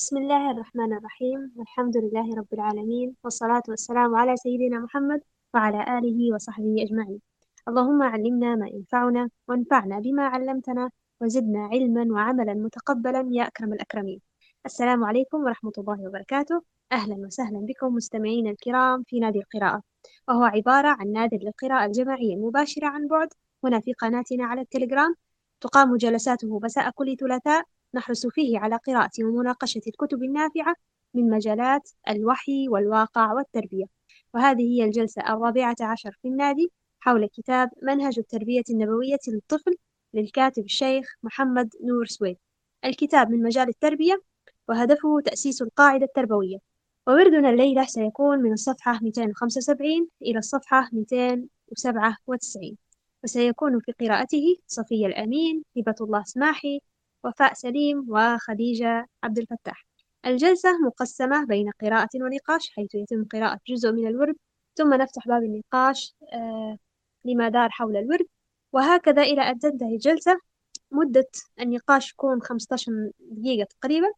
بسم الله الرحمن الرحيم والحمد لله رب العالمين والصلاة والسلام على سيدنا محمد وعلى آله وصحبه أجمعين. اللهم علمنا ما ينفعنا وانفعنا بما علمتنا وزدنا علما وعملا متقبلا يا أكرم الأكرمين. السلام عليكم ورحمة الله وبركاته. أهلا وسهلا بكم مستمعينا الكرام في نادي القراءة. وهو عبارة عن نادي للقراءة الجماعية المباشرة عن بعد. هنا في قناتنا على التليجرام تقام جلساته مساء كل ثلاثاء. نحرص فيه على قراءة ومناقشة الكتب النافعة من مجالات الوحي والواقع والتربية. وهذه هي الجلسة الرابعة عشر في النادي حول كتاب منهج التربية النبوية للطفل للكاتب الشيخ محمد نور سويد. الكتاب من مجال التربية وهدفه تأسيس القاعدة التربوية. ووردنا الليلة سيكون من الصفحة 275 إلى الصفحة 297 وسيكون في قراءته صفية الأمين هبة الله سماحي وفاء سليم وخديجة عبد الفتاح. الجلسة مقسمة بين قراءة ونقاش حيث يتم قراءة جزء من الورد ثم نفتح باب النقاش آه لما دار حول الورد. وهكذا إلى أن تنتهي الجلسة. مدة النقاش تكون 15 دقيقة تقريبا.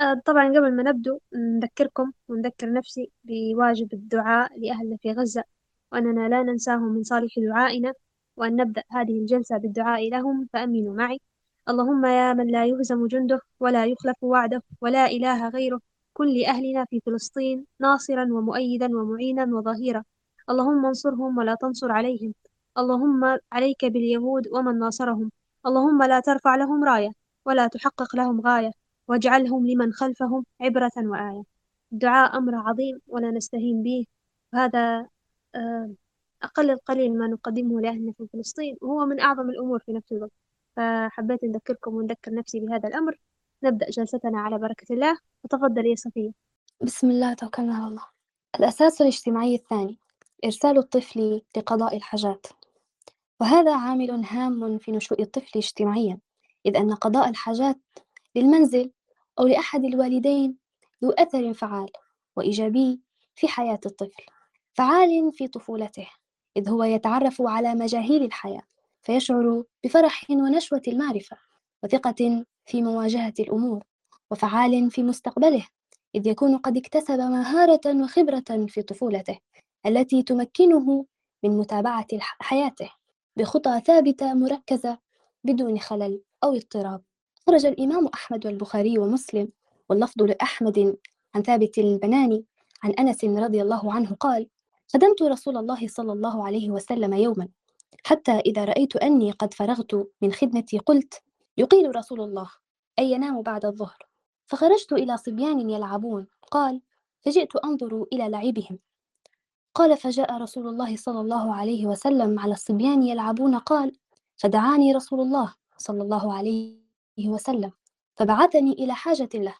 آه طبعا قبل ما نبدو نذكركم ونذكر نفسي بواجب الدعاء لأهلنا في غزة وأننا لا ننساهم من صالح دعائنا. وأن نبدأ هذه الجلسة بالدعاء لهم فأمنوا معي. اللهم يا من لا يهزم جنده ولا يخلف وعده ولا إله غيره كن لأهلنا في فلسطين ناصرا ومؤيدا ومعينا وظهيرا. اللهم انصرهم ولا تنصر عليهم. اللهم عليك باليهود ومن ناصرهم. اللهم لا ترفع لهم راية ولا تحقق لهم غاية. واجعلهم لمن خلفهم عبرة وآية. الدعاء أمر عظيم ولا نستهين به. وهذا أقل القليل ما نقدمه لأهلنا في فلسطين. وهو من أعظم الأمور في نفس الوقت. فحبيت نذكركم ونذكر نفسي بهذا الأمر. نبدأ جلستنا على بركة الله. وتفضل يا صفية. بسم الله توكلنا على الله. الأساس الاجتماعي الثاني إرسال الطفل لقضاء الحاجات. وهذا عامل هام في نشوء الطفل اجتماعيا إذ أن قضاء الحاجات للمنزل أو لأحد الوالدين ذو أثر فعال وإيجابي في حياة الطفل. فعال في طفولته إذ هو يتعرف على مجاهيل الحياة. فيشعر بفرح ونشوة المعرفة وثقة في مواجهة الأمور وفعال في مستقبله إذ يكون قد اكتسب مهارة وخبرة في طفولته التي تمكنه من متابعة حياته بخطى ثابتة مركزة بدون خلل أو اضطراب. خرج الإمام أحمد والبخاري ومسلم واللفظ لأحمد عن ثابت البناني عن أنس رضي الله عنه قال خدمت رسول الله صلى الله عليه وسلم يوما حتى إذا رأيت أني قد فرغت من خدمتي قلت يقيل رسول الله أي ينام بعد الظهر. فخرجت إلى صبيان يلعبون. قال فجئت أنظر إلى لعبهم. قال فجاء رسول الله صلى الله عليه وسلم على الصبيان يلعبون. قال فدعاني رسول الله صلى الله عليه وسلم فبعثني إلى حاجة له.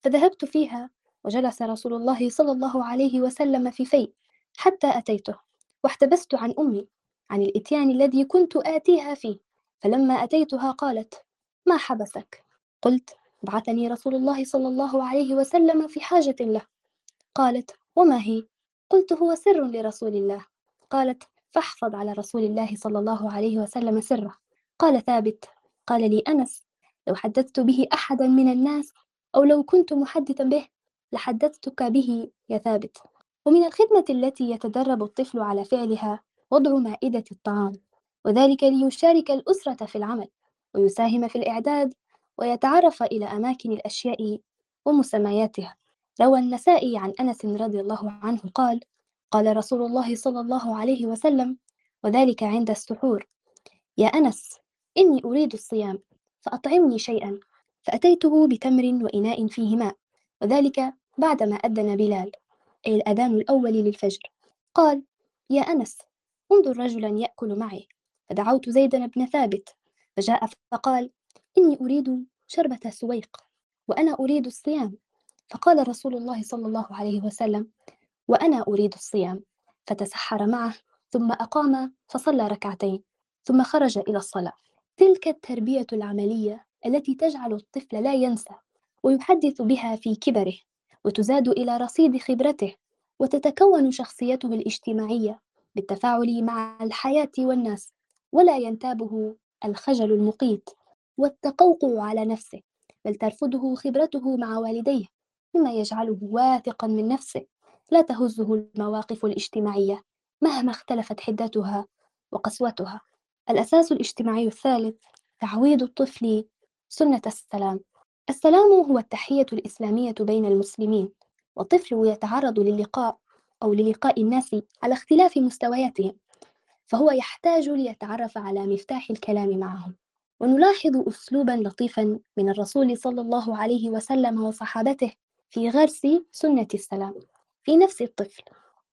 فذهبت فيها وجلس رسول الله صلى الله عليه وسلم في في حتى أتيته واحتبست عن أمي عن الإتيان الذي كنت آتيها فيه. فلما أتيتها قالت ما حبسك؟ قلت بعثني رسول الله صلى الله عليه وسلم في حاجة له. قالت وما هي؟ قلت هو سر لرسول الله. قالت فاحفظ على رسول الله صلى الله عليه وسلم سره. قال ثابت قال لي أنس لو حدثت به أحدا من الناس أو لو كنت محدثا به لحدثتك به يا ثابت. ومن الخدمة التي يتدرب الطفل على فعلها وضع مائدة الطعام وذلك ليشارك الأسرة في العمل ويساهم في الإعداد ويتعرف إلى أماكن الأشياء ومسمياتها. روى النسائي عن أنس رضي الله عنه قال قال رسول الله صلى الله عليه وسلم وذلك عند السحور يا أنس إني أريد الصيام فأطعمني شيئا فأتيته بتمر وإناء فيه ماء وذلك بعدما أذن بلال أي الأذان الأول للفجر. قال يا أنس انظر رجلا يأكل معي. فدعوت زيدا بن ثابت فجاء فقال إني أريد شربة سويق وأنا أريد الصيام. فقال رسول الله صلى الله عليه وسلم وأنا أريد الصيام. فتسحر معه ثم أقام فصلى ركعتين ثم خرج إلى الصلاة. تلك التربية العملية التي تجعل الطفل لا ينسى ويحدث بها في كبره وتزاد إلى رصيد خبرته وتتكون شخصيته الاجتماعية. بالتفاعل مع الحياة والناس ولا ينتابه الخجل المقيت والتقوقع على نفسه بل ترفضه خبرته مع والديه مما يجعله واثقا من نفسه. لا تهزه المواقف الاجتماعية مهما اختلفت حدتها وقسوتها. الأساس الاجتماعي الثالث تعويض الطفل سنة السلام. السلام هو التحية الإسلامية بين المسلمين والطفل يتعرض للقاء أو للقاء الناس على اختلاف مستوياتهم فهو يحتاج ليتعرف على مفتاح الكلام معهم. ونلاحظ أسلوبا لطيفا من الرسول صلى الله عليه وسلم وصحابته في غرس سنة السلام في نفس الطفل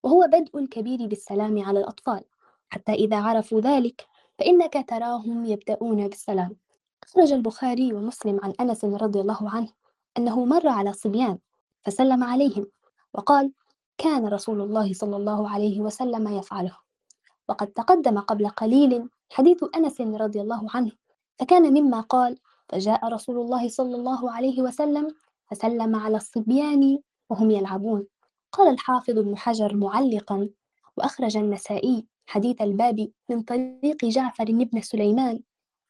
وهو بدء الكبير بالسلام على الأطفال. حتى إذا عرفوا ذلك فإنك تراهم يبدأون بالسلام. أخرج البخاري ومسلم عن أنس رضي الله عنه أنه مر على صبيان فسلم عليهم وقال كان رسول الله صلى الله عليه وسلم يفعله. وقد تقدم قبل قليل حديث أنس رضي الله عنه فكان مما قال فجاء رسول الله صلى الله عليه وسلم فسلم على الصبيان وهم يلعبون. قال الحافظ ابن حجر معلقا وأخرج النسائي حديث الباب من طريق جعفر بن سليمان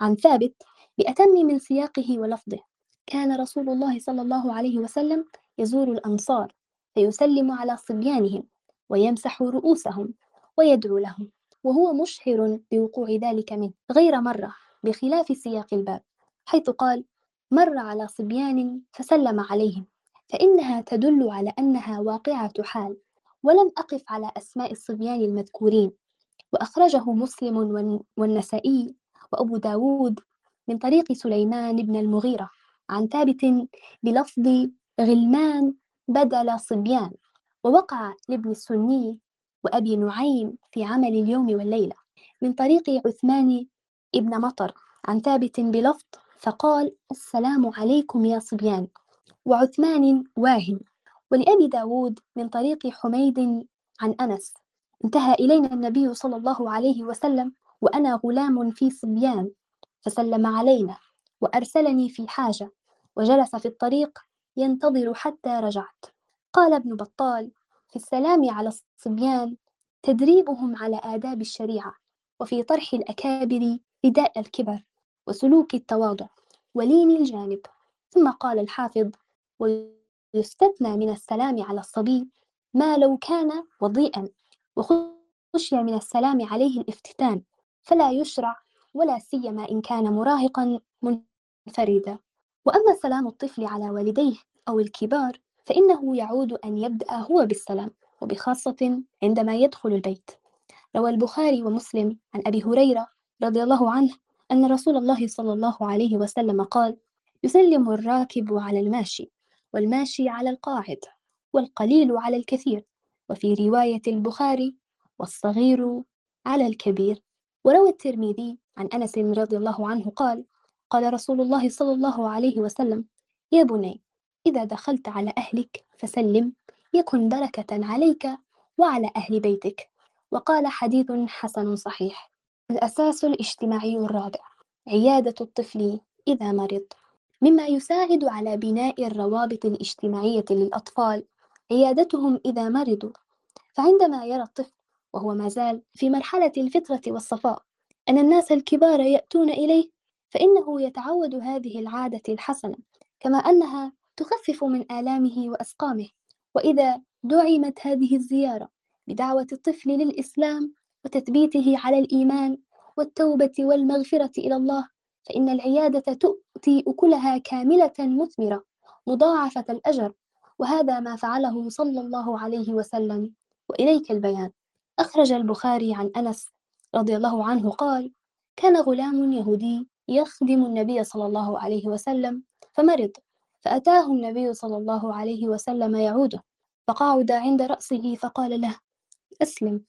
عن ثابت بأتم من سياقه ولفظه كان رسول الله صلى الله عليه وسلم يزور الأنصار فيسلم على صبيانهم ويمسح رؤوسهم ويدعو لهم وهو مشهر بوقوع ذلك منه غير مرة بخلاف سياق الباب حيث قال مر على صبيان فسلم عليهم فإنها تدل على أنها واقعة حال ولم أقف على أسماء الصبيان المذكورين وأخرجه مسلم والنسائي وأبو داود من طريق سليمان بن المغيرة عن ثابت بلفظ غلمان بدل صبيان ووقع لابن السني وأبي نعيم في عمل اليوم والليلة من طريق عثمان ابن مطر عن ثابت بلفظ فقال السلام عليكم يا صبيان وعثمان واهن. ولأبي داود من طريق حميد عن أنس انتهى إلينا النبي صلى الله عليه وسلم وأنا غلام في صبيان فسلم علينا وأرسلني في حاجة وجلس في الطريق ينتظر حتى رجعت. قال ابن بطال في السلام على الصبيان تدريبهم على آداب الشريعة وفي طرح الأكابر رداء الكبر وسلوك التواضع ولين الجانب. ثم قال الحافظ ويستثنى من السلام على الصبي ما لو كان وضيئا وخشي من السلام عليه الافتتان فلا يشرع ولا سيما إن كان مراهقا منفردا. وأما سلام الطفل على والديه أو الكبار فإنه يعود أن يبدأ هو بالسلام وبخاصة عندما يدخل البيت. روى البخاري ومسلم عن أبي هريرة رضي الله عنه أن رسول الله صلى الله عليه وسلم قال يسلم الراكب على الماشي والماشي على القاعد والقليل على الكثير وفي رواية البخاري والصغير على الكبير وروى الترمذي عن أنس رضي الله عنه قال قال رسول الله صلى الله عليه وسلم يا بني إذا دخلت على أهلك فسلم يكن بركة عليك وعلى أهل بيتك. وقال حديث حسن صحيح. الأساس الاجتماعي الرابع عيادة الطفل إذا مرض. مما يساعد على بناء الروابط الاجتماعية للأطفال عيادتهم إذا مرضوا فعندما يرى الطفل وهو ما زال في مرحلة الفطرة والصفاء أن الناس الكبار يأتون إليه فإنه يتعود هذه العادة الحسنة كما أنها تخفف من آلامه وأسقامه. وإذا دعمت هذه الزيارة بدعوة الطفل للإسلام وتثبيته على الإيمان والتوبة والمغفرة إلى الله فإن العيادة تؤتي أكلها كاملة مثمرة مضاعفة الأجر. وهذا ما فعله صلى الله عليه وسلم. وإليك البيان. أخرج البخاري عن أنس رضي الله عنه قال كان غلام يهودي يخدم النبي صلى الله عليه وسلم فمرض فأتاه النبي صلى الله عليه وسلم يعوده فقعد عند رأسه فقال له أسلم.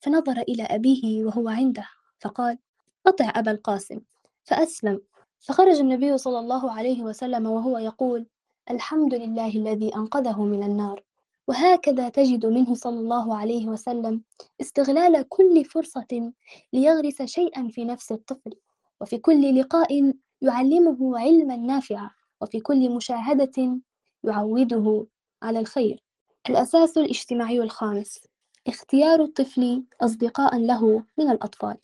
فنظر إلى أبيه وهو عنده فقال أطع أبا القاسم. فأسلم. فخرج النبي صلى الله عليه وسلم وهو يقول الحمد لله الذي أنقذه من النار. وهكذا تجد منه صلى الله عليه وسلم استغلال كل فرصة ليغرس شيئا في نفس الطفل. وفي كل لقاء يعلمه علما نافعا وفي كل مشاهدة يعوده على الخير. الأساس الاجتماعي الخامس اختيار الطفل أصدقاء له من الأطفال.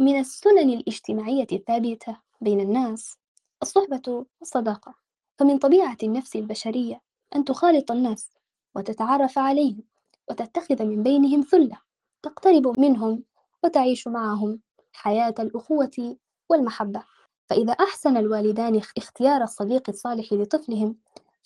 من السنن الاجتماعية الثابتة بين الناس الصحبة والصداقة. فمن طبيعة النفس البشرية أن تخالط الناس وتتعرف عليهم وتتخذ من بينهم ثلة تقترب منهم وتعيش معهم حياة الأخوة والمحبة. فإذا أحسن الوالدان اختيار الصديق الصالح لطفلهم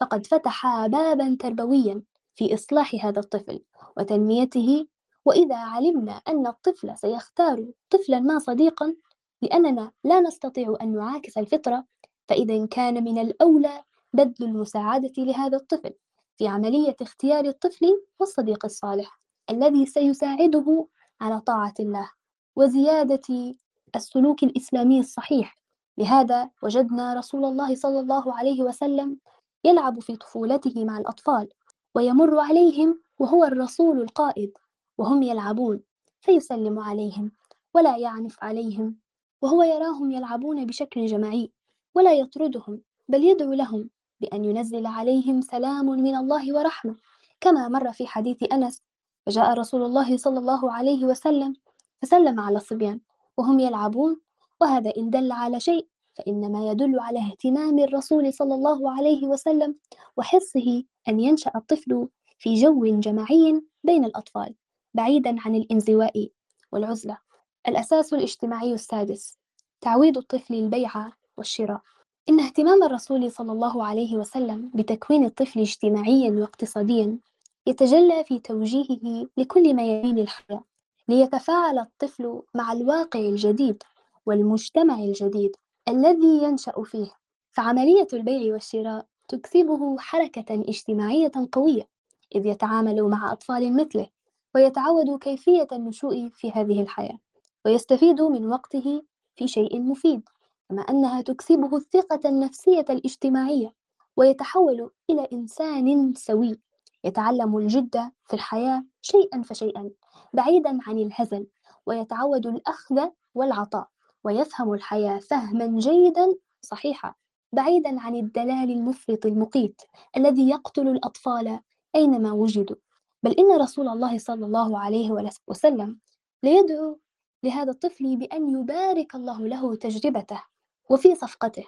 فقد فتحا بابا تربويا في إصلاح هذا الطفل وتنميته. وإذا علمنا أن الطفل سيختار طفلا ما صديقا لأننا لا نستطيع أن نعاكس الفطرة فإذا كان من الأولى بذل المساعدة لهذا الطفل في عملية اختيار الطفل والصديق الصالح الذي سيساعده على طاعة الله وزيادة السلوك الإسلامي الصحيح. لهذا وجدنا رسول الله صلى الله عليه وسلم يلعب في طفولته مع الأطفال ويمر عليهم وهو الرسول القائد وهم يلعبون فيسلم عليهم ولا يعنف عليهم وهو يراهم يلعبون بشكل جماعي ولا يطردهم بل يدعو لهم بأن ينزل عليهم سلام من الله ورحمة. كما مر في حديث أنس فجاء رسول الله صلى الله عليه وسلم فسلم على الصبيان وهم يلعبون وهذا إن دل على شيء فإنما يدل على اهتمام الرسول صلى الله عليه وسلم وحرصه أن ينشأ الطفل في جو جماعي بين الأطفال بعيدا عن الانزواء والعزلة. الأساس الاجتماعي السادس تعويد الطفل البيع والشراء. إن اهتمام الرسول صلى الله عليه وسلم بتكوين الطفل اجتماعيا واقتصاديا يتجلى في توجيهه لكل ميادين الحياة. ليتفاعل الطفل مع الواقع الجديد والمجتمع الجديد الذي ينشأ فيه. فعملية البيع والشراء تكسبه حركة اجتماعية قوية إذ يتعامل مع أطفال مثله ويتعود كيفية النشوء في هذه الحياة ويستفيد من وقته في شيء مفيد كما أنها تكسبه الثقة النفسية الاجتماعية ويتحول إلى إنسان سوي يتعلم الجد في الحياة شيئا فشيئا. بعيدا عن الهزل ويتعود الأخذ والعطاء ويفهم الحياة فهما جيدا صحيحا بعيدا عن الدلال المفرط المقيت الذي يقتل الأطفال أينما وجدوا. بل إن رسول الله صلى الله عليه وسلم ليدعو لهذا الطفل بأن يبارك الله له تجربته. وفي صفقته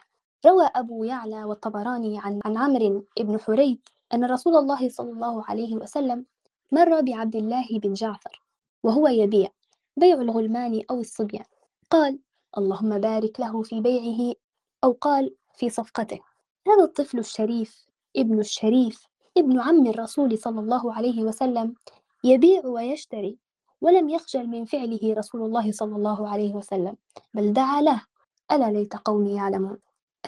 روى أبو يعلى والطبراني عن عن عمرو بن حريث أن رسول الله صلى الله عليه وسلم مر بعبد الله بن جعفر. وهو يبيع بيع الغلمان أو الصبيان. قال اللهم بارك له في بيعه. أو قال في صفقته. هذا الطفل الشريف ابن الشريف ابن عم الرسول صلى الله عليه وسلم يبيع ويشتري ولم يخجل من فعله رسول الله صلى الله عليه وسلم بل دعا له ألا ليت قومي يعلمون.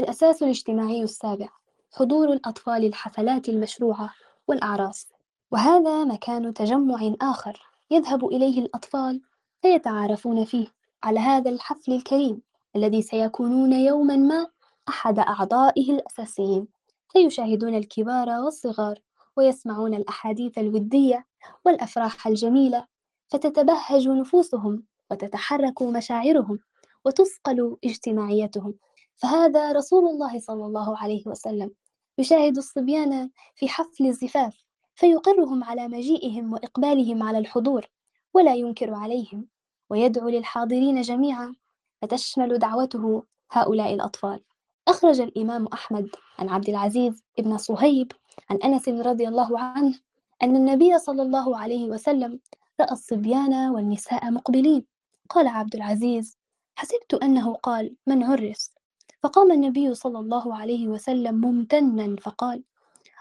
الأساس الاجتماعي السابع حضور الأطفال الحفلات المشروعة والأعراس. وهذا مكان تجمع آخر. يذهب إليه الأطفال فيتعارفون فيه على هذا الحفل الكريم الذي سيكونون يوما ما أحد أعضائه الأساسيين. فيشاهدون الكبار والصغار ويسمعون الأحاديث الودية والأفراح الجميلة فتتبهج نفوسهم وتتحرك مشاعرهم وتثقل اجتماعيتهم. فهذا رسول الله صلى الله عليه وسلم يشاهد الصبيان في حفل الزفاف فيقرهم على مجيئهم وإقبالهم على الحضور ولا ينكر عليهم ويدعو للحاضرين جميعا. فتشمل دعوته هؤلاء الأطفال. أخرج الإمام أحمد عن عبد العزيز بن صهيب عن أنس رضي الله عنه أن النبي صلى الله عليه وسلم رأى الصبيان والنساء مقبلين. قال عبد العزيز حسبت أنه قال من عرس؟ فقام النبي صلى الله عليه وسلم ممتنا فقال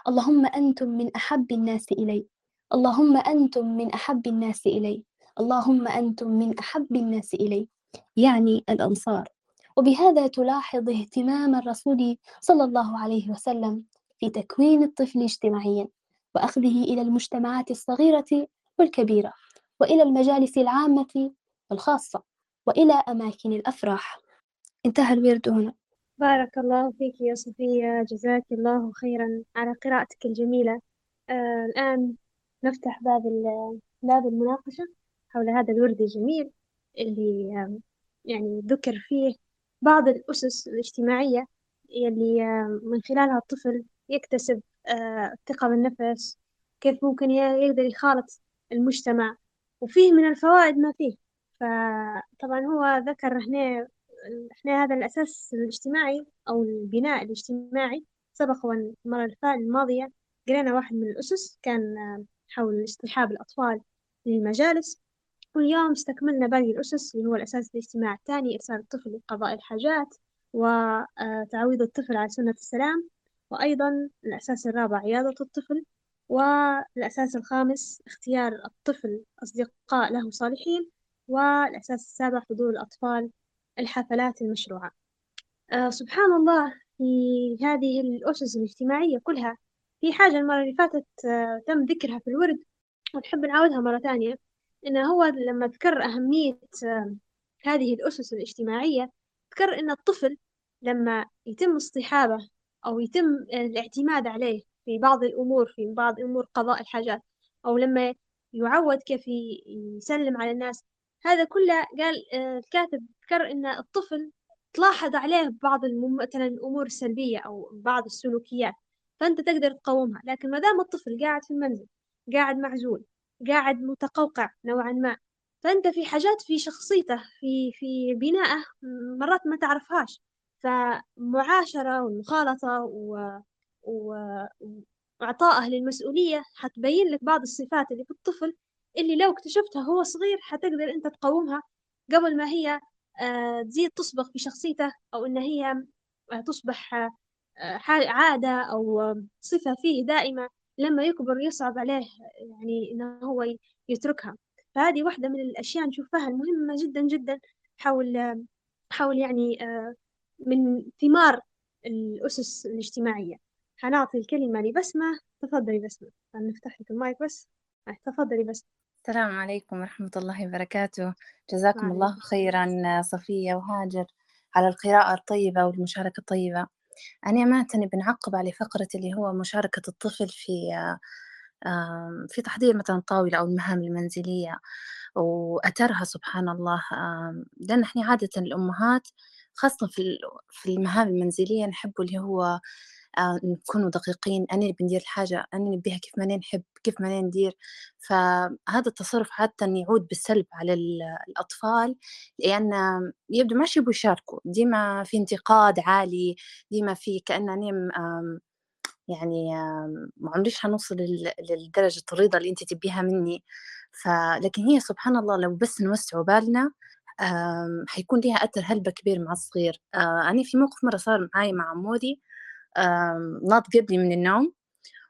اللهم أنتم من أحب الناس إلي. اللهم أنتم من أحب الناس إلي. اللهم أنتم من أحب الناس إلي. يعني الأنصار. وبهذا تلاحظ اهتمام الرسول صلى الله عليه وسلم في تكوين الطفل اجتماعيا وأخذه إلى المجتمعات الصغيرة والكبيرة وإلى المجالس العامة والخاصة وإلى أماكن الأفراح. انتهى الورد هنا. بارك الله فيك يا صفية جزاك الله خيرا على قراءتك الجميلة. آه الآن نفتح باب باب المناقشة حول هذا الورد الجميل اللي يعني ذكر فيه بعض الأسس الاجتماعية آه من خلالها الطفل يكتسب آه الثقة بالنفس كيف ممكن يقدر يخالط المجتمع وفيه من الفوائد ما فيه. فطبعا هو ذكر هنا إحنا هذا الأساس الاجتماعي أو البناء الاجتماعي. سبق المرة الماضية قرينا واحد من الأسس كان حول اصطحاب الأطفال للمجالس. واليوم استكملنا باقي الأسس اللي هو الأساس الاجتماعي الثاني إرسال الطفل لقضاء الحاجات وتعويض الطفل على سنة السلام. وأيضا الأساس الرابع عيادة الطفل. والأساس الخامس اختيار الطفل أصدقاء له صالحين. والأساس السابع حضور الأطفال الحفلات المشروعة. أه سبحان الله في هذه الأسس الاجتماعية كلها في حاجة المرة اللي فاتت أه تم ذكرها في الورد ونحب نعاودها مرة ثانية إنه هو لما ذكر أهمية أه هذه الأسس الاجتماعية ذكر إن الطفل لما يتم اصطحابه أو يتم الاعتماد عليه في بعض الأمور في بعض أمور قضاء الحاجات أو لما يعود كيف يسلم على الناس هذا كله قال آه، الكاتب ذكر إن الطفل تلاحظ عليه بعض مثلا الأمور السلبية أو بعض السلوكيات فأنت تقدر تقومها لكن ما دام الطفل قاعد في المنزل قاعد معزول قاعد متقوقع نوعا ما فأنت في حاجات في شخصيته في في بنائه مرات ما تعرفهاش. فمعاشرة والمخالطة و... و... وإعطائه للمسؤولية حتبين لك بعض الصفات اللي في الطفل اللي لو اكتشفتها هو صغير حتقدر أنت تقومها قبل ما هي آه، تزيد تصبغ في شخصيته أو إن هي آه، تصبح آه، عادة أو صفة فيه دائمة. لما يكبر يصعب عليه يعني إنه هو يتركها. فهذه واحدة من الأشياء نشوفها المهمة جدا جدا. حول حول يعني من ثمار الأسس الاجتماعية. حنعطي الكلمة لبسمة. تفضلي بسمة. نفتح لك المايك بس. تفضلي بس السلام عليكم ورحمة الله وبركاته. جزاكم الله خيرا صفية وهاجر على القراءة الطيبة والمشاركة الطيبة. أنا أمانة بنعقب على فقرة اللي هو مشاركة الطفل في في تحضير مثلا الطاولة أو المهام المنزلية وأثرها سبحان الله. لأن إحنا عادة الأمهات خاصة في في المهام المنزلية نحب اللي هو آه، نكونوا دقيقين أنا اللي بندير الحاجة أنا نبيها كيف ما نحب كيف ما ندير. فهذا التصرف عادة يعود بالسلب على الأطفال لأن يبدو ما يبغوا يشاركوا. ديما في انتقاد عالي ديما في كأنني يعني ما عمريش حنوصل لدرجة الرضا اللي أنت تبيها مني. فلكن هي سبحان الله لو بس نوسعوا بالنا حيكون لها أثر هلبة كبير مع الصغير. آه، أنا في موقف مرة صار معي مع عمودي. ناض قبلي من النوم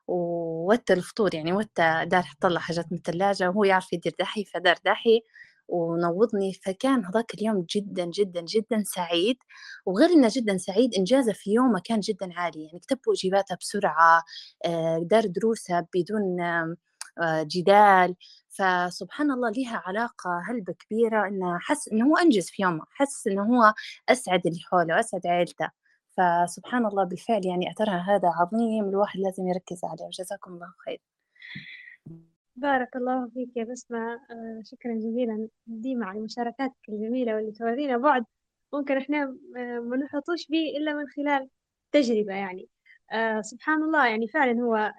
ووتا الفطور يعني وتا دار طلع حاجات من الثلاجة وهو يعرف يدير دحي فدار دحي ونوضني. فكان هذاك اليوم جدا جدا جدا سعيد. وغير إنه جدا سعيد إنجازه في يومه كان جدا عالي. يعني كتب واجباته بسرعة آه، دار دروسه بدون آه، جدال. فسبحان الله لها علاقة هلبة كبيرة إنه حس إنه هو أنجز في يومه. حس إنه هو أسعد اللي حوله أسعد عائلته فسبحان الله بالفعل يعني أثرها هذا عظيم الواحد لازم يركز عليه. جزاكم الله خير. بارك الله فيك يا بسمة. آه، شكرا جزيلا. ديما على مشاركاتك الجميلة واللي تورينا بعد ممكن إحنا آه، ما نحطوش به إلا من خلال تجربة يعني. آه سبحان الله يعني فعلا هو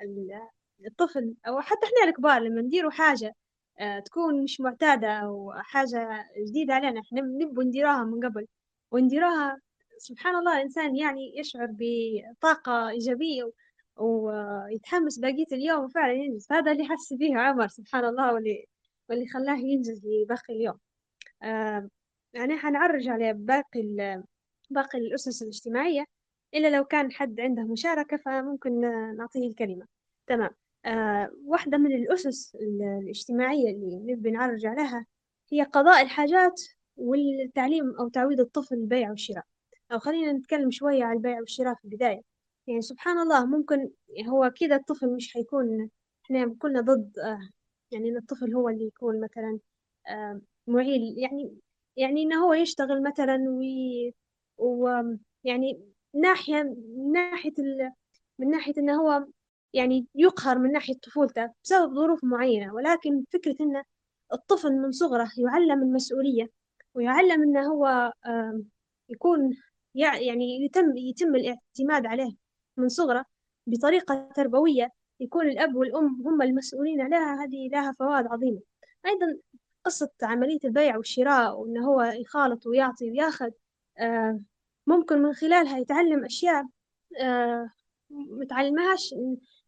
الطفل أو حتى إحنا الكبار لما نديروا حاجة تكون مش معتادة أو حاجة جديدة علينا إحنا نبغى نديروها من قبل. ونديروها سبحان الله الإنسان يعني يشعر بطاقة إيجابية ويتحمس بقية اليوم وفعلا ينجز. هذا اللي حس فيه عمر سبحان الله واللي واللي خلاه ينجز لباقي اليوم. آه يعني حنعرج على باقي باقي الأسس الاجتماعية. إلا لو كان حد عنده مشاركة فممكن نعطيه الكلمة. تمام. آه واحدة من الأسس الاجتماعية اللي نبي نعرج عليها هي قضاء الحاجات والتعليم أو تعويض الطفل البيع والشراء أو خلينا نتكلم شوية على البيع والشراء في البداية. يعني سبحان الله ممكن هو كذا الطفل مش حيكون إحنا كلنا ضد آه، يعني إن الطفل هو اللي يكون مثلا معيل. يعني يعني إنه هو يشتغل مثلا وي ويعني ناحية من ناحية ال... من ناحية إنه هو يعني يقهر من ناحية طفولته بسبب ظروف معينة. ولكن فكرة إن الطفل من صغره يعلم المسؤولية ويعلم إنه هو يكون يعني يتم يتم الاعتماد عليه من صغره بطريقة تربوية يكون الأب والأم هم المسؤولين عليها هذه لها فوائد عظيمة. أيضا قصة عملية البيع والشراء وإنه هو يخالط ويعطي ويأخذ آه، ممكن من خلالها يتعلم أشياء آه، متعلمهاش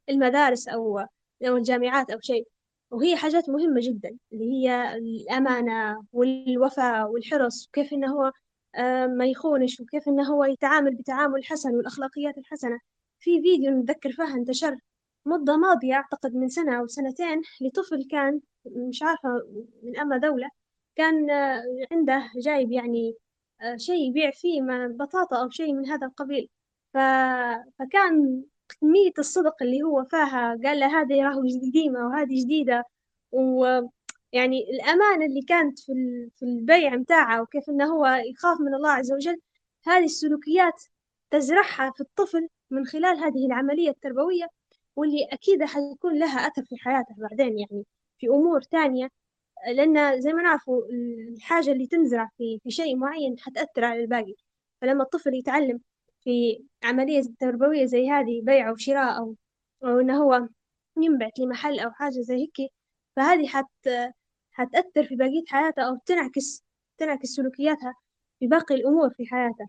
المدارس أو أو الجامعات أو شيء. وهي حاجات مهمة جدا اللي هي الأمانة والوفاء والحرص وكيف إنه هو ما يخونش وكيف إنه هو يتعامل بتعامل حسن والأخلاقيات الحسنة. في فيديو نتذكر فيها انتشر مدة ماضية أعتقد من سنة أو سنتين لطفل كان مش عارفة من أما دولة كان آه، عنده جايب يعني آه، شيء يبيع فيه بطاطا أو شيء من هذا القبيل. ف... فكان كمية الصدق اللي هو فيها قال له هذه راهو قديمة وهذه جديدة ويعني الأمانة اللي كانت في في البيع متاعه وكيف إنه هو يخاف من الله عز وجل هذه السلوكيات تزرعها في الطفل من خلال هذه العملية التربوية واللي أكيد حيكون لها أثر في حياته بعدين يعني في أمور تانية. لأن زي ما نعرفوا الحاجة اللي تنزرع في في شيء معين حتأثر على الباقي. فلما الطفل يتعلم في عملية تربوية زي هذه بيع وشراء أو أو إنه هو ينبعث لمحل أو حاجة زي هيك فهذه حت حتأثر في بقية حياته أو تنعكس تنعكس سلوكياتها في باقي الأمور في حياته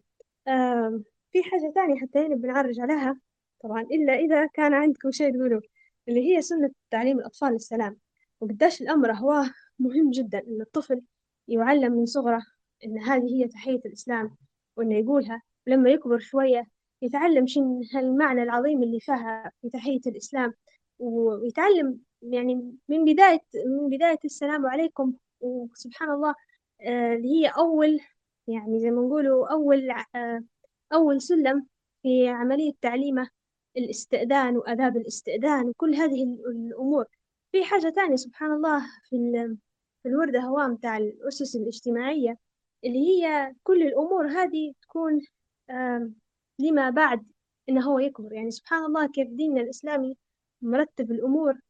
في حاجة تانية حتى هنا بنعرج عليها. طبعا إلا إذا كان عندكم شيء تقولوه اللي هي سنة تعليم الأطفال السلام. وقداش الأمر هو مهم جدا إن الطفل يعلم من صغره إن هذه هي تحية الإسلام وإنه يقولها. ولما يكبر شوية يتعلم شن هالمعنى العظيم اللي فيها في تحية الإسلام ويتعلم يعني من بداية من بداية السلام عليكم وسبحان الله آه، اللي هي أول يعني زي ما نقولوا أول آه، أول سلم في عملية تعليمه الاستئذان وآداب الاستئذان وكل هذه الأمور. في حاجة تانية سبحان الله في في الوردة هوام تاع الأسس الاجتماعية اللي هي كل الأمور هذه تكون لما بعد إنه هو يكبر. يعني سبحان الله كيف ديننا الإسلامي مرتب الأمور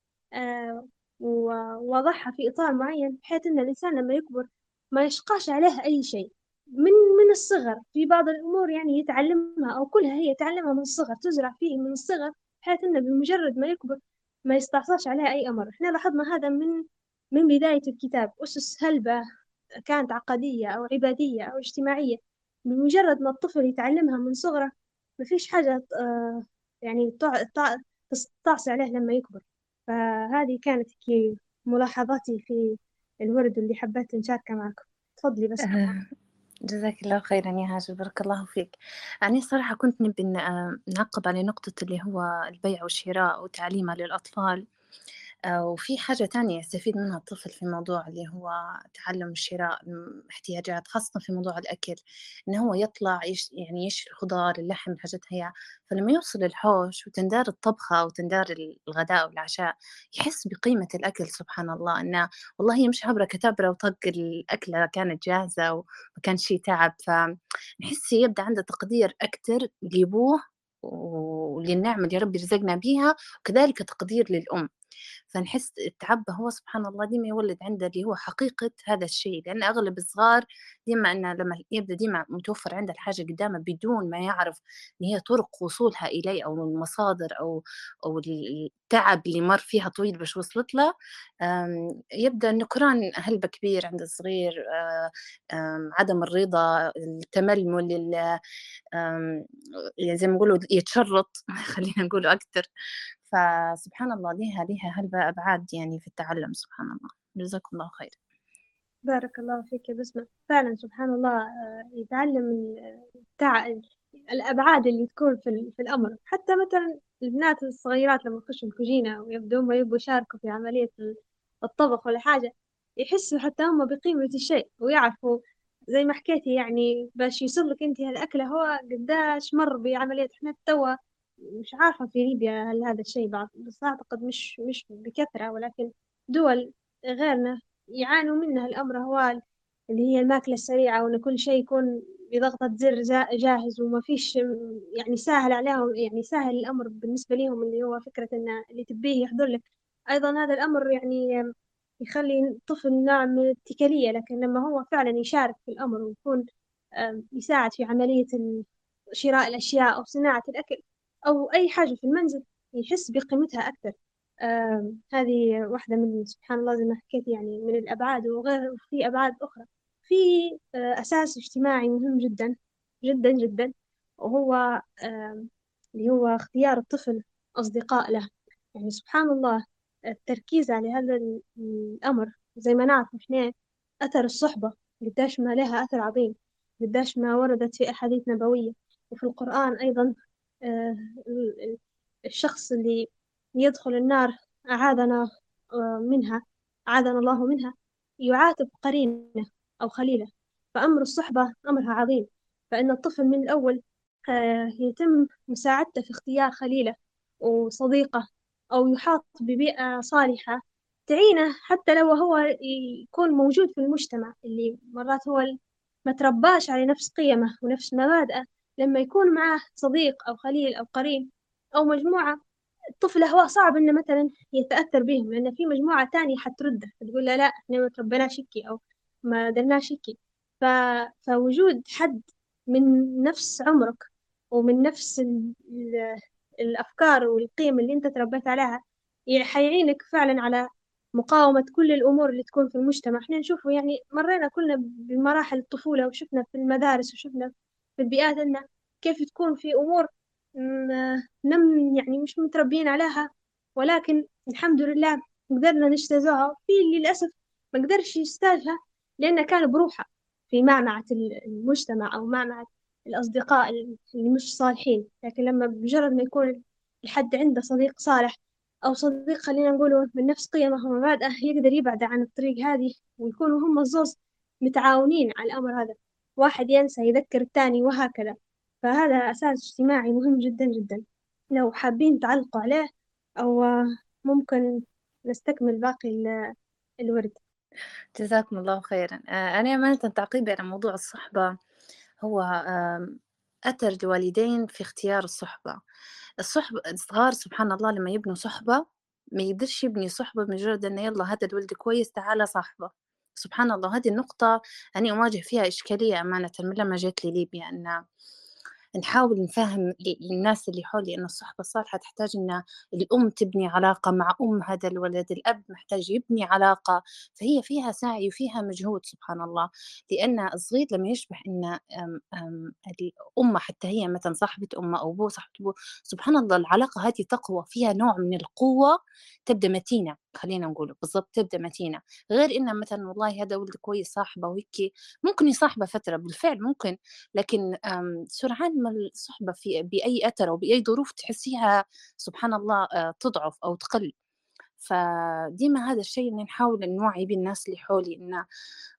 ووضعها في إطار معين بحيث إن الإنسان لما يكبر ما يشقاش عليه أي شيء. من من الصغر في بعض الأمور يعني يتعلمها أو كلها هي يتعلمها من الصغر تزرع فيه من الصغر بحيث إنه بمجرد ما يكبر ما يستعصاش عليها أي أمر. إحنا لاحظنا هذا من من بداية الكتاب. أسس هلبة كانت عقدية أو عبادية أو اجتماعية. بمجرد ما الطفل يتعلمها من صغره ما فيش حاجة آه، يعني تستعصي عليه لما يكبر. فهذه كانت ملاحظاتي في الورد اللي حبيت نشاركها معكم. تفضلي بس. آه، جزاك الله خيرا يا هاجر بارك الله فيك. أنا صراحة كنت نبي نعقب على نقطة اللي هو البيع والشراء وتعليمه للأطفال. آه، وفي حاجة تانية يستفيد منها الطفل في موضوع اللي هو تعلم الشراء احتياجات خاصة في موضوع الأكل إنه هو يطلع يش يعني يشتري الخضار اللحم الحاجات هي فلما يوصل الحوش وتندار الطبخة وتندار الغداء والعشاء يحس بقيمة الأكل سبحان الله إنه والله هي مش عبرة كتبرة وطق الأكلة كانت جاهزة وما كان شيء تعب فنحس يبدأ عنده تقدير أكتر لأبوه وللنعمة اللي ربي رزقنا بيها وكذلك تقدير للأم. فنحس التعب هو سبحان الله ديما يولد عنده اللي هو حقيقة هذا الشيء لأن أغلب الصغار ديما أنه لما يبدأ ديما متوفر عنده الحاجة قدامه بدون ما يعرف إن هي طرق وصولها إليه أو المصادر أو أو التعب اللي مر فيها طويل باش وصلت له يبدأ النكران هلبة كبير عند الصغير عدم الرضا التململ يعني زي ما نقولوا يتشرط خلينا نقول أكثر فسبحان الله ليها ليها هلبة أبعاد يعني في التعلم سبحان الله. جزاكم الله خير. بارك الله فيك يا بسمة. فعلا سبحان الله آه، يتعلم التع... الأبعاد اللي تكون في, في الأمر. حتى مثلا البنات الصغيرات لما يخشوا الكوجينة ويبدون ما يبغوا يشاركوا في عملية الطبخ ولا حاجة يحسوا حتى هم بقيمة الشيء ويعرفوا زي ما حكيتي يعني باش يوصلك أنت هالأكلة هو قداش مر بعملية. إحنا توا مش عارفة في ليبيا هل هذا الشيء بعض بس أعتقد مش مش بكثرة ولكن دول غيرنا يعانوا منها. الأمر هو اللي هي الماكلة السريعة وإن كل شيء يكون بضغطة زر جاهز وما فيش يعني سهل عليهم يعني سهل الأمر بالنسبة لهم اللي هو فكرة إن اللي تبيه يحضر لك. أيضا هذا الأمر يعني يخلي الطفل نوع من الاتكالية لكن لما هو فعلا يشارك في الأمر ويكون يساعد في عملية شراء الأشياء أو صناعة الأكل أو أي حاجة في المنزل يحس بقيمتها أكثر. آه هذه واحدة من سبحان الله زي ما حكيت يعني من الأبعاد وغير في أبعاد أخرى. في آه أساس اجتماعي مهم جدا جدا جدا وهو آه اللي هو اختيار الطفل أصدقاء له. يعني سبحان الله التركيز على هذا الأمر زي ما نعرف إحنا أثر الصحبة قداش ما لها أثر عظيم قداش ما وردت في أحاديث نبوية. وفي القرآن أيضا الشخص اللي يدخل النار أعاذنا آه، منها أعاذنا الله منها يعاتب قرينة أو خليلة فأمر الصحبة أمرها عظيم. فإن الطفل من الأول آه، يتم مساعدته في اختيار خليلة وصديقة أو يحاط ببيئة صالحة تعينه حتى لو هو يكون موجود في المجتمع اللي مرات هو ما ترباش على نفس قيمه ونفس مبادئه. لما يكون معه صديق أو خليل أو قرين أو مجموعة الطفل هو صعب إنه مثلا يتأثر بهم لأن في مجموعة تانية حترده تقول له لا إحنا ما تربيناش هيك أو ما درناش هيك ف... فوجود حد من نفس عمرك ومن نفس ال... الأفكار والقيم اللي أنت تربيت عليها حيعينك فعلا على مقاومة كل الأمور اللي تكون في المجتمع. إحنا نشوفه يعني مرينا كلنا بمراحل الطفولة وشفنا في المدارس وشفنا في البيئات إن كيف تكون في أمور لم يعني مش متربيين عليها. ولكن الحمد لله قدرنا نجتازوها في للأسف ما قدرش يجتازها لأنه كان بروحه في معمعة المجتمع أو معمعة الأصدقاء اللي مش صالحين. لكن لما بمجرد ما يكون الحد عنده صديق صالح أو صديق خلينا نقوله من نفس قيمة ومبادئه يقدر يبعد عن الطريق هذه ويكونوا هم الزوز متعاونين على الأمر هذا. واحد ينسى يذكر الثاني وهكذا. فهذا أساس اجتماعي مهم جدا جدا. لو حابين تعلقوا عليه أو ممكن نستكمل باقي الورد. جزاكم الله خيرا. آه، أنا أمانة تعقيبي على موضوع الصحبة. هو أثر الوالدين في اختيار الصحبة. الصحبة الصغار سبحان الله لما يبنوا صحبة ما يقدرش يبني صحبة بمجرد إنه يلا هذا الولد كويس تعالى صاحبه. سبحان الله هذه النقطة أنا أواجه فيها إشكالية أمانة من لما جيت لليبيا أن نحاول نفهم للناس اللي حولي أن الصحبة الصالحة تحتاج أن الأم تبني علاقة مع أم هذا الولد الأب محتاج يبني علاقة فهي فيها سعي وفيها مجهود سبحان الله. لأن الصغير لما يشبح أن الأم حتى هي مثلا صاحبة أمه أو أبوه صاحبة أبوه سبحان الله العلاقة هذه تقوى فيها نوع من القوة تبدأ متينة خلينا نقوله بالضبط تبدأ متينة. غير إن مثلا والله هذا ولد كويس صاحبه وهيك ممكن يصاحبه فترة بالفعل ممكن لكن سرعان ما الصحبة في بأي أثر أو بأي ظروف تحسيها سبحان الله آه، تضعف أو تقل. فديما هذا الشيء اللي نحاول نوعي به الناس اللي حولي إن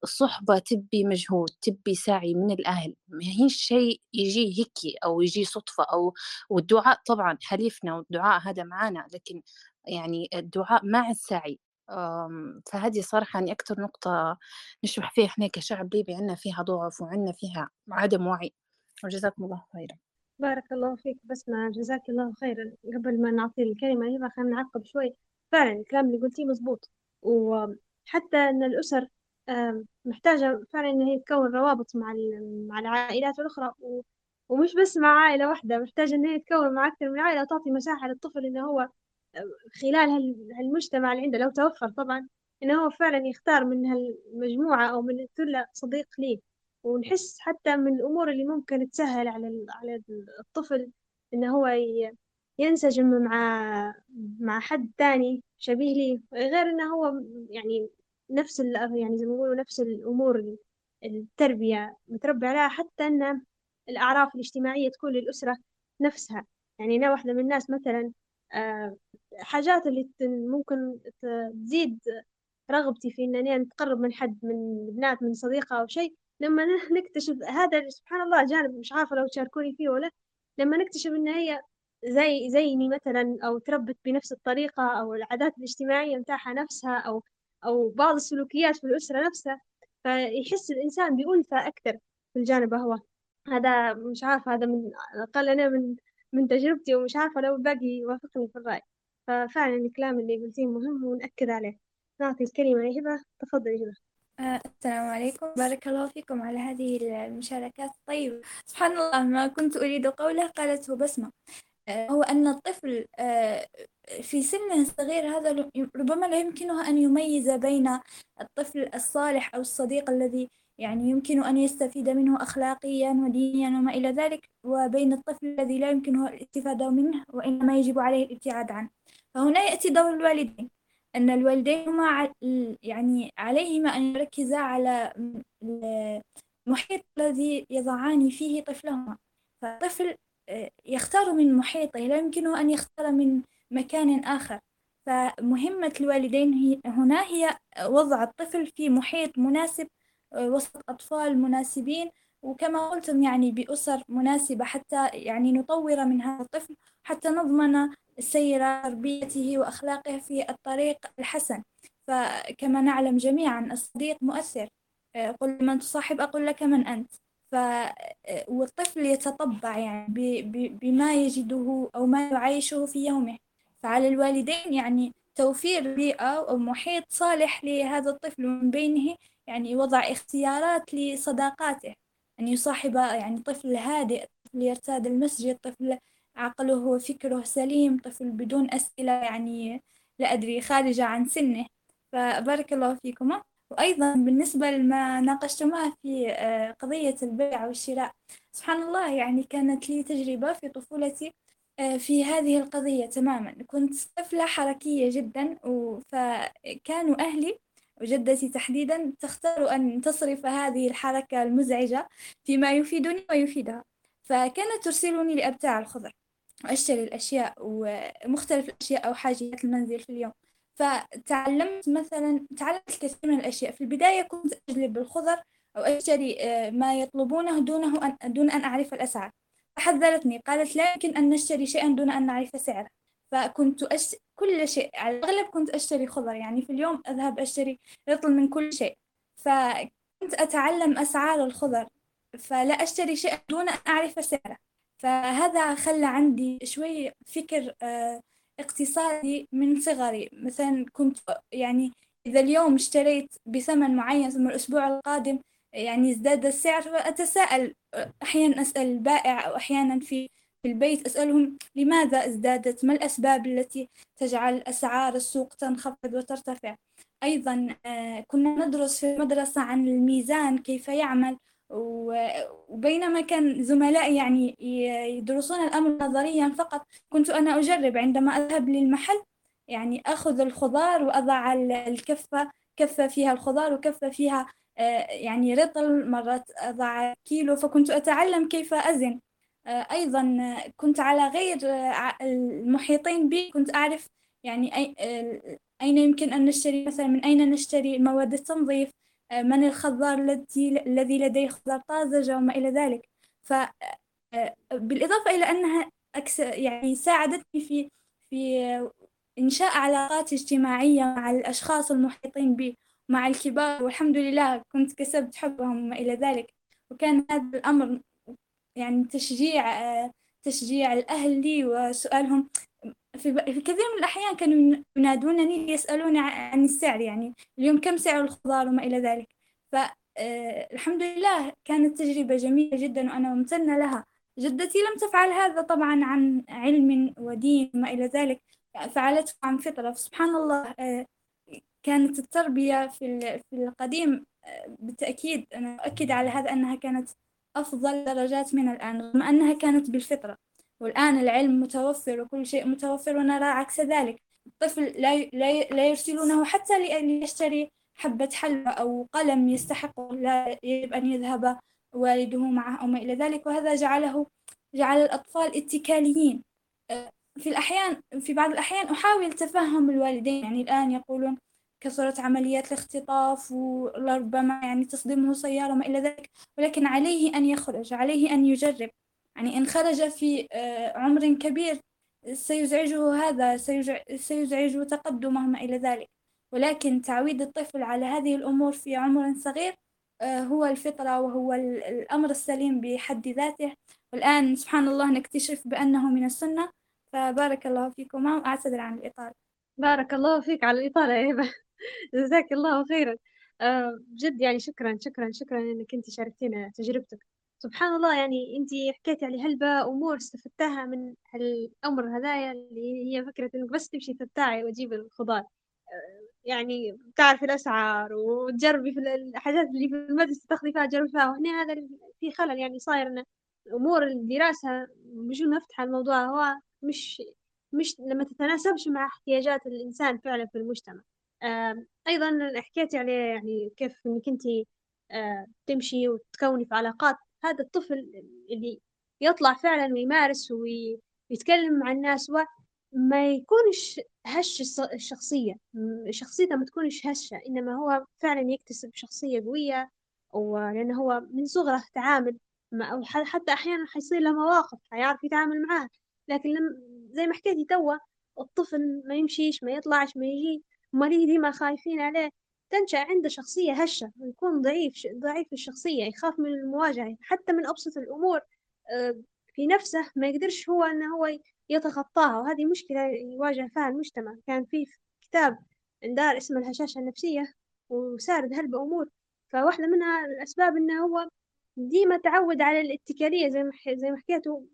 الصحبة تبي مجهود تبي سعي من الأهل. ما هيش شيء يجي هيك أو يجي صدفة أو والدعاء طبعا حليفنا والدعاء هذا معانا لكن يعني الدعاء مع السعي. فهذه صراحة يعني أكثر نقطة نشبح فيها إحنا كشعب ليبي عندنا فيها ضعف وعندنا فيها عدم وعي. وجزاكم الله خيرا. بارك الله فيك بسمة جزاك الله خيرا. قبل ما نعطي الكلمة هبة خلينا نعقب شوي. فعلا الكلام اللي قلتيه مزبوط. وحتى أن الأسر محتاجة فعلا إن هي تكون روابط مع مع العائلات الأخرى. ومش بس مع عائلة واحدة محتاجة إن هي تكون مع أكثر من عائلة وتعطي مساحة للطفل إنه هو خلال هالمجتمع اللي عنده لو توفر طبعا إنه هو فعلا يختار من هالمجموعة أو من الثلة صديق ليه. ونحس حتى من الأمور اللي ممكن تسهل على على الطفل إنه هو ينسجم مع مع حد تاني شبيه ليه غير إنه هو يعني نفس يعني زي ما يقولوا نفس الأمور التربية متربي عليها حتى إن الأعراف الاجتماعية تكون للأسرة نفسها. يعني أنا واحدة من الناس مثلا آه، حاجات اللي ممكن تزيد رغبتي في إنني نتقرب من حد من بنات من صديقة أو شيء لما نكتشف هذا سبحان الله جانب مش عارفة لو تشاركوني فيه ولا لما نكتشف إن هي زي زيني مثلا أو تربت بنفس الطريقة أو العادات الاجتماعية متاعها نفسها أو أو بعض السلوكيات في الأسرة نفسها فيحس الإنسان بألفة أكثر في الجانب هو. هذا مش عارفة هذا من أقل أنا من من تجربتي ومش عارفة لو الباقي يوافقني في الرأي. ففعلا الكلام اللي قلتيه مهم ونأكد عليه. نعطي الكلمة لهبة تفضلي هبة. السلام عليكم. بارك الله فيكم على هذه المشاركات. الطيبة سبحان الله ما كنت أريد قوله قالته بسمة. آه، هو أن الطفل آه، في سن صغير هذا ربما لا يمكنه أن يميز بين الطفل الصالح أو الصديق الذي يعني يمكن أن يستفيد منه أخلاقيا ودينيا وما إلى ذلك وبين الطفل الذي لا يمكنه الاستفادة منه وإنما يجب عليه الابتعاد عنه. فهنا يأتي دور الوالدين. أن الوالدين هما يعني عليهما أن يركزا على المحيط الذي يضعان فيه طفلهما. فالطفل آه، يختار من محيطه لا يمكنه أن يختار من مكان آخر. فمهمة الوالدين هنا هي وضع الطفل في محيط مناسب آه، وسط أطفال مناسبين وكما قلتم يعني بأسر مناسبة حتى يعني نطور من هذا الطفل حتى نضمن سير تربيته وأخلاقه في الطريق الحسن. فكما نعلم جميعا الصديق مؤثر. آه، قل من تصاحب أقول لك من أنت. ف آه، والطفل يتطبع يعني بما يجده أو ما يعيشه في يومه. فعلى الوالدين يعني توفير بيئة أو محيط صالح لهذا الطفل من بينه يعني وضع اختيارات لصداقاته. أن يصاحب يعني طفل هادئ طفل يرتاد المسجد طفل عقله وفكره سليم طفل بدون أسئلة يعني لا أدري خارجة عن سنه. فبارك الله فيكما. وأيضا بالنسبة لما ناقشتما في آه، قضية البيع والشراء سبحان الله يعني كانت لي تجربة في طفولتي آه، في هذه القضية تماما. كنت طفلة حركية جدا فكانوا أهلي وجدتي تحديدا تختار أن تصرف هذه الحركة المزعجة فيما يفيدني ويفيدها. فكانت ترسلني لأبتاع الخضر وأشتري الأشياء ومختلف الأشياء أو حاجيات المنزل في اليوم. فتعلمت مثلا تعلمت الكثير من الأشياء. في البداية كنت أجلب الخضر أو أشتري آه، ما يطلبونه دونه أن دون أن أعرف الأسعار. فحذرتني قالت لا يمكن أن نشتري شيئا دون أن نعرف سعره. فكنت أش... كل شيء على الأغلب كنت أشتري خضر يعني في اليوم أذهب أشتري رطل من كل شيء. فكنت أتعلم أسعار الخضر فلا أشتري شيئا دون أن أعرف سعره. فهذا خلى عندي شوي فكر آه، اقتصادي من صغري. مثلا كنت يعني إذا اليوم اشتريت بثمن معين ثم الأسبوع القادم يعني ازداد السعر فأتساءل أحيانا أسأل البائع أو أحيانا في في البيت أسألهم لماذا ازدادت؟ ما الأسباب التي تجعل أسعار السوق تنخفض وترتفع؟ أيضا آه، كنا ندرس في المدرسة عن الميزان كيف يعمل وبينما كان زملائي يعني يدرسون الأمر نظريا فقط كنت أنا أجرب عندما أذهب للمحل يعني أخذ الخضار وأضع الكفة كفة فيها الخضار وكفة فيها آه، يعني رطل مرات أضع كيلو فكنت أتعلم كيف أزن. أيضا كنت على غير آه، المحيطين بي كنت أعرف يعني أين يمكن أن نشتري مثلا من أين نشتري مواد التنظيف؟ من الخضار الذي الذي لديه خضار طازجة وما إلى ذلك. ف بالإضافة إلى أنها يعني ساعدتني في في إنشاء علاقات اجتماعية مع الأشخاص المحيطين بي مع الكبار. والحمد لله كنت كسبت حبهم وما إلى ذلك. وكان هذا الأمر يعني تشجيع تشجيع الأهل لي وسؤالهم. في كثير من الأحيان كانوا ينادونني يسألوني عن السعر يعني اليوم كم سعر الخضار وما إلى ذلك. فالحمد لله كانت تجربة جميلة جدا وأنا ممتنة لها. جدتي لم تفعل هذا طبعا عن علم ودين وما إلى ذلك فعلته عن فطرة. فسبحان الله كانت التربية في في القديم بالتأكيد أنا أؤكد على هذا أنها كانت أفضل درجات من الآن رغم أنها كانت بالفطرة. والآن العلم متوفر وكل شيء متوفر ونرى عكس ذلك. الطفل لا لا يرسلونه حتى ليشتري حبة حلوى أو قلم يستحق لا يجب أن يذهب والده معه أو ما إلى ذلك. وهذا جعله جعل الأطفال اتكاليين. في الأحيان في بعض الأحيان أحاول تفهم الوالدين. يعني الآن يقولون كثرت عمليات الاختطاف ولربما يعني تصدمه سيارة وما إلى ذلك ولكن عليه أن يخرج عليه أن يجرب. يعني إن خرج في آه، عمر كبير سيزعجه هذا سيزعج تقدمه ما إلى ذلك. ولكن تعويد الطفل على هذه الأمور في عمر صغير آه، هو الفطرة وهو الأمر السليم بحد ذاته. والآن سبحان الله نكتشف بأنه من السنة. فبارك الله فيكما وأعتذر عن الإطالة بارك الله فيك على الإطالة يا هبة جزاك الله خيرا. آه، بجد يعني شكرا شكرا شكرا إنك أنت شاركتينا تجربتك. سبحان الله يعني أنت حكيتي على هلبة أمور استفدتها من الأمر هذايا اللي هي فكرة إنك بس تمشي تبتاعي وتجيب الخضار. يعني تعرفي الأسعار وتجربي في الحاجات اللي في المدرسة تاخذي فيها تجربي فيها. وهنا هذا في خلل يعني صاير إن أمور الدراسة بشو نفتح الموضوع هو مش مش لما تتناسبش مع احتياجات الإنسان فعلا في المجتمع. أيضا حكيتي عليه يعني كيف إنك أنتي تمشي وتكوني في علاقات. هذا الطفل اللي يطلع فعلا ويمارس ويتكلم مع الناس وما يكونش هش الشخصية. شخصيته ما تكونش هشة إنما هو فعلا يكتسب شخصية قوية ولأنه هو من صغره تعامل مع أو حتى أحيانا حيصير له مواقف حيعرف يتعامل معاها لكن لما زي ما حكيتي توا الطفل ما يمشيش ما يطلعش ما يجي مريض ديما خايفين عليه. تنشأ عنده شخصية هشة ويكون ضعيف ضعيف الشخصية يخاف من المواجهة حتى من أبسط الأمور. آه، في نفسه ما يقدرش هو أنه هو يتخطاها وهذه مشكلة يواجه فيها المجتمع. كان في كتاب دار اسمه الهشاشة النفسية وسارد هلبة أمور فواحدة منها الأسباب إنه هو ديما تعود على الاتكالية زي ما زي ما حكيته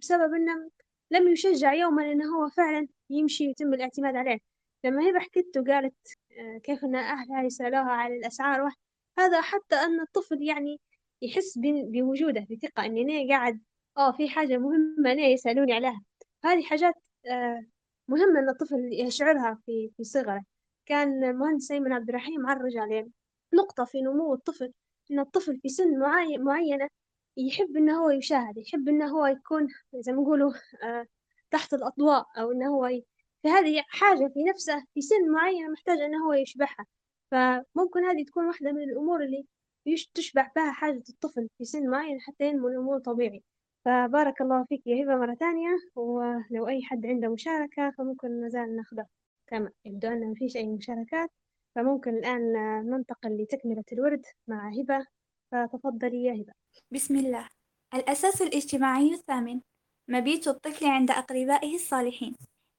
بسبب إنه لم يشجع يوما إنه هو فعلا يمشي ويتم الاعتماد عليه. لما هي حكيت وقالت آه، كيف أن أهلها يسألوها على الأسعار هذا حتى أن الطفل يعني يحس بوجوده بثقة إني أنا قاعد آه في حاجة مهمة أنا يسألوني عليها. هذه حاجات آه، مهمة إن الطفل يشعرها في في صغره. كان المهندس أيمن عبد الرحيم عرج عليه نقطة في نمو الطفل إن الطفل في سن معينة يحب إنه هو يشاهد يحب إنه هو يكون زي ما يقولوا آه، تحت الأضواء أو إنه هو فهذه حاجة في نفسه في سن معين محتاج إنه هو يشبعها فممكن هذه تكون واحدة من الأمور اللي تشبع بها حاجة الطفل في سن معين حتى ينمو الأمور طبيعي. فبارك الله فيك يا هبة مرة ثانية ولو أي حد عنده مشاركة فممكن نزال ناخذها كما يبدو أن ما فيش أي مشاركات فممكن الآن ننتقل لتكملة الورد مع هبة. فتفضلي يا هبة. بسم الله. الأساس الاجتماعي الثامن مبيت الطفل عند أقربائه الصالحين.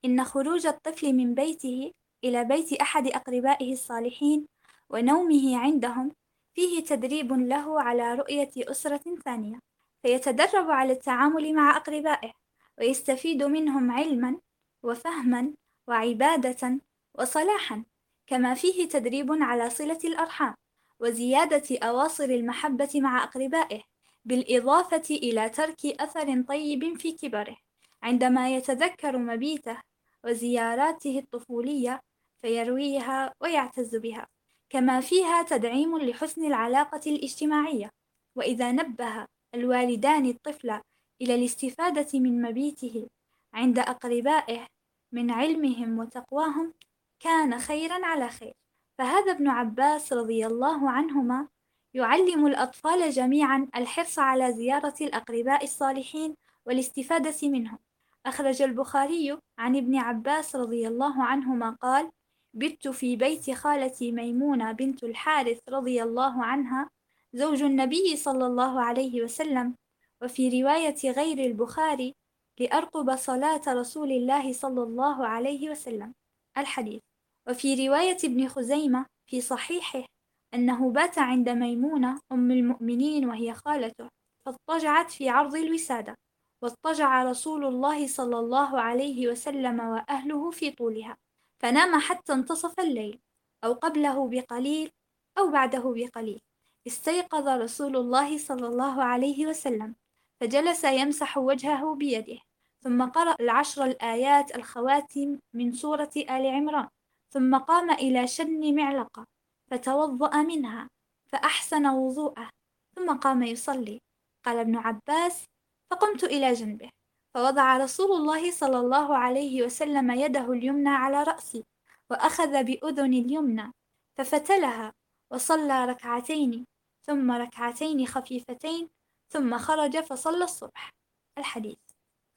إن خروج الطفل من بيته إلى بيت أحد أقربائه الصالحين ونومه عندهم فيه تدريب له على رؤية أسرة ثانية فيتدرب على التعامل مع أقربائه ويستفيد منهم علما وفهما وعبادة وصلاحا كما فيه تدريب على صلة الأرحام وزيادة أواصر المحبة مع أقربائه بالإضافة إلى ترك أثر طيب في كبره عندما يتذكر مبيته وزياراته الطفولية فيرويها ويعتز بها كما فيها تدعيم لحسن العلاقة الاجتماعية. وإذا نبه الوالدان الطفل إلى الاستفادة من مبيته عند أقربائه من علمهم وتقواهم كان خيرا على خير. فهذا ابن عباس رضي الله عنهما يعلم الأطفال جميعا الحرص على زيارة الأقرباء الصالحين والاستفادة منهم. أخرج البخاري عن ابن عباس رضي الله عنهما قال بت في بيت خالتي ميمونة بنت الحارث رضي الله عنها زوج النبي صلى الله عليه وسلم وفي رواية غير البخاري لأرقب صلاة رسول الله صلى الله عليه وسلم. الحديث. وفي رواية ابن خزيمة في صحيحه أنه بات عند ميمونة أم المؤمنين وهي خالته فاضطجعت في عرض الوسادة. واضطجع رسول الله صلى الله عليه وسلم وأهله في طولها فنام حتى انتصف الليل أو قبله بقليل أو بعده بقليل. استيقظ رسول الله صلى الله عليه وسلم فجلس يمسح وجهه بيده ثم قرأ العشر الآيات الخواتم من سورة آل عمران ثم قام إلى شن معلقة فتوضأ منها فأحسن وضوءه ثم قام يصلي. قال ابن عباس فقمت إلى جنبه فوضع رسول الله صلى الله عليه وسلم يده اليمنى على رأسي وأخذ بأذن اليمنى ففتلها وصلى ركعتين ثم ركعتين خفيفتين ثم خرج فصلى الصبح. الحديث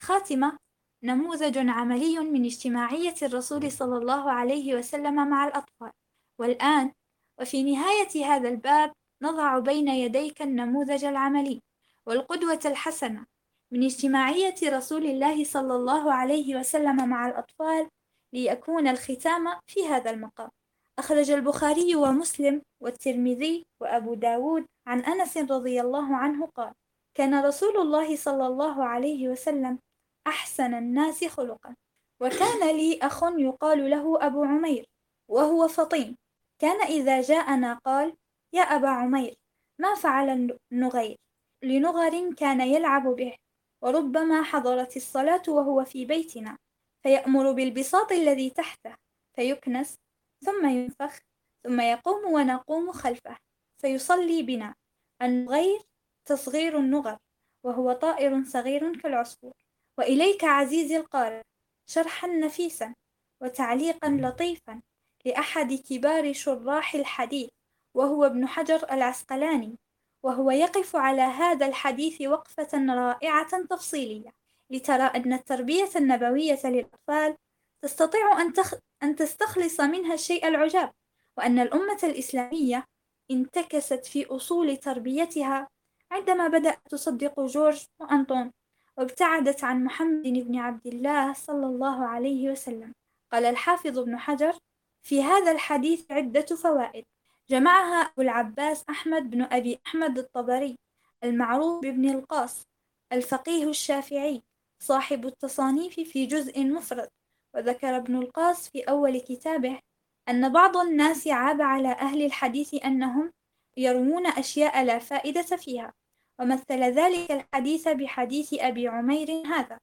خاتمة نموذج عملي من اجتماعية الرسول صلى الله عليه وسلم مع الأطفال. والآن وفي نهاية هذا الباب نضع بين يديك النموذج العملي والقدوة الحسنة. من اجتماعية رسول الله صلى الله عليه وسلم مع الأطفال ليكون الختام في هذا المقام. أخرج البخاري ومسلم والترمذي وأبو داود عن أنس رضي الله عنه قال كان رسول الله صلى الله عليه وسلم أحسن الناس خلقا وكان لي أخ يقال له أبو عمير وهو فطين. كان إذا جاءنا قال يا أبا عمير ما فعل النغير؟ لنغر كان يلعب به. وربما حضرت الصلاة وهو في بيتنا فيأمر بالبساط الذي تحته فيكنس ثم ينفخ ثم يقوم ونقوم خلفه فيصلي بنا. النغير تصغير النغر وهو طائر صغير كالعصفور. وإليك عزيزي القارئ شرحا نفيسا وتعليقا لطيفا لأحد كبار شراح الحديث وهو ابن حجر العسقلاني. وهو يقف على هذا الحديث وقفة رائعة تفصيلية لترى أن التربية النبوية للأطفال تستطيع أن, تخ... أن تستخلص منها الشيء العجاب وأن الأمة الإسلامية انتكست في أصول تربيتها عندما بدأت تصدق جورج وأنطون وابتعدت عن محمد بن عبد الله صلى الله عليه وسلم. قال الحافظ ابن حجر في هذا الحديث عدة فوائد جمعها أبو العباس أحمد بن أبي أحمد الطبري المعروف بابن القاص الفقيه الشافعي صاحب التصانيف في جزء مفرد وذكر ابن القاص في أول كتابه أن بعض الناس عاب على أهل الحديث أنهم يروون أشياء لا فائدة فيها ومثل ذلك الحديث بحديث أبي عمير هذا.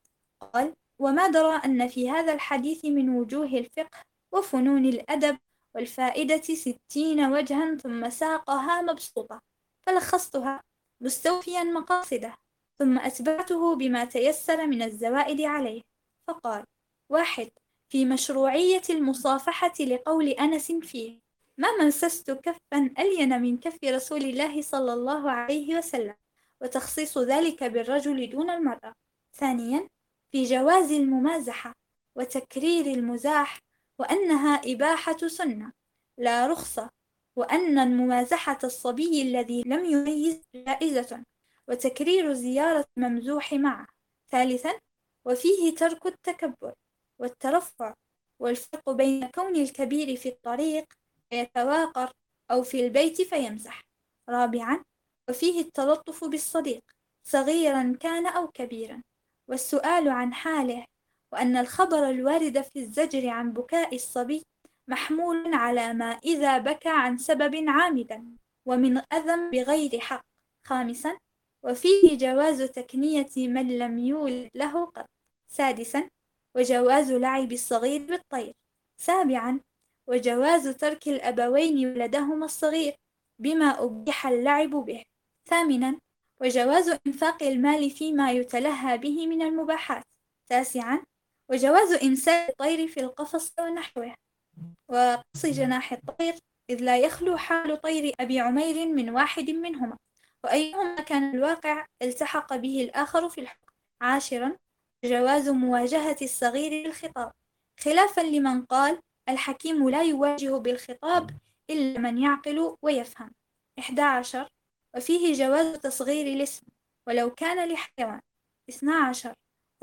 قال وما درى أن في هذا الحديث من وجوه الفقه وفنون الأدب والفائدة ستين وجها ثم ساقها مبسوطة فلخصتها مستوفيا مقاصده ثم أتبعته بما تيسر من الزوائد عليه. فقال واحد في مشروعية المصافحة لقول أنس فيه ما مسست كفا ألين من كف رسول الله صلى الله عليه وسلم وتخصيص ذلك بالرجل دون المرأة. ثانيا في جواز الممازحة وتكرير المزاح وأنها إباحة سنة لا رخصة وأن الممازحة الصبي الذي لم يميز جائزة وتكرير زيارة الممزوح معه. ثالثا وفيه ترك التكبر والترفع والفرق بين كون الكبير في الطريق فيتواقر أو في البيت فيمزح. رابعا وفيه التلطف بالصديق صغيرا كان أو كبيرا. والسؤال عن حاله وأن الخبر الوارد في الزجر عن بكاء الصبي محمول على ما إذا بكى عن سبب عامدا ومن أذى بغير حق. خامسا وفيه جواز تكنية من لم يولد له قط. سادسا وجواز لعب الصغير بالطير. سابعا وجواز ترك الأبوين ولدهما الصغير بما أبيح اللعب به. ثامنا وجواز إنفاق المال فيما يتلهى به من المباحات. تاسعا وجواز إمساك الطير في القفص ونحوه وقص جناح الطير إذ لا يخلو حال طير أبي عمير من واحد منهما. وأيهما كان الواقع؟ التحق به الآخر في الحكم عاشرا جواز مواجهة الصغير بالخطاب. خلافا لمن قال الحكيم لا يواجه بالخطاب إلا من يعقل ويفهم 11 وفيه جواز تصغير الاسم ولو كان لحيوان. 12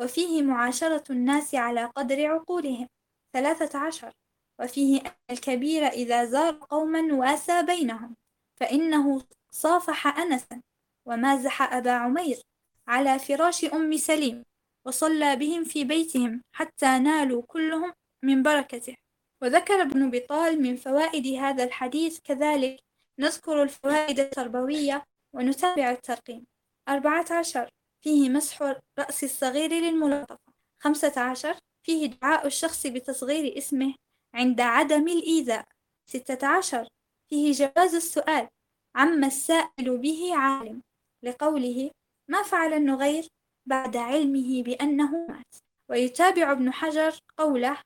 وفيه معاشرة الناس على قدر عقولهم 13 وفيه أن الكبير إذا زار قوما وأسى بينهم فإنه صافح أنسا. ومازح أبا عمير على فراش أم سليم وصلى بهم في بيتهم حتى نالوا كلهم من بركته. وذكر ابن بطال من فوائد هذا الحديث كذلك نذكر الفوائد التربوية ونتابع الترقيم. أربعة عشر. فيه مسح رأس الصغير للملاطفة خمسة عشر. فيه دعاء الشخص بتصغير اسمه عند عدم الإيذاء. ستة عشر. فيه جواز السؤال عما السائل به عالم. لقوله ما فعل النغير بعد علمه بأنه مات. ويتابع ابن حجر قوله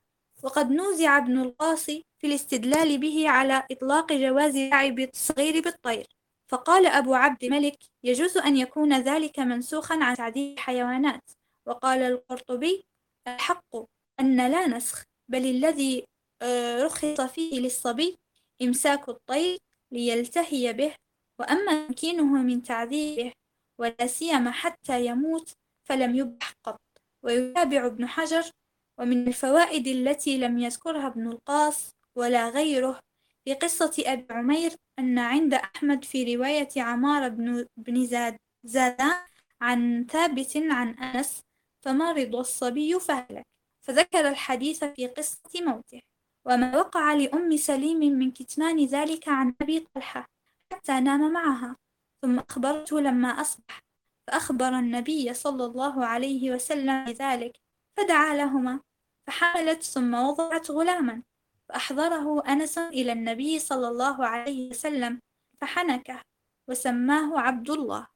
وقد نوزع ابن القاصي في الاستدلال به على إطلاق جواز لعب الصغير بالطير. فقال أبو عبد الملك يجوز أن يكون ذلك منسوخا عن تعديل الحيوانات. وقال القرطبي الحق أن لا نسخ بل الذي آه، رخص فيه للصبي إمساك الطير ليلتهي به وأما تمكينه من تعذيبه ولا سيما حتى يموت فلم يبح قط. ويتابع ابن حجر ومن الفوائد التي لم يذكرها ابن القاص ولا غيره في قصة أبي عمير أن عند أحمد في رواية عمار بن, بن زاد زادان عن ثابت عن أنس فمرض الصبي فهلك فذكر الحديث في قصة موته. وما وقع لأم سليم من كتمان ذلك عن أبي طلحة حتى نام معها ثم أخبرته لما أصبح. فأخبر النبي صلى الله عليه وسلم بذلك فدعا لهما فحملت ثم وضعت غلاما فأحضره أنس إلى النبي صلى الله عليه وسلم فحنكه وسماه عبد الله.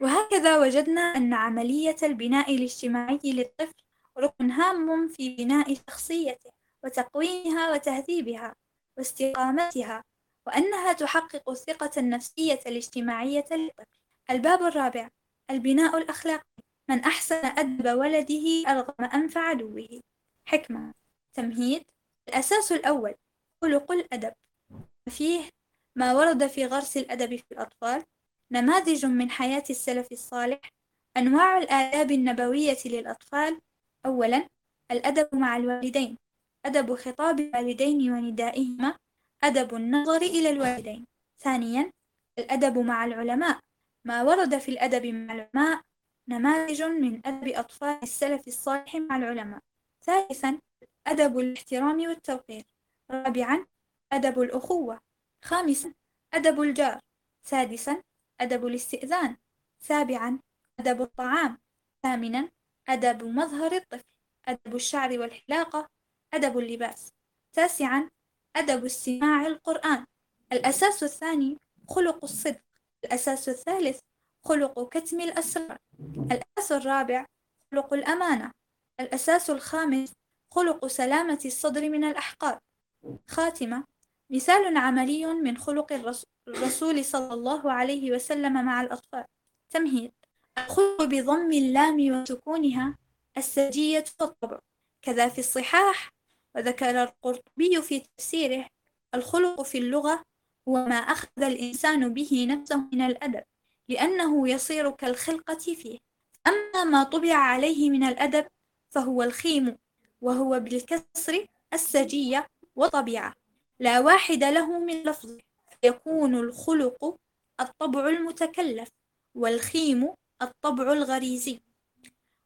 وهكذا وجدنا أن عملية البناء الاجتماعي للطفل ركن هام في بناء شخصيته وتقويمها وتهذيبها واستقامتها وأنها تحقق الثقة النفسية الاجتماعية للطفل. الباب الرابع البناء الأخلاقي. من أحسن أدب ولده أرغم أنف عدوه. حكمة. تمهيد. الأساس الأول خلق الأدب. فيه ما ورد في غرس الأدب في الأطفال نماذج من حياة السلف الصالح أنواع الآداب النبوية للأطفال. أولا الأدب مع الوالدين أدب خطاب الوالدين وندائهما أدب النظر إلى الوالدين. ثانيا الأدب مع العلماء ما ورد في الأدب مع العلماء نماذج من أدب أطفال السلف الصالح مع العلماء. ثالثا أدب الاحترام والتوقير رابعا أدب الأخوة. خامسا أدب الجار. سادسا أدب الاستئذان. سابعا أدب الطعام. ثامنا أدب مظهر الطفل. أدب الشعر والحلاقة. أدب اللباس. تاسعا أدب استماع القرآن. الأساس الثاني خلق الصدق. الأساس الثالث خلق كتم الأسرار. الأساس الرابع خلق الأمانة. الأساس الخامس خلق سلامة الصدر من الأحقاد خاتمة. مثال عملي من خلق الرسول صلى الله عليه وسلم مع الأطفال. تمهيد. الخلق بضم اللام وسكونها السجية والطبع. كذا في الصحاح وذكر القرطبي في تفسيره الخلق في اللغة هو ما أخذ الإنسان به نفسه من الأدب لأنه يصير كالخلقة فيه. أما ما طبع عليه من الأدب فهو الخيم وهو بالكسر السجية وطبيعة لا واحد له من لفظه يكون الخلق الطبع المتكلف والخيم الطبع الغريزي.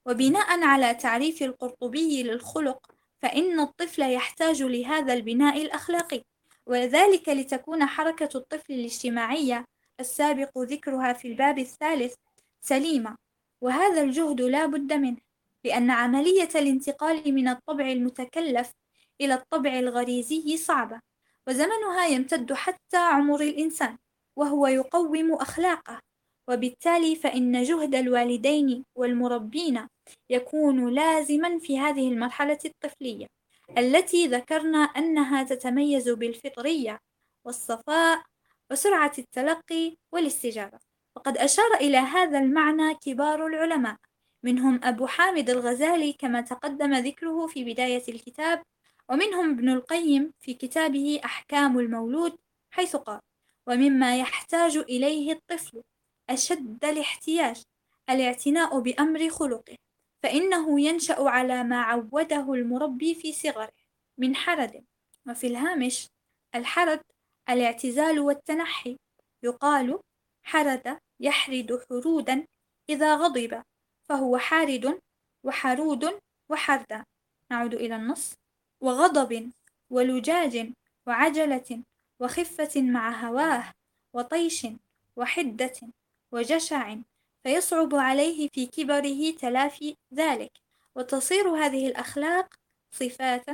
وبناء على تعريف القرطبي للخلق فإن الطفل يحتاج لهذا البناء الأخلاقي. وذلك لتكون حركة الطفل الاجتماعية السابق ذكرها في الباب الثالث سليمة. وهذا الجهد لا بد منه. لأن عملية الانتقال من الطبع المتكلف إلى الطبع الغريزي صعبة وزمنها يمتد حتى عمر الإنسان وهو يقوم أخلاقه وبالتالي فإن جهد الوالدين والمربين يكون لازما في هذه المرحلة الطفلية التي ذكرنا أنها تتميز بالفطرية والصفاء وسرعة التلقي والاستجابة. وقد أشار إلى هذا المعنى كبار العلماء. منهم أبو حامد الغزالي كما تقدم ذكره في بداية الكتاب ومنهم ابن القيم في كتابه أحكام المولود حيث قال ومما يحتاج إليه الطفل أشد الاحتياج الاعتناء بأمر خلقه فإنه ينشأ على ما عوده المربي في صغره من حرد وفي الهامش الحرد الاعتزال والتنحي يقال حرد يحرد حرودا إذا غضب فهو حارد وحرود وحردا نعود إلى النص. وغضب ولجاج وعجلة وخفة مع هواه وطيش وحدة وجشع. فيصعب عليه في كبره تلافي ذلك. وتصير هذه الأخلاق صفات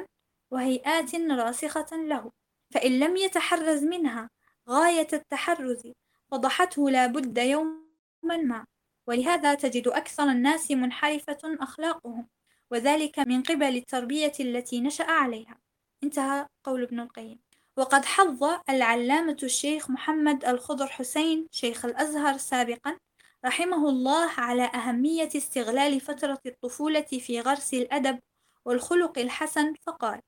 وهيئات راسخة له. فإن لم يتحرز منها غاية التحرز فضحته لا بد يوما ما. ولهذا تجد أكثر الناس منحرفة أخلاقهم وذلك من قبل التربية التي نشأ عليها. انتهى قول ابن القيم. وقد حظ العلامة الشيخ محمد الخضر حسين شيخ الأزهر سابقا رحمه الله على أهمية استغلال فترة الطفولة في غرس الأدب والخلق الحسن فقال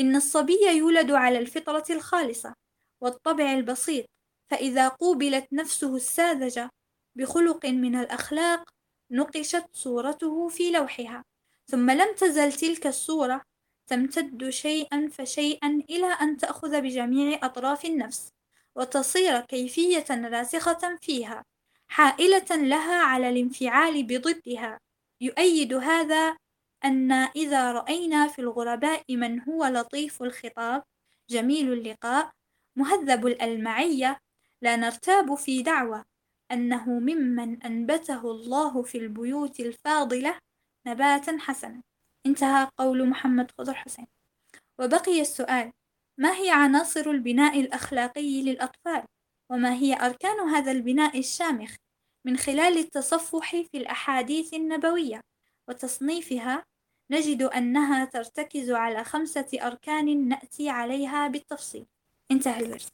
إن الصبي يولد على الفطرة الخالصة والطبع البسيط فإذا قوبلت نفسه الساذجة بخلق من الأخلاق نقشت صورته في لوحها. ثم لم تزل تلك الصورة تمتد شيئا فشيئا إلى أن تأخذ بجميع أطراف النفس وتصير كيفية راسخة فيها حائلة لها على الانفعال بضدها. يؤيد هذا أن إذا رأينا في الغرباء من هو لطيف الخطاب جميل اللقاء مهذب الألمعية لا نرتاب في دعوى أنه ممن أنبته الله في البيوت الفاضلة نباتا حسنا. انتهى قول محمد خضر حسين. وبقي السؤال ما هي عناصر البناء الأخلاقي للأطفال؟ وما هي أركان هذا البناء الشامخ من خلال التصفح في الأحاديث النبوية؟ وتصنيفها نجد أنها ترتكز على خمسة أركان نأتي عليها بالتفصيل. انتهى الورد.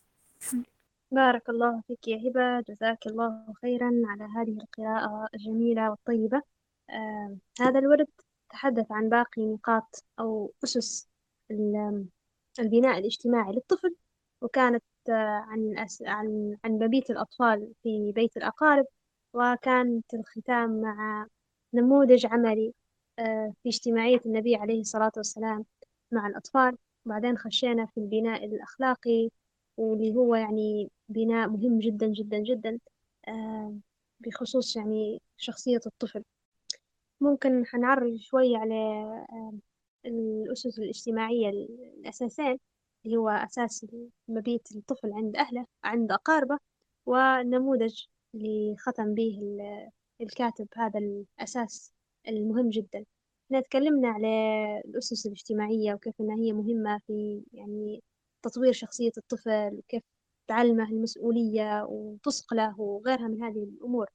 بارك الله فيك يا هبة. جزاك الله خيرا على هذه القراءة الجميلة والطيبة. آه هذا الورد تحدث عن باقي نقاط أو أسس البناء الاجتماعي للطفل وكانت آه عن أس... عن عن مبيت الأطفال في بيت الأقارب وكانت الختام مع نموذج عملي آه في اجتماعية النبي عليه الصلاة والسلام مع الأطفال. وبعدين خشينا في البناء الأخلاقي واللي هو يعني بناء مهم جدا جدا جدا آه بخصوص يعني شخصية الطفل. ممكن حنعرج شوي على آه الأسس الاجتماعية الأساسين اللي هو أساس مبيت الطفل عند أهله عند أقاربه والنموذج اللي ختم به الكاتب. هذا الأساس المهم جدا. إحنا تكلمنا على الأسس الاجتماعية وكيف أنها هي مهمة في يعني تطوير شخصية الطفل وكيف تعلمه المسؤولية وتصقله وغيرها من هذه الأمور.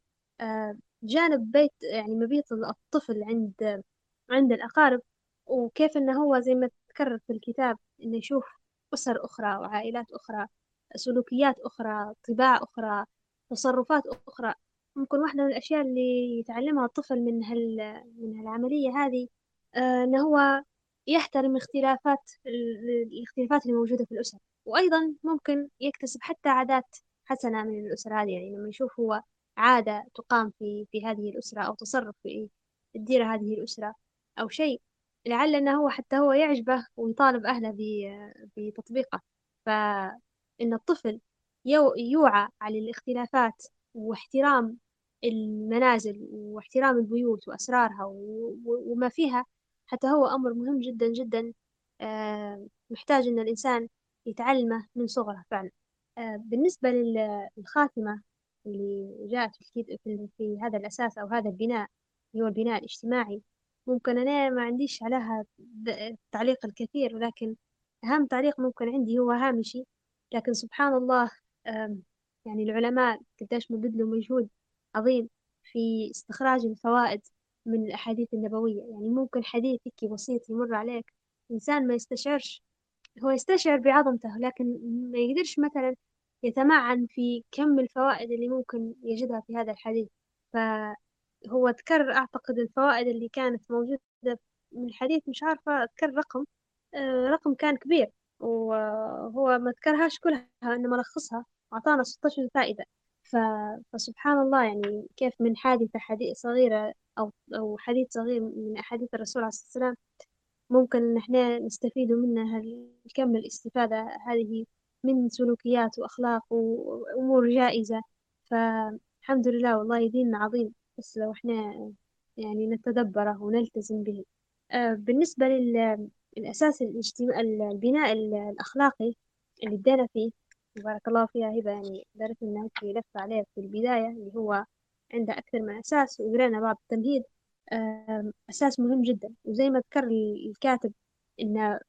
آه جانب بيت يعني مبيت الطفل عند عند الأقارب وكيف إنه هو زي ما تكرر في الكتاب إنه يشوف أسر أخرى وعائلات أخرى سلوكيات أخرى طباع أخرى تصرفات أخرى. ممكن واحدة من الأشياء اللي يتعلمها الطفل من هال من هالعملية هذه آه إنه هو يحترم اختلافات الاختلافات اللي موجودة في الأسر. وأيضا ممكن يكتسب حتى عادات حسنة من الأسرة هذه يعني لما يشوف هو عادة تقام في في هذه الأسرة أو تصرف في تدير هذه الأسرة أو شيء لعل أنه هو حتى هو يعجبه ويطالب أهله بتطبيقه فإن الطفل يوعى على الاختلافات واحترام المنازل واحترام البيوت وأسرارها وما فيها حتى هو أمر مهم جدا جدا محتاج أن الإنسان يتعلمه من صغره فعلا. بالنسبة للخاتمة اللي جاءت في, في هذا الأساس أو هذا البناء اللي هو البناء الاجتماعي ممكن أنا ما عنديش عليها تعليق الكثير ولكن أهم تعليق ممكن عندي هو هامشي. لكن سبحان الله يعني العلماء قديش ما بذلوا مجهود عظيم في استخراج الفوائد من الأحاديث النبوية. يعني ممكن حديث هيك بسيط يمر عليك إنسان ما يستشعرش هو يستشعر بعظمته لكن ما يقدرش مثلا يتمعن في كم الفوائد اللي ممكن يجدها في هذا الحديث. فهو تكرر أعتقد الفوائد اللي كانت موجودة من الحديث مش عارفة أذكر رقم رقم كان كبير. وهو ما ذكرهاش كلها إنما لخصها وأعطانا 16 فائدة فسبحان الله يعني كيف من حادثة حديث صغيرة أو أو حديث صغير من أحاديث الرسول عليه الصلاة والسلام ممكن إن إحنا نستفيد منها الكم الاستفادة هذه من سلوكيات وأخلاق وأمور جائزة. فالحمد لله والله ديننا عظيم بس لو إحنا يعني نتدبره ونلتزم به. آه، بالنسبة للأساس الاجتماع البناء الأخلاقي اللي بدينا فيه بارك الله فيها هبة يعني إنها في لفة عليه في البداية اللي هو عنده أكثر من أساس وقرينا بعض التمهيد. أساس مهم جدا. وزي ما ذكر الكاتب إن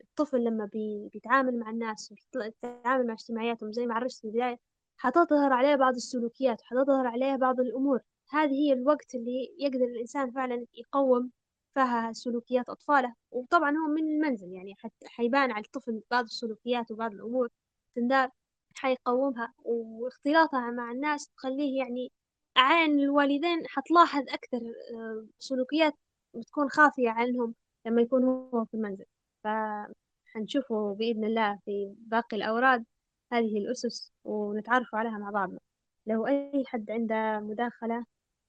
الطفل لما بي بيتعامل مع الناس ويتعامل مع اجتماعياتهم زي ما عرجت في البداية حتظهر عليه بعض السلوكيات وحتظهر عليه بعض الأمور. هذه هي الوقت اللي يقدر الإنسان فعلا يقوم فيها سلوكيات أطفاله. وطبعا هو من المنزل يعني حيبان على الطفل بعض السلوكيات وبعض الأمور تندار حيقومها. واختلاطها مع الناس تخليه يعني عين الوالدين حتلاحظ أكثر آه، سلوكيات بتكون خافية عنهم لما يكون هو في المنزل. فحنشوفه بإذن الله في باقي الأوراد هذه الأسس ونتعرفوا عليها مع بعضنا. لو أي حد عنده مداخلة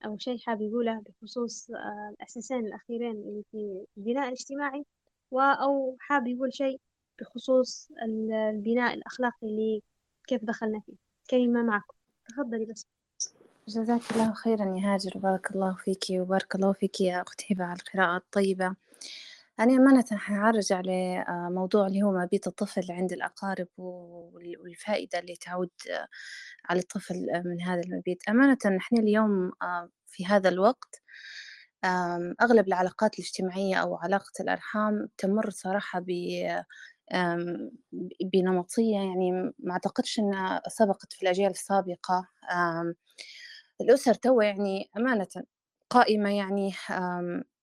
أو شيء حاب يقوله بخصوص آه، الأساسين الأخيرين اللي في البناء الاجتماعي أو حاب يقول شيء بخصوص البناء الأخلاقي اللي كيف دخلنا فيه. كلمة معكم. تفضلي بس. جزاك الله خيرا يا هاجر وبارك الله فيك وبارك الله فيك يا أخت هبة على القراءة الطيبة. أنا أمانةً حنعرج على آه، موضوع اللي هو مبيت الطفل عند الأقارب والفائدة اللي تعود آه، على الطفل آه، من هذا المبيت، أمانةً إحنا اليوم في هذا الوقت أغلب العلاقات الاجتماعية أو علاقة الأرحام تمر صراحة ب بنمطية. يعني ما أعتقدش إنها سبقت في الأجيال السابقة، الأسر توا يعني أمانةً قائمة يعني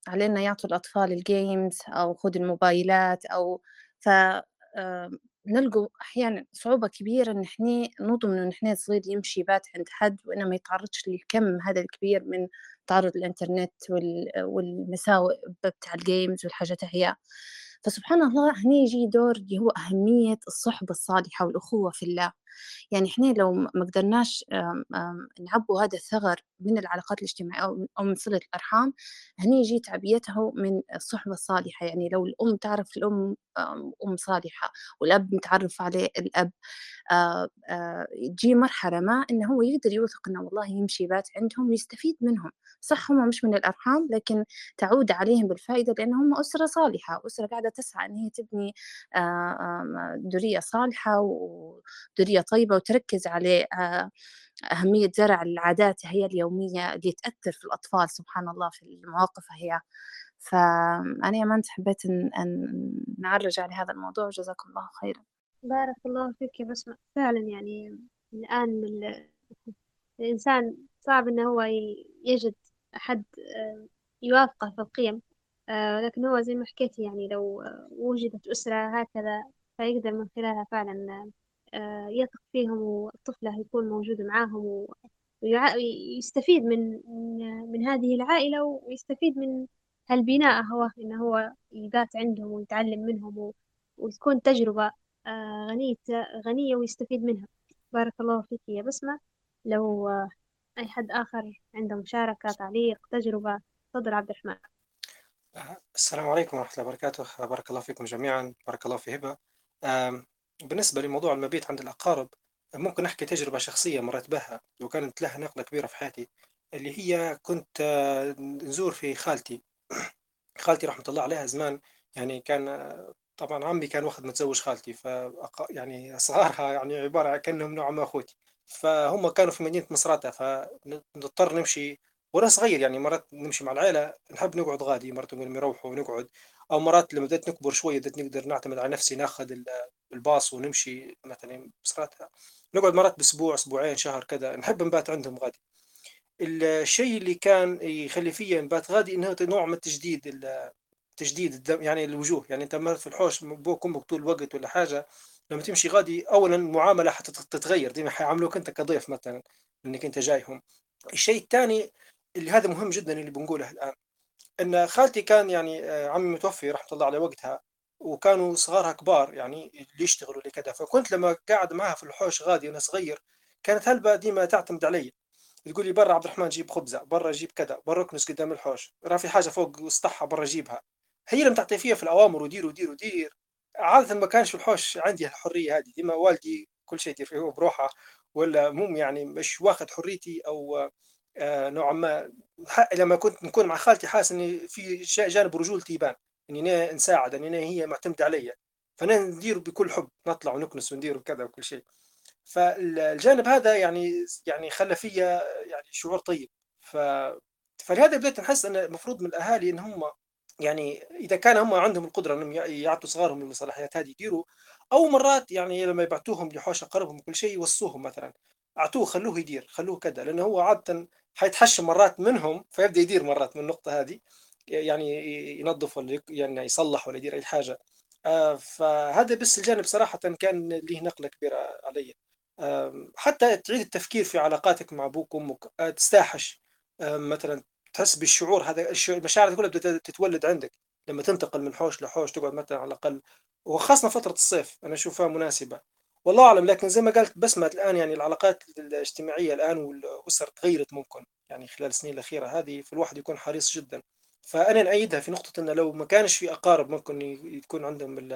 على إنه يعطوا الأطفال الجيمز أو خذ الموبايلات أو ف نلقوا أحيانا صعوبة كبيرة إن إحنا نضمن إن إحنا صغير يمشي بات عند حد وإنه ما يتعرضش للكم هذا الكبير من تعرض الإنترنت والمساوئ بتاع الجيمز والحاجات هي فسبحان الله هنا يجي دور اللي هو أهمية الصحبة الصالحة والأخوة في الله. يعني إحنا لو ما قدرناش نعبوا هذا الثغر من العلاقات الاجتماعية أو من صلة الأرحام هني يجي تعبيتها من الصحبة الصالحة. يعني لو الأم تعرف الأم أم صالحة والأب متعرف عليه الأب تجي مرحلة ما إنه هو يقدر يوثق إنه والله يمشي بات عندهم ويستفيد منهم. صح هم مش من الأرحام لكن تعود عليهم بالفائدة لأن هم أسرة صالحة. أسرة قاعدة تسعى إن هي تبني ذرية صالحة وذرية طيبة وتركز على أهمية زرع العادات هي اليومية اللي تأثر في الأطفال سبحان الله في المواقف هي. فأنا ما حبيت أن نعرج على هذا الموضوع وجزاكم الله خيرا. بارك الله فيك يا بسمة. فعلا يعني الآن الإنسان صعب إنه هو يجد أحد آه، يوافقه في القيم آه، لكن هو زي ما حكيتي يعني لو وجدت أسرة هكذا فيقدر من خلالها فعلا آه، يثق فيهم والطفلة يكون موجود معاهم ويستفيد من من هذه العائلة ويستفيد من هالبناء هو إنه هو يبات عندهم ويتعلم منهم وتكون تجربة غنية غنية ويستفيد منها. بارك الله فيك يا بسمة. لو أي حد آخر عنده مشاركة تعليق تجربة تفضل عبد الرحمن. السلام عليكم ورحمة الله وبركاته. بارك الله فيكم جميعا. بارك الله في هبة. بالنسبة لموضوع المبيت عند الأقارب ممكن أحكي تجربة شخصية مرت بها وكانت لها نقلة كبيرة في حياتي اللي هي كنت آه، نزور في خالتي. خالتي رحمة الله عليها زمان يعني كان آه، طبعا عمي كان واخد متزوج خالتي ف يعني صغارها يعني عبارة كأنهم نوع ما أخوتي. فهم كانوا في مدينة مصراتة فنضطر نمشي وأنا صغير يعني مرات نمشي مع العائلة نحب نقعد غادي مرات نقول ونقعد. أو مرات لما بدأت نكبر شوية بدأت نقدر نعتمد على نفسي ناخذ الباص ونمشي مثلا مصراتة نقعد مرات بأسبوع أسبوعين شهر كذا. نحب نبات عندهم غادي. الشيء اللي كان يخلي فيا نبات غادي إنه نوع من التجديد تجديد الدم يعني الوجوه. يعني أنت ما في الحوش بوك أمك طول الوقت ولا حاجة لما تمشي غادي اولا المعامله حتتغير ديما حيعاملوك أنت كضيف مثلا إنك أنت جايهم. الشيء الثاني اللي هذا مهم جدا اللي بنقوله الآن. إن خالتي كان يعني آه، عمي متوفي رحمة الله على وقتها وكانوا صغارها كبار يعني اللي يشتغلوا اللي كذا. فكنت لما قاعد معها في الحوش غادي وأنا صغير كانت هلبة ديما تعتمد علي. تقول لي برا عبد الرحمن جيب خبزة برا جيب كذا برا اكنس قدام الحوش. راه في حاجة فوق سطحها برا جيبها. هي لم تعطي فيها في الأوامر ودير ودير ودير. عادة ما كانش في الحوش عندي الحريه هذه. ديما والدي كل شيء يدير فيه هو بروحه ولا مو يعني مش واخذ حريتي أو آه نوعا ما. لما كنت نكون مع خالتي حاسس إني في جانب رجولتي يبان إني أنا نساعد إني هي معتمدة علي فانا ندير بكل حب نطلع ونكنس وندير وكذا وكل شيء. فالجانب هذا يعني يعني خلى فيا يعني شعور طيب. ف فلهذا بديت نحس إن المفروض من الأهالي إن هم يعني إذا كان هم عندهم القدرة إنهم يعطوا صغارهم المصالحيات هذه يديروا. أو مرات يعني لما يبعتوهم لحوش أقربهم كل شيء يوصوهم مثلا. أعطوه خلوه يدير خلوه كذا لأنه هو عاده حيتحشم مرات منهم فيبدأ يدير مرات من النقطة هذه يعني ينظف ولا يعني يصلح ولا يدير أي حاجة. آه، فهذا بس الجانب صراحة كان له نقلة كبيرة علي. حتى تعيد التفكير في علاقاتك مع أبوك وأمك آه، تستاحش مثلا تحس بالشعور هذا المشاعر كلها بدها تتولد عندك. لما تنتقل من حوش لحوش تقعد مثلا على الأقل وخاصة فترة الصيف أنا أشوفها مناسبة. والله أعلم لكن زي ما قلت بسمة الآن يعني العلاقات الاجتماعية الآن والأسر تغيرت ممكن يعني خلال السنين الأخيرة هذه فالواحد يكون حريص جدا. فأنا نأيدها في نقطة إنه لو ما كانش في أقارب ممكن يكون عندهم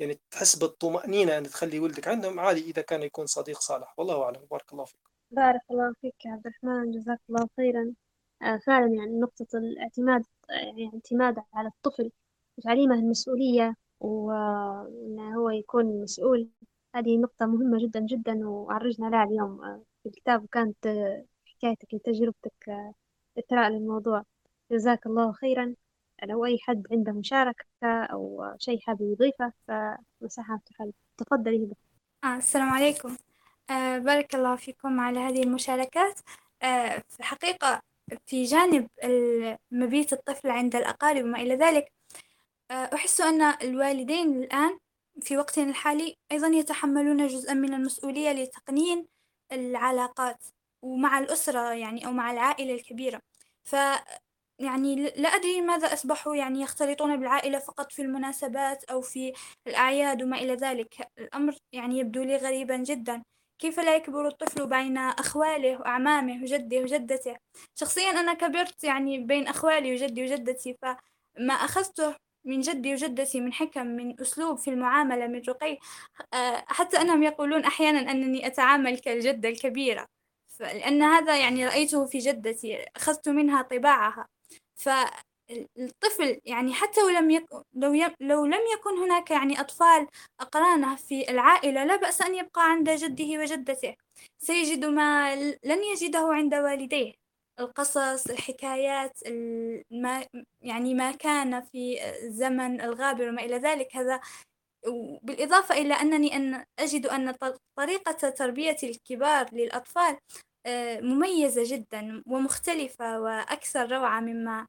يعني تحس بالطمأنينة أن تخلي ولدك عندهم عادي إذا كان يكون صديق صالح. والله أعلم. بارك الله فيك. بارك الله فيك يا عبد الرحمن. جزاك الله خيرا. آه، فعلا يعني نقطة الاعتماد يعني اعتماد على الطفل وتعليمه المسؤولية وإنه هو يكون مسؤول هذه نقطة مهمة جدا جدا وعرجنا لها اليوم. في الكتاب وكانت حكايتك وتجربتك إثراء للموضوع. جزاك الله خيرا. لو أي حد عنده مشاركة أو شيء حابب يضيفه فمساحة مفتوحة تفضلي هبة آه السلام عليكم. آه بارك الله فيكم على هذه المشاركات. آه في الحقيقة في جانب مبيت الطفل عند الأقارب وما إلى ذلك آه أحس أن الوالدين الآن في وقتنا الحالي أيضا يتحملون جزءا من المسؤولية لتقنين العلاقات ومع الأسرة يعني أو مع العائلة الكبيرة. ف يعني لا أدري لماذا أصبحوا يعني يختلطون بالعائلة فقط في المناسبات أو في الأعياد وما إلى ذلك. الأمر يعني يبدو لي غريبا جدا. كيف لا يكبر الطفل بين أخواله وأعمامه وجده وجدته؟ شخصيا أنا كبرت يعني بين أخوالي وجدي وجدتي فما أخذته من جدي وجدتي من حكم من أسلوب في المعاملة من رقي. آه، حتى أنهم يقولون أحيانا أنني أتعامل كالجدة الكبيرة. لأن هذا يعني رأيته في جدتي أخذت منها طباعها. فالطفل يعني حتى ولم يكن لو, ي... لو لم يكن هناك يعني أطفال أقرانه في العائلة لا بأس أن يبقى عند جده وجدته. سيجد ما لن يجده عند والديه. القصص الحكايات ما يعني ما كان في الزمن الغابر وما إلى ذلك. هذا بالإضافة إلى أنني أن أجد أن طريقة تربية الكبار للأطفال آه، مميزة جدا ومختلفة وأكثر روعة مما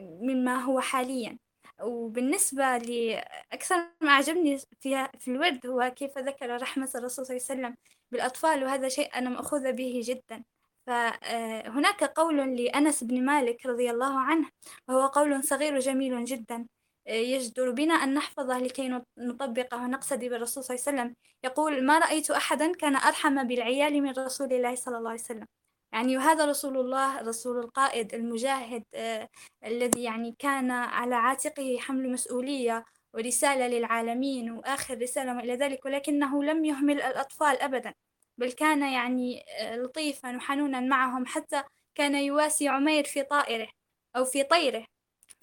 مما هو حاليا. وبالنسبة لأكثر ما أعجبني في, في الورد هو كيف ذكر رحمة الرسول صلى الله عليه وسلم بالأطفال وهذا شيء أنا مأخوذة به جدا. فهناك قول لأنس بن مالك رضي الله عنه وهو قول صغير وجميل جدا. يجدر بنا أن نحفظه لكي نطبقه ونقتدي بالرسول صلى الله عليه وسلم. يقول ما رأيت أحدا كان أرحم بالعيال من رسول الله صلى الله عليه وسلم. يعني وهذا رسول الله رسول القائد المجاهد آه الذي يعني كان على عاتقه حمل مسؤولية ورسالة للعالمين وآخر رسالة وإلى ذلك ولكنه لم يهمل الأطفال أبدا. بل كان يعني آه، لطيفا وحنونا معهم حتى كان يواسي عمير في طائره أو في طيره.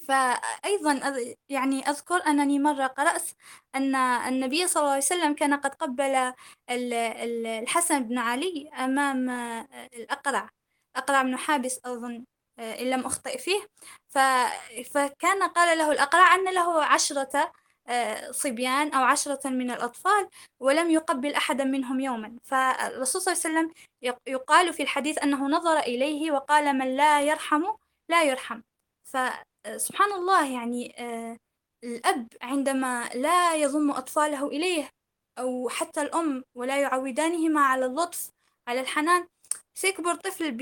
فأيضا يعني أذكر أنني مرة قرأت أن النبي صلى الله عليه وسلم كان قد قبل الحسن بن علي أمام الأقرع. أقرع بن حابس أظن إن لم أخطئ فيه. فكان قال له الأقرع أن له عشرة صبيان أو عشرة من الأطفال ولم يقبل أحدا منهم يوما. فالرسول صلى الله عليه وسلم يقال في الحديث أنه نظر إليه وقال من لا يرحم لا يرحم. فسبحان الله يعني آه، الأب عندما لا يضم أطفاله إليه أو حتى الأم ولا يعودانهما على اللطف على الحنان سيكبر طفل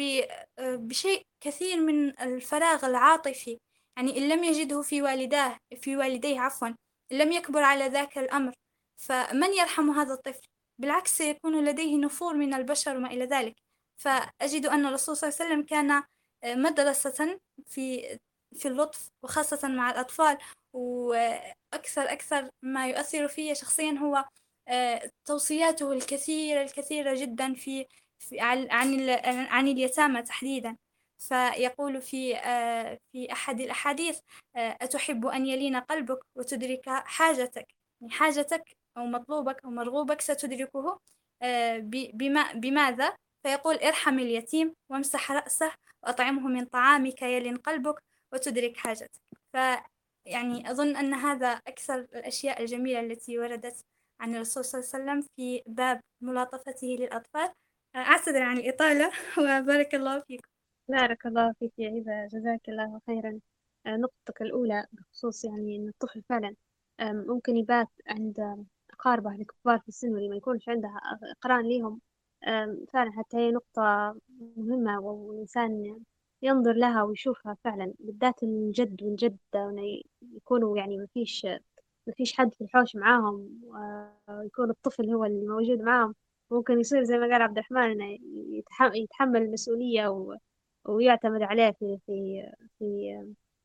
آه، بشيء كثير من الفراغ العاطفي. يعني إن لم يجده في والداه في والديه عفوا. لم يكبر على ذاك الأمر فمن يرحم هذا الطفل؟ بالعكس سيكون لديه نفور من البشر وما إلى ذلك. فأجد أن الرسول صلى الله عليه وسلم كان آه، مدرسة في في اللطف وخاصة مع الأطفال وأكثر أكثر ما يؤثر في شخصيا هو آه، توصياته الكثيرة الكثيرة جدا في, في عن عن اليتامى تحديدا. فيقول في آه، في أحد الأحاديث آه، أتحب أن يلين قلبك وتدرك حاجتك يعني حاجتك أو مطلوبك أو مرغوبك ستدركه بما بماذا؟ فيقول ارحم اليتيم وامسح رأسه وأطعمه من طعامك يلين قلبك وتدرك حاجتك. فيعني أظن أن هذا أكثر الأشياء الجميلة التي وردت عن الرسول صلى الله عليه وسلم في باب ملاطفته للأطفال. أعتذر عن الإطالة وبارك الله فيكم. بارك الله فيك يا إذا جزاك الله خيرا. نقطتك الأولى بخصوص يعني أن الطفل فعلا ممكن يبات عند أقاربه الكبار في السن واللي ما يكونش عندها أقران ليهم. فعلا حتى هي نقطة مهمة والإنسان ينظر لها ويشوفها فعلا بالذات الجد والجدة يكونوا يعني ما فيش ما فيش حد في الحوش معاهم ويكون الطفل هو اللي موجود معاهم. ممكن يصير زي ما قال عبد الرحمن إنه يتحمل المسؤولية ويعتمد عليه في في في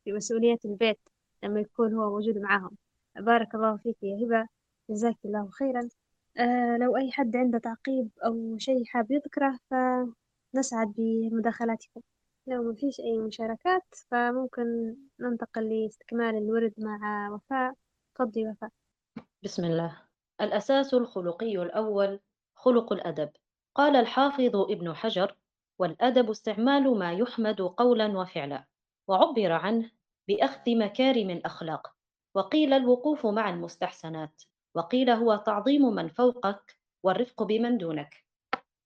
في مسؤولية البيت لما يكون هو موجود معاهم. بارك الله فيك يا هبة. جزاك الله خيرا. آه لو أي حد عنده تعقيب أو شيء حاب يذكره فنسعد بمداخلاتكم. لو ما فيش أي مشاركات فممكن ننتقل لاستكمال الورد مع وفاء. تفضلي وفاء. بسم الله. الأساس الخلقي الأول خلق الأدب. قال الحافظ ابن حجر والأدب استعمال ما يحمد قولا وفعلا وعبر عنه بأخذ مكارم الأخلاق. وقيل الوقوف مع المستحسنات وقيل هو تعظيم من فوقك والرفق بمن دونك.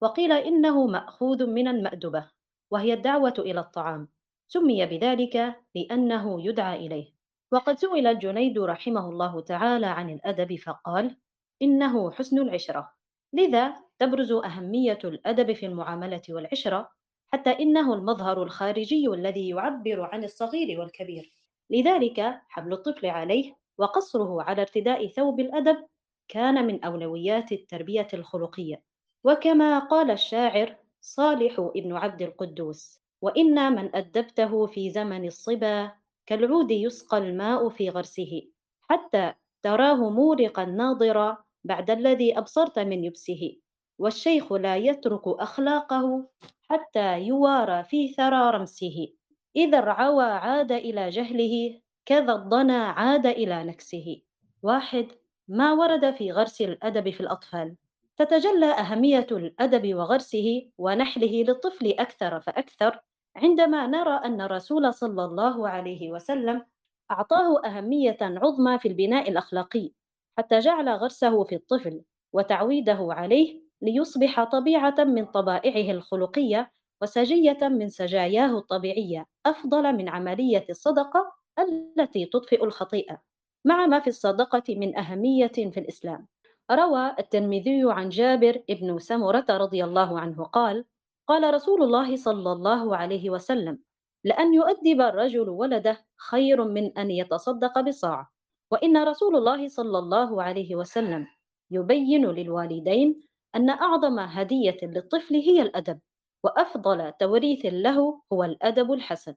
وقيل إنه مأخوذ من المأدبة وهي الدعوة إلى الطعام. سمي بذلك لأنه يدعى إليه. وقد سئل الجنيد رحمه الله تعالى عن الأدب فقال إنه حسن العشرة. لذا تبرز أهمية الأدب في المعاملة والعشرة حتى إنه المظهر الخارجي الذي يعبر عن الصغير والكبير. لذلك حمل الطفل عليه وقصره على ارتداء ثوب الأدب كان من أولويات التربية الخلقية. وكما قال الشاعر صالح ابن عبد القدوس وإن من أدبته في زمن الصبا كالعود يسقى الماء في غرسه حتى تراه مورقا ناضرا بعد الذي أبصرت من يبسه والشيخ لا يترك أخلاقه حتى يوارى في ثرى رمسه. إذا العوى عاد إلى جهله كذا الضنا عاد إلى نكسه. واحد ما ورد في غرس الأدب في الأطفال. تتجلى أهمية الأدب وغرسه ونحله للطفل أكثر فأكثر عندما نرى أن الرسول صلى الله عليه وسلم أعطاه أهمية عظمى في البناء الأخلاقي حتى جعل غرسه في الطفل وتعويده عليه ليصبح طبيعة من طبائعه الخلقية وسجية من سجاياه الطبيعية أفضل من عملية الصدقة التي تطفئ الخطيئة مع ما في الصدقة من أهمية في الإسلام. روى الترمذي عن جابر بن سمرة رضي الله عنه قال قال رسول الله صلى الله عليه وسلم لأن يؤدب الرجل ولده خير من أن يتصدق بصاع وإن رسول الله صلى الله عليه وسلم يبين للوالدين أن أعظم هدية للطفل هي الأدب وأفضل توريث له هو الأدب الحسن.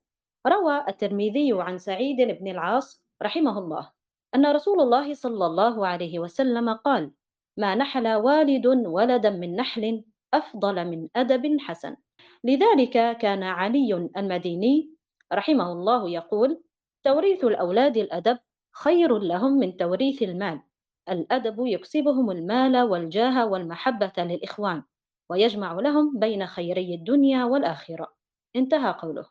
روى الترمذي عن سعيد بن العاص رحمه الله أن رسول الله صلى الله عليه وسلم قال ما نحل والد ولدا من نحل أفضل من أدب حسن لذلك كان علي المديني رحمه الله يقول توريث الأولاد الأدب خير لهم من توريث المال الأدب يكسبهم المال والجاه والمحبة للإخوان ويجمع لهم بين خيري الدنيا والآخرة. انتهى قوله.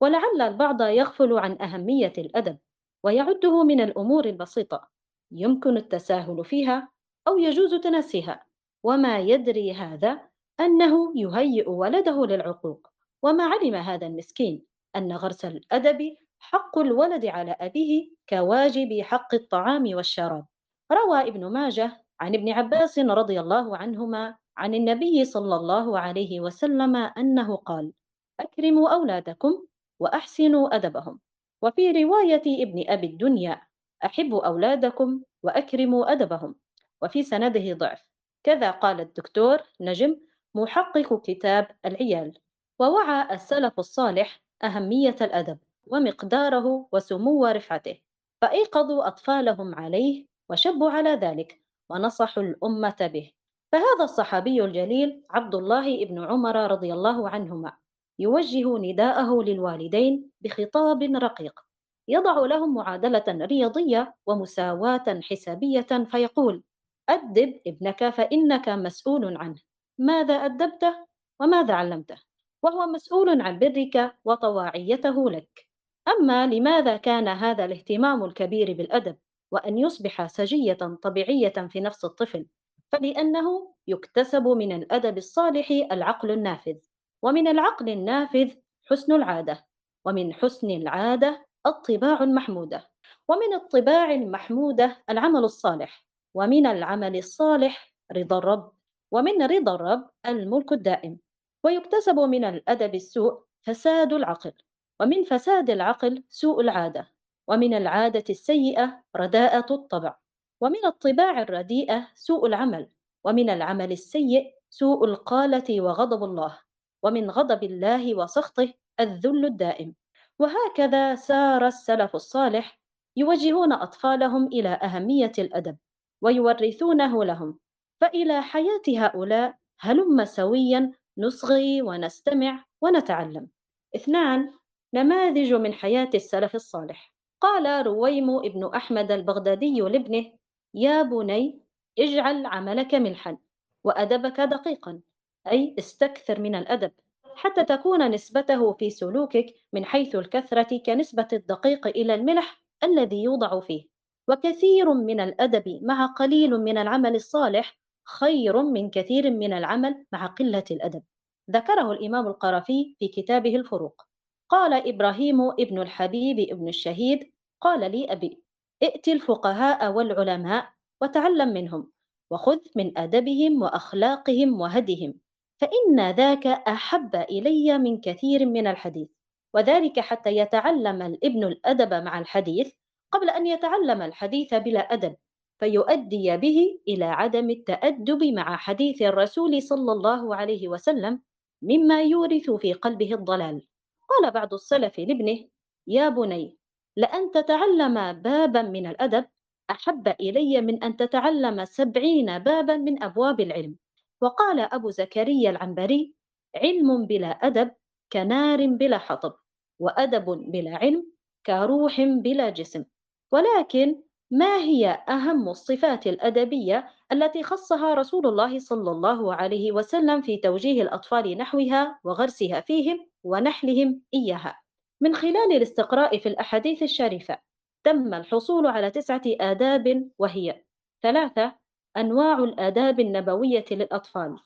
ولعل البعض يغفل عن أهمية الأدب ويعده من الأمور البسيطة يمكن التساهل فيها أو يجوز تناسيها وما يدري هذا أنه يهيئ ولده للعقوق. وما علم هذا المسكين أن غرس الأدب حق الولد على أبيه كواجب حق الطعام والشراب. روى ابن ماجه عن ابن عباس رضي الله عنهما عن النبي صلى الله عليه وسلم أنه قال أكرموا أولادكم وأحسنوا أدبهم. وفي رواية ابن أبي الدنيا أحبوا أولادكم وأكرموا أدبهم. وفي سنده ضعف. كذا قال الدكتور نجم محقق كتاب العيال. ووعى السلف الصالح أهمية الأدب ومقداره وسمو رفعته. فأيقظوا أطفالهم عليه وشبوا على ذلك ونصحوا الأمة به. فهذا الصحابي الجليل عبد الله بن عمر رضي الله عنهما يوجه نداءه للوالدين بخطاب رقيق يضع لهم معادلة رياضية ومساواة حسابية فيقول أدب ابنك فإنك مسؤول عنه ماذا أدبته وماذا علمته؟ وهو مسؤول عن برك وطواعيته لك. أما لماذا كان هذا الاهتمام الكبير بالأدب؟ وأن يصبح سجية طبيعية في نفس الطفل فلأنه يكتسب من الأدب الصالح العقل النافذ ومن العقل النافذ حسن العادة ومن حسن العادة الطباع المحمودة ومن الطباع المحمودة العمل الصالح ومن العمل الصالح رضا الرب ومن رضا الرب الملك الدائم. ويكتسب من الأدب السوء فساد العقل ومن فساد العقل سوء العادة. ومن العادة السيئة رداءة الطبع ومن الطباع الرديئة سوء العمل ومن العمل السيء سوء القالة وغضب الله ومن غضب الله وسخطه الذل الدائم. وهكذا سار السلف الصالح يوجهون أطفالهم إلى أهمية الأدب ويورثونه لهم. فإلى حياة هؤلاء هلم سويا نصغي ونستمع ونتعلم. اثنان نماذج من حياة السلف الصالح. قال رويم ابن أحمد البغدادي لابنه يا بني اجعل عملك ملحا وأدبك دقيقا أي استكثر من الأدب حتى تكون نسبته في سلوكك من حيث الكثرة كنسبة الدقيق إلى الملح الذي يوضع فيه. وكثير من الأدب مع قليل من العمل الصالح خير من كثير من العمل مع قلة الأدب. ذكره الإمام القرافي في كتابه الفروق. قال إبراهيم ابن الحبيب ابن الشهيد قال لي أبي ائت الفقهاء والعلماء وتعلم منهم وخذ من أدبهم وأخلاقهم وهدهم فإن ذاك أحب إلي من كثير من الحديث وذلك حتى يتعلم الابن الأدب مع الحديث قبل أن يتعلم الحديث بلا أدب فيؤدي به إلى عدم التأدب مع حديث الرسول صلى الله عليه وسلم مما يورث في قلبه الضلال. قال بعض السلف لابنه يا بني لأن تتعلم بابا من الأدب أحب إلي من أن تتعلم سبعين بابا من أبواب العلم. وقال أبو زكريا العنبري علم بلا أدب كنار بلا حطب وأدب بلا علم كروح بلا جسم. ولكن ما هي أهم الصفات الأدبية التي خصها رسول الله صلى الله عليه وسلم في توجيه الأطفال نحوها وغرسها فيهم ونحلهم إياها؟ من خلال الاستقراء في الأحاديث الشريفة تم الحصول على تسعة آداب وهي ثلاثة أنواع الآداب النبوية للأطفال.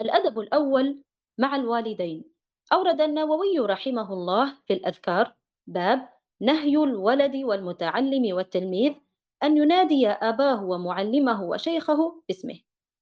الأدب الأول مع الوالدين. أورد النووي رحمه الله في الأذكار باب نهي الولد والمتعلم والتلميذ أن ينادي أباه ومعلمه وشيخه باسمه.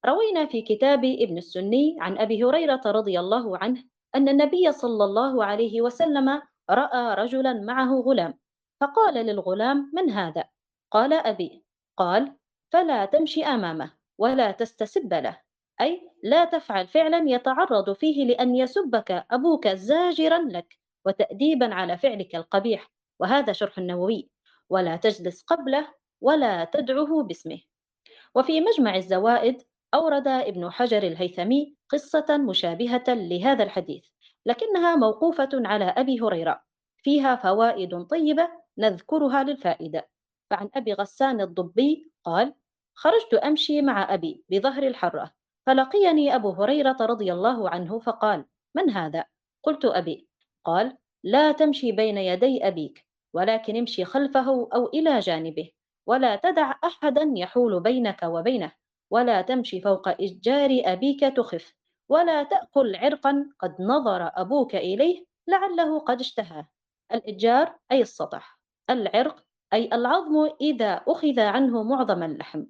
روينا في كتاب ابن السني عن أبي هريرة رضي الله عنه أن النبي صلى الله عليه وسلم رأى رجلا معه غلام فقال للغلام من هذا؟ قال أبي. قال فلا تمشي أمامه ولا تستسب له أي لا تفعل فعلا يتعرض فيه لأن يسبك أبوك زاجرا لك وتأديبا على فعلك القبيح وهذا شرح النووي. ولا تجلس قبله ولا تدعه باسمه. وفي مجمع الزوائد أورد ابن حجر الهيثمي قصة مشابهة لهذا الحديث. لكنها موقوفة على أبي هريرة. فيها فوائد طيبة نذكرها للفائدة. فعن أبي غسان الضبي قال خرجت أمشي مع أبي بظهر الحرة فلقيني أبو هريرة رضي الله عنه فقال من هذا؟ قلت أبي. قال لا تمشي بين يدي أبيك ولكن امشي خلفه أو إلى جانبه ولا تدع أحدا يحول بينك وبينه ولا تمشي فوق إشجار أبيك تخف. ولا تأكل عرقا قد نظر أبوك إليه لعله قد اشتهاه الإتجار أي السطح. العرق أي العظم إذا أخذ عنه معظم اللحم.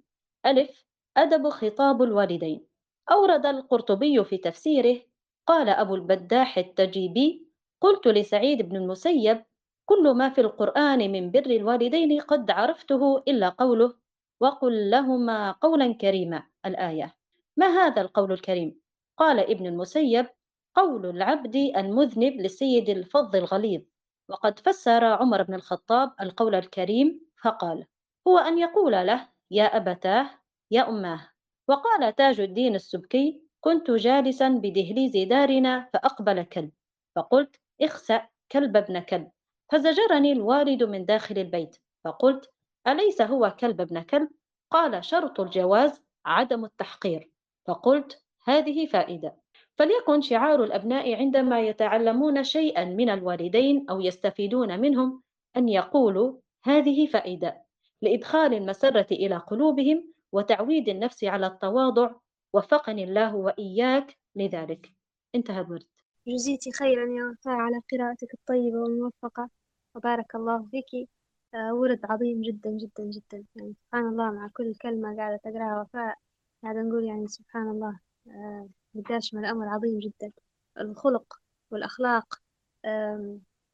ألف أدب خطاب الوالدين. أورد القرطبي في تفسيره قال أبو البداح التجيبي قلت لسعيد بن المسيب كل ما في القرآن من بر الوالدين قد عرفته إلا قوله وقل لهما قولا كريما. الآية ما هذا القول الكريم؟ قال ابن المسيب قول العبد المذنب للسيد الفظ الغليظ. وقد فسر عمر بن الخطاب القول الكريم فقال هو أن يقول له يا أبتاه يا أماه وقال تاج الدين السبكي كنت جالسا بدهليز دارنا فأقبل كلب فقلت اخسأ كلب ابن كلب فزجرني الوالد من داخل البيت. فقلت أليس هو كلب ابن كلب؟ قال شرط الجواز عدم التحقير فقلت هذه فائدة. فليكن شعار الأبناء عندما يتعلمون شيئا من الوالدين أو يستفيدون منهم أن يقولوا هذه فائدة لإدخال المسرة إلى قلوبهم وتعويد النفس على التواضع وفقني الله وإياك لذلك. انتهى الورد. جزيتي خيرا يا وفاء على قراءتك الطيبة والموفقة. وبارك الله فيك. آه، ورد عظيم جدا جدا جدا. يعني سبحان الله مع كل كلمة قاعدة تقراها وفاء قاعدة نقول يعني سبحان الله. آه، قداش من الأمر عظيم جدا. الخلق والأخلاق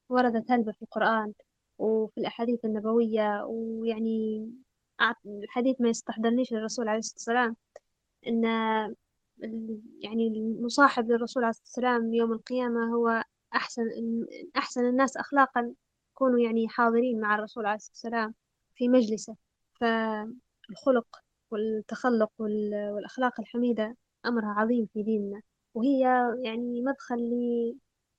وردت هلبة في القرآن وفي الأحاديث النبوية ويعني الحديث ما يستحضرنيش للرسول عليه الصلاة والسلام. إن يعني المصاحب للرسول عليه الصلاة والسلام يوم القيامة هو أحسن أحسن الناس أخلاقا يكونوا يعني حاضرين مع الرسول عليه الصلاة والسلام في مجلسه. فالخلق والتخلق والأخلاق الحميدة أمرها عظيم في ديننا وهي يعني مدخل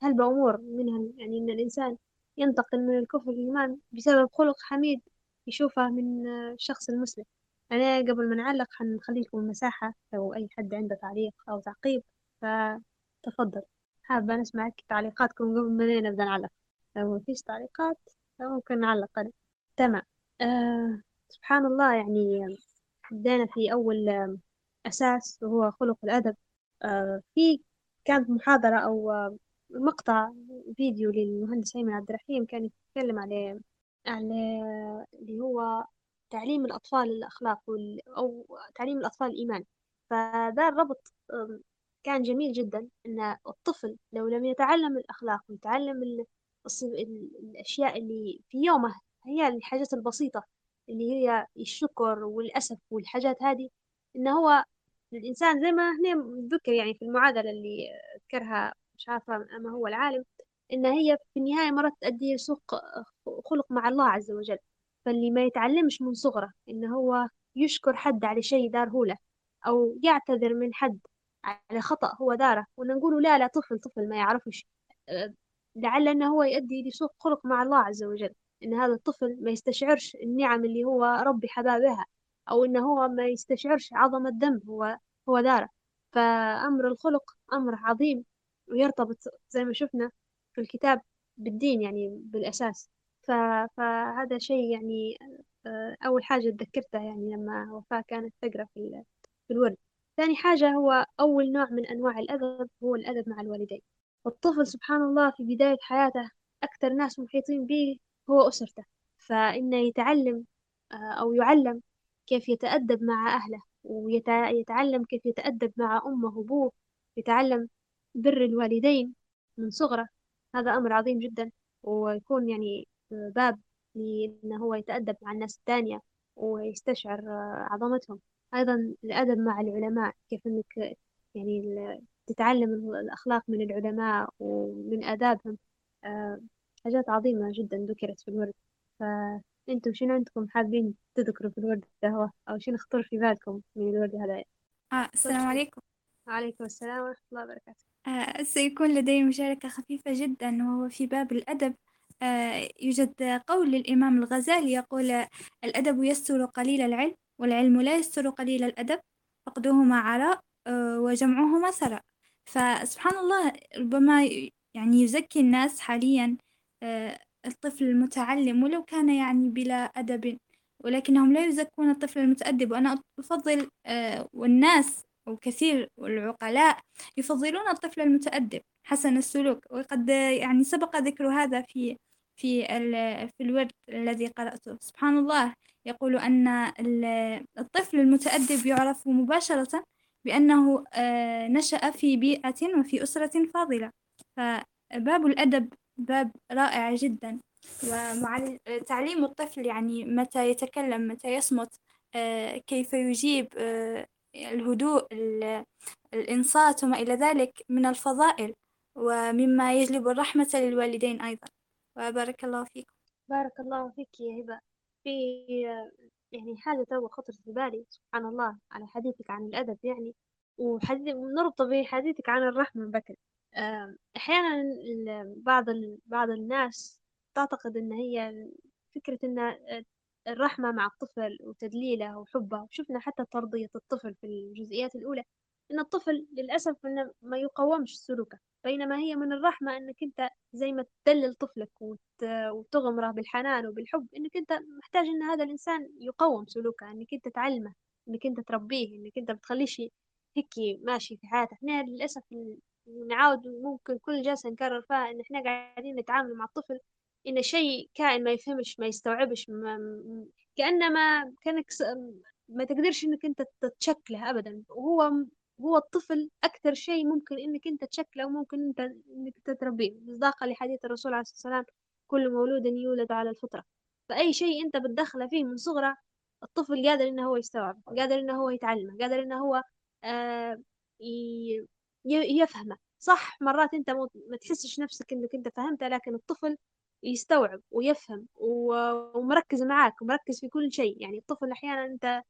هلبة أمور منها يعني إن الإنسان ينتقل من الكفر للإيمان بسبب خلق حميد يشوفه من الشخص المسلم. يعني قبل ما نعلق حنخلي لكم المساحة لو أي حد عنده تعليق أو تعقيب فتفضل. حابة نسمع تعليقاتكم قبل ما نبدأ نعلق. لو مفيش تعليقات ممكن نعلق أنا. تمام. آه سبحان الله يعني بدينا في أول أساس وهو خلق الأدب. آه في كانت محاضرة أو مقطع فيديو للمهندس أيمن عبد الرحيم كان يتكلم على على اللي هو تعليم الأطفال الأخلاق أو تعليم الأطفال الإيمان. فذا الربط كان جميل جدا أن الطفل لو لم يتعلم الأخلاق ويتعلم الأشياء اللي في يومه هي الحاجات البسيطة اللي هي الشكر والأسف والحاجات هذه إن هو الإنسان زي ما هنا ذكر يعني في المعادلة اللي ذكرها مش عارفة ما هو العالم إن هي في النهاية مرات تؤدي سوء خلق مع الله عز وجل. فاللي ما يتعلمش من صغره إن هو يشكر حد على شيء داره له أو يعتذر من حد على خطأ هو داره ونقوله لا لا طفل طفل ما يعرفش. لعل أنه هو يؤدي لسوء خلق مع الله عز وجل إن هذا الطفل ما يستشعرش النعم اللي هو ربي حبابها. أو إنه هو ما يستشعرش عظمة ذنب هو هو دارة. فأمر الخلق أمر عظيم ويرتبط زي ما شفنا في الكتاب بالدين يعني بالأساس. فهذا شيء يعني آه، أول حاجة تذكرتها يعني لما وفاة كانت تقرأ في في الورد. ثاني حاجة هو أول نوع من أنواع الأدب هو الأدب مع الوالدين. والطفل سبحان الله في بداية حياته أكثر ناس محيطين به هو أسرته. فإنه يتعلم آه، أو يعلم كيف يتأدب مع أهله ويتعلم كيف يتأدب مع أمه وأبوه يتعلم بر الوالدين من صغره. هذا أمر عظيم جدا ويكون يعني باب لأنه هو يتأدب مع الناس الثانية ويستشعر عظمتهم. أيضا الأدب مع العلماء كيف أنك يعني تتعلم الأخلاق من العلماء ومن آدابهم. آه، حاجات عظيمة جدا ذكرت في الورد فأنتم شنو عندكم حابين تذكروا في الورد هو أو شنو خطر في بالكم من الورد هذا؟ آه السلام عليكم. وعليكم السلام ورحمة الله وبركاته. آه سيكون لدي مشاركة خفيفة جدا وهو في باب الأدب. آه يوجد قول للإمام الغزالي يقول الأدب يستر قليل العلم والعلم لا يستر قليل الأدب فقدهما عراء آه وجمعهما ثراء. فسبحان الله ربما يعني يزكي الناس حاليا آه الطفل المتعلم ولو كان يعني بلا أدب ولكنهم لا يزكون الطفل المتأدب. وأنا أفضل آه والناس وكثير والعقلاء يفضلون الطفل المتأدب حسن السلوك. وقد يعني سبق ذكر هذا في في في الورد الذي قرأته. سبحان الله. يقول أن الطفل المتأدب يعرف مباشرة بأنه آه، نشأ في بيئة وفي أسرة فاضلة. فباب الأدب باب رائع جدا. ومع تعليم الطفل يعني متى يتكلم متى يصمت آه، كيف يجيب آه، الهدوء الإنصات وما إلى ذلك من الفضائل ومما يجلب الرحمة للوالدين أيضا. وبارك الله فيكم. بارك الله فيك يا هبة. في يعني حاجة تو خطرت في بالي سبحان الله على حديثك عن الأدب يعني وحديث بحديثك عن الرحمة بكر أحيانا بعض بعض الناس تعتقد إن هي فكرة إن الرحمة مع الطفل وتدليله وحبه وشفنا حتى ترضية الطفل في الجزئيات الأولى إن الطفل للأسف إنه ما يقومش سلوكه بينما هي من الرحمة إنك أنت زي ما تدلل طفلك وتغمره بالحنان وبالحب إنك أنت محتاج إن هذا الإنسان يقوم سلوكه إنك أنت تعلمه إنك أنت تربيه إنك أنت بتخليش هيك ماشي في حياته. إحنا للأسف نعاود ممكن كل جلسة نكرر فيها إن إحنا قاعدين نتعامل مع الطفل إن شيء كائن ما يفهمش ما يستوعبش ما كأنما كأنك ما تقدرش إنك أنت تتشكله أبدا. وهو هو الطفل أكثر شيء ممكن إنك أنت تشكله وممكن أنت إنك تتربيه مصداقا لحديث الرسول عليه الصلاة والسلام كل مولود يولد على الفطرة. فأي شيء أنت بتدخله فيه من صغره الطفل قادر إنه هو يستوعب قادر إنه هو يتعلم قادر إنه هو آه يفهمه. صح مرات أنت ما تحسش نفسك إنك أنت فهمته لكن الطفل يستوعب ويفهم ومركز معاك ومركز في كل شيء. يعني الطفل أحيانا أنت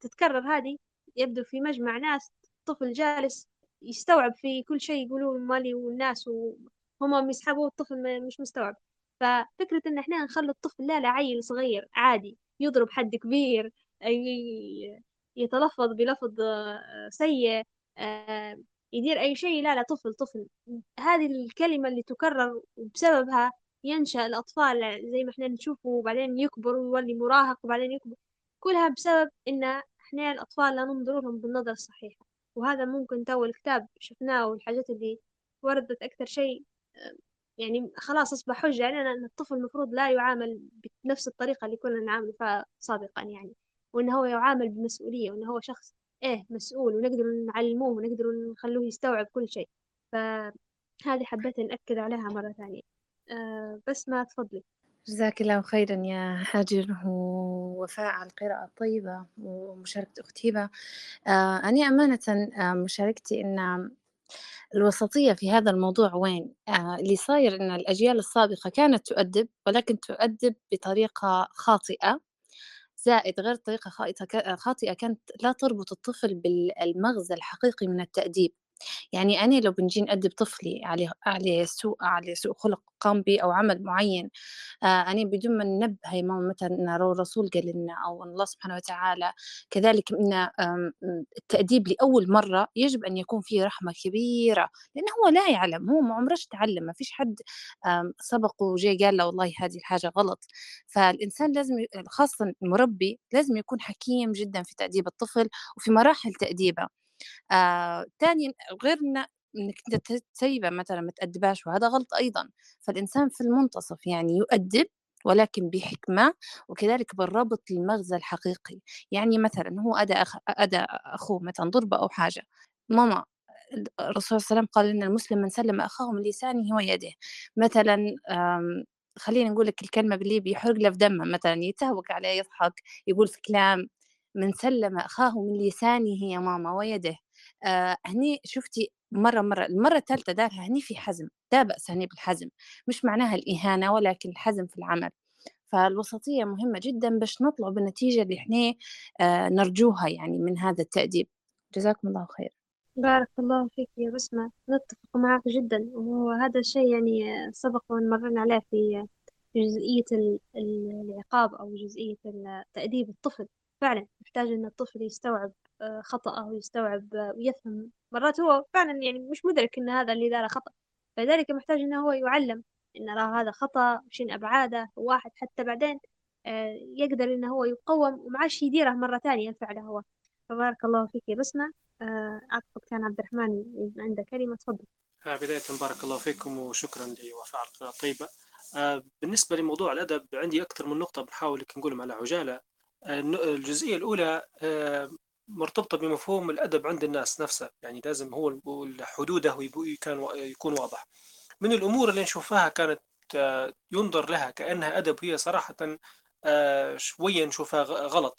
تتكرر هذه يبدو في مجمع ناس طفل جالس يستوعب في كل شيء يقولوه مالي والناس وهم يسحبوه الطفل مش مستوعب. ففكرة إن إحنا نخلي الطفل لا لا عيل صغير عادي يضرب حد كبير يتلفظ بلفظ آه، سيء يدير أي شيء. لا لا طفل طفل. هذه الكلمة اللي تكرر وبسببها ينشأ الأطفال زي ما إحنا نشوفه وبعدين يكبر ويولي مراهق وبعدين يكبر. كلها بسبب إن إحنا الأطفال لا ننظر لهم بالنظرة الصحيحة. وهذا ممكن تو الكتاب شفناه والحاجات اللي وردت أكثر شيء يعني خلاص أصبح حجة علينا أن الطفل المفروض لا يعامل بنفس الطريقة اللي كنا نعامل فيها سابقا يعني وإنه هو يعامل بمسؤولية وإنه هو شخص إيه مسؤول ونقدر نعلموه ونقدر نخلوه يستوعب كل شيء. فهذه حبيت نأكد عليها مرة ثانية. أه بس ما تفضلي. جزاك الله خيرا يا حاجر ووفاء على القراءة الطيبة ومشاركة أخت هبة آه أنا أمانة آه مشاركتي إن الوسطية في هذا الموضوع وين؟ آه اللي صاير إن الأجيال السابقة كانت تؤدب ولكن تؤدب بطريقة خاطئة. زائد غير طريقة خاطئة كانت لا تربط الطفل بالمغزى الحقيقي من التأديب. يعني أنا لو بنجي نأدب طفلي عليه عليه سوء عليه سوء خلق قام به أو عمل معين آه أنا بدون ما ننبه ماما مثلا أن الرسول قال لنا أو الله سبحانه وتعالى كذلك أن التأديب لأول مرة يجب أن يكون فيه رحمة كبيرة لأنه هو لا يعلم هو ما عمرش تعلم ما فيش حد سبقه وجاي قال له والله هذه الحاجة غلط. فالإنسان لازم خاصة المربي لازم يكون حكيم جدا في تأديب الطفل وفي مراحل تأديبه. آه تاني غير إنك أنت تسيبه مثلا ما تأدباش وهذا غلط أيضا. فالإنسان في المنتصف يعني يؤدب ولكن بحكمة وكذلك بالربط للمغزى الحقيقي. يعني مثلا هو أدى, أخ... أدى أخوه مثلا ضربة أو حاجة ماما الرسول صلى الله عليه وسلم قال إن المسلم من سلم أخاه من لسانه ويده. مثلا خلينا نقول لك الكلمة باللي بيحرق له في دمه مثلا يتهوك عليه يضحك يقول في كلام. من سلم أخاه من لسانه يا ماما ويده. آه هني شفتي مرة مرة المرة الثالثة دارها هني في حزم لا بأس هني بالحزم مش معناها الإهانة ولكن الحزم في العمل. فالوسطية مهمة جدا باش نطلع بالنتيجة اللي إحنا آه نرجوها يعني من هذا التأديب. جزاكم الله خير. بارك الله فيك يا بسمة. نتفق معك جدا وهذا الشيء يعني سبق ومرنا عليه في جزئية العقاب أو جزئية تأديب الطفل. فعلا يحتاج أن الطفل يستوعب آه، خطأه ويستوعب آه، ويفهم مرات هو فعلا يعني مش مدرك أن هذا اللي داره خطأ. فلذلك محتاج أنه هو يعلم أن راه هذا خطأ وشين أبعاده واحد حتى بعدين آه، يقدر أنه هو يقوم ومعاش يديره مرة ثانية فعله هو. فبارك الله فيك يا بسمة. أعتقد كان عبد الرحمن عنده كلمة تفضل. بداية بارك الله فيكم وشكرا لوفاء القراءة الطيبة بالنسبة لموضوع الأدب عندي أكثر من نقطة بنحاول نقولهم على عجالة الجزئية الأولى آه، مرتبطة بمفهوم الأدب عند الناس نفسها يعني لازم هو حدوده يكون واضح. من الأمور اللي نشوفها كانت آه، ينظر لها كأنها أدب هي صراحة آه، شوية نشوفها غلط.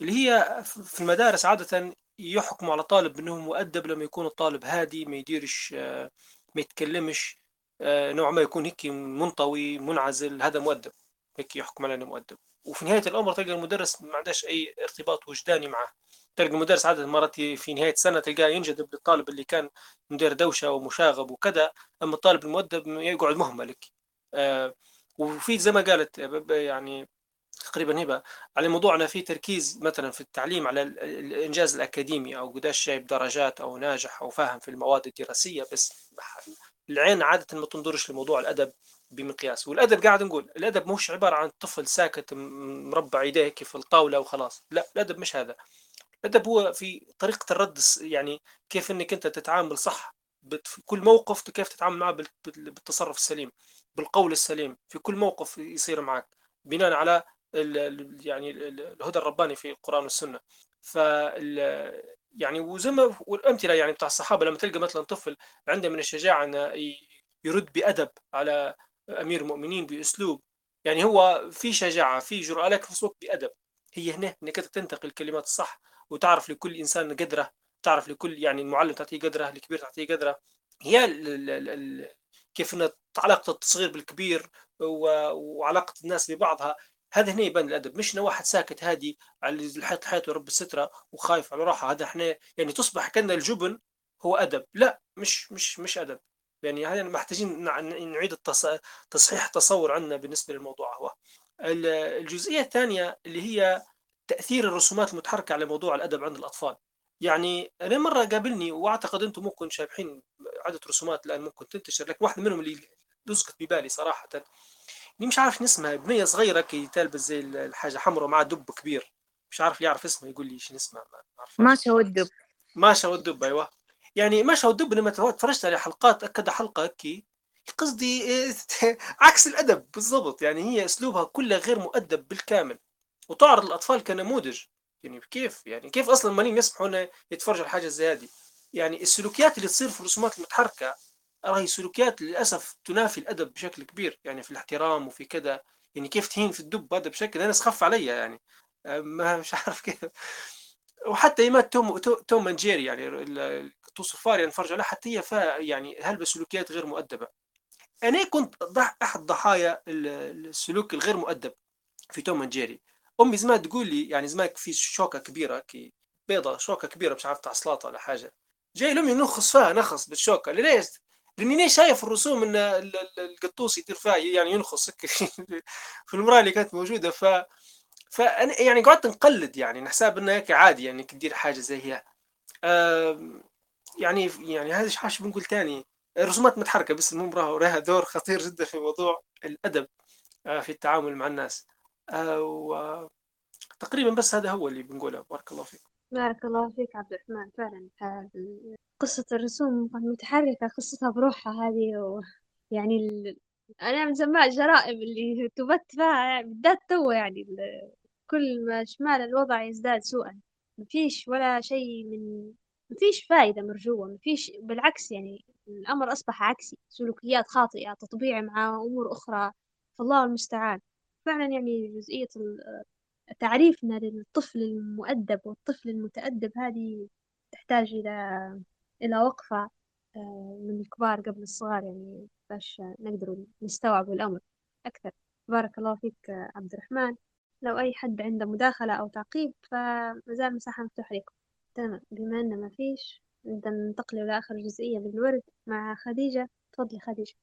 اللي هي في المدارس عادة يحكموا على طالب إنه مؤدب لما يكون الطالب هادي ما يديرش ما يتكلمش نوع ما يكون هيك منطوي منعزل هذا مؤدب. هيك يحكم على إنه مؤدب. وفي نهاية الأمر تلقى المدرس ما عندهش أي ارتباط وجداني معه تلقى المدرس عدد مرات في نهاية السنة تلقاه ينجذب للطالب اللي كان مدير دوشة ومشاغب وكذا أما الطالب المؤدب يقعد مهمل آه وفي زي ما قالت يعني تقريبا هبة على موضوعنا في تركيز مثلا في التعليم على الإنجاز الأكاديمي أو قداش جايب درجات أو ناجح أو فاهم في المواد الدراسية بس العين عادة ما تنظرش لموضوع الأدب. بمقياس. والأدب قاعد نقول الأدب مش عبارة عن طفل ساكت مربع يديه في الطاولة وخلاص. لا الأدب مش هذا. الأدب هو في طريقة الرد يعني كيف إنك أنت تتعامل صح في كل موقف كيف تتعامل معه بالتصرف السليم بالقول السليم في كل موقف يصير معك بناء على يعني الهدى الرباني في القرآن والسنة. ف يعني وزي ما والامثله يعني بتاع الصحابة لما تلقى مثلا طفل عنده من الشجاعة إنه يرد بأدب على أمير المؤمنين بأسلوب يعني هو في شجاعة في جرأة لكن في نفس الوقت بأدب. هي هنا إنك تنتقل الكلمات الصح وتعرف لكل إنسان قدرة تعرف لكل يعني المعلم تعطيه قدرة الكبير تعطيه قدرة. هي ال ال ال كيف إن علاقة الصغير بالكبير وعلاقة الناس ببعضها هذا هنا يبان الأدب. مش واحد ساكت هادي على الحيط حياته رب السترة وخايف على روحه هذا إحنا يعني تصبح كأن الجبن هو أدب. لا مش مش مش أدب. يعني هذا محتاجين نعيد تصحيح تصور عندنا بالنسبة للموضوع هو. الجزئية الثانية اللي هي تأثير الرسومات المتحركة على موضوع الأدب عند الأطفال. يعني أنا مرة قابلني وأعتقد أنتم ممكن شابحين عده رسومات الآن ممكن تنتشر لكن واحدة منهم اللي لزقت ببالي صراحة. اني مش عارف اسمها بنيه صغيرة كي تلبس زي الحاجة حمراء مع دب كبير. مش عارف يعرف اسمه يقول لي شنو اسمه ما ماشا والدب ماشا والدب أيوه. يعني ماشا والدب لما تفرجت على حلقات كذا حلقة هكي قصدي عكس الأدب بالضبط. يعني هي أسلوبها كله غير مؤدب بالكامل. وتعرض الاطفال كنموذج. يعني كيف؟ يعني كيف أصلا مالين يسمحوا يتفرجوا على حاجة زي هذه؟ يعني السلوكيات اللي تصير في الرسومات المتحركة راهي سلوكيات للأسف تنافي الأدب بشكل كبير. يعني في الاحترام وفي كذا. يعني كيف تهين في الدب هذا بشكل أنا سخف عليا يعني. ما مش عارف كيف. وحتى ايمات توم توم اند جيري يعني الطوسفار يعني نفرج عليها حتى هي فيها يعني هلبة سلوكيات غير مؤدبة؟ أنا كنت أحد ضحايا السلوك الغير مؤدب في توم جيري. أمي زمان تقول لي يعني زمان في شوكة كبيرة كي بيضة شوكة كبيرة مش عارف تاع سلاطة ولا حاجة. جاي لأمي نخص فيها نخص بالشوكة. ليش؟ لأني شايف الرسوم إن القطوس يدير فيها يعني ينخص. في المرأة اللي كانت موجودة ف فأنا يعني قعدت نقلد يعني نحساب انه هيك عادي يعني تدير حاجة زي هي. يعني يعني هذا حاجة بنقول ثاني الرسومات متحركة بس المهم راهو لها دور خطير جدا في موضوع الأدب آه، في التعامل مع الناس. آه، وتقريبا بس هذا هو اللي بنقوله. بارك الله فيك. بارك الله فيك عبد الرحمن. فعلا قصة الرسوم المتحركة قصتها بروحها هذه و... يعني ال... أنا مسماها الجرائم اللي تبت فيها بالذات تو يعني ال... كل ما شمال الوضع يزداد سوءا. مفيش ولا شيء من مفيش فائدة مرجوة مفيش بالعكس يعني الأمر أصبح عكسي سلوكيات خاطئة تطبيع مع أمور أخرى فالله المستعان. فعلا يعني جزئية تعريفنا للطفل المؤدب والطفل المتأدب هذه تحتاج إلى إلى وقفة آه، من الكبار قبل الصغار يعني باش نقدر نستوعب الأمر أكثر. بارك الله فيك عبد الرحمن. لو أي حد عنده مداخلة أو تعقيب فمازال مساحة مفتوحة لكم. تمام. بما أن ما فيش نبدأ ننتقل إلى آخر جزئية بالورد مع خديجة. تفضلي خديجة.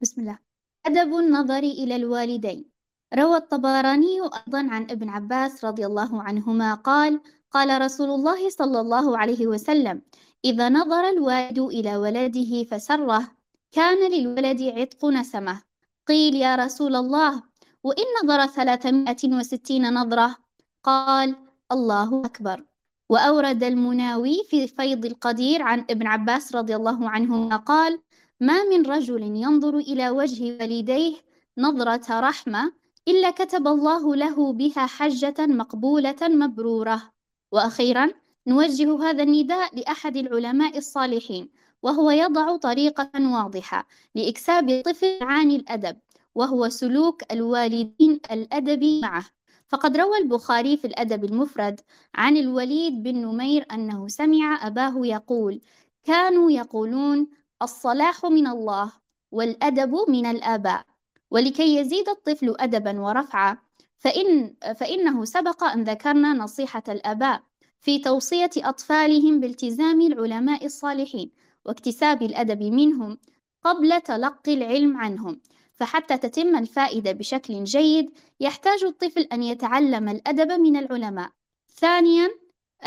بسم الله. أدب النظر إلى الوالدين. روى الطبراني أيضا عن ابن عباس رضي الله عنهما قال قال رسول الله صلى الله عليه وسلم إذا نظر الوالد إلى ولده فسره كان للولد عتق نسمة. قيل يا رسول الله وإن نظر ثلاثمائة وستين نظرة؟ قال الله أكبر. وأورد المناوي في فيض القدير عن ابن عباس رضي الله عنهما قال ما من رجل ينظر إلى وجه والديه نظرة رحمة إلا كتب الله له بها حجة مقبولة مبرورة. وأخيرا نوجه هذا النداء لأحد العلماء الصالحين وهو يضع طريقة واضحة لإكساب الطفل عن الأدب وهو سلوك الوالدين الأدبي معه. فقد روى البخاري في الأدب المفرد عن الوليد بن نمير أنه سمع أباه يقول كانوا يقولون الصلاح من الله والأدب من الآباء ولكي يزيد الطفل أدبا ورفعا فإن فإنه سبق أن ذكرنا نصيحة الآباء في توصية أطفالهم بالتزام العلماء الصالحين واكتساب الأدب منهم قبل تلقي العلم عنهم. فحتى تتم الفائدة بشكل جيد يحتاج الطفل أن يتعلم الأدب من العلماء. ثانيا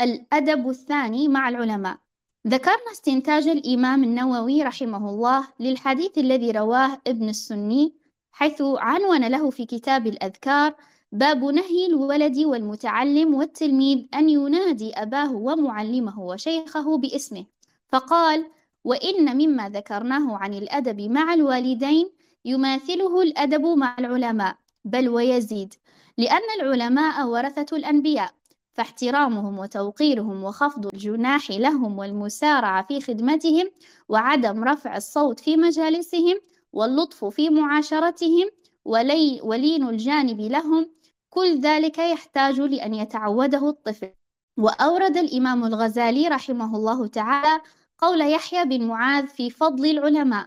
الأدب الثاني مع العلماء. ذكرنا استنتاج الإمام النووي رحمه الله للحديث الذي رواه ابن السني حيث عنون له في كتاب الأذكار باب نهي الولد والمتعلم والتلميذ أن ينادي أباه ومعلمه وشيخه باسمه. فقال وإن مما ذكرناه عن الأدب مع الوالدين يماثله الأدب مع العلماء بل ويزيد لأن العلماء ورثة الأنبياء فاحترامهم وتوقيرهم وخفض الجناح لهم والمسارعة في خدمتهم وعدم رفع الصوت في مجالسهم واللطف في معاشرتهم ولي ولين الجانب لهم كل ذلك يحتاج لأن يتعوده الطفل. وأورد الإمام الغزالي رحمه الله تعالى قول يحيى بن معاذ في فضل العلماء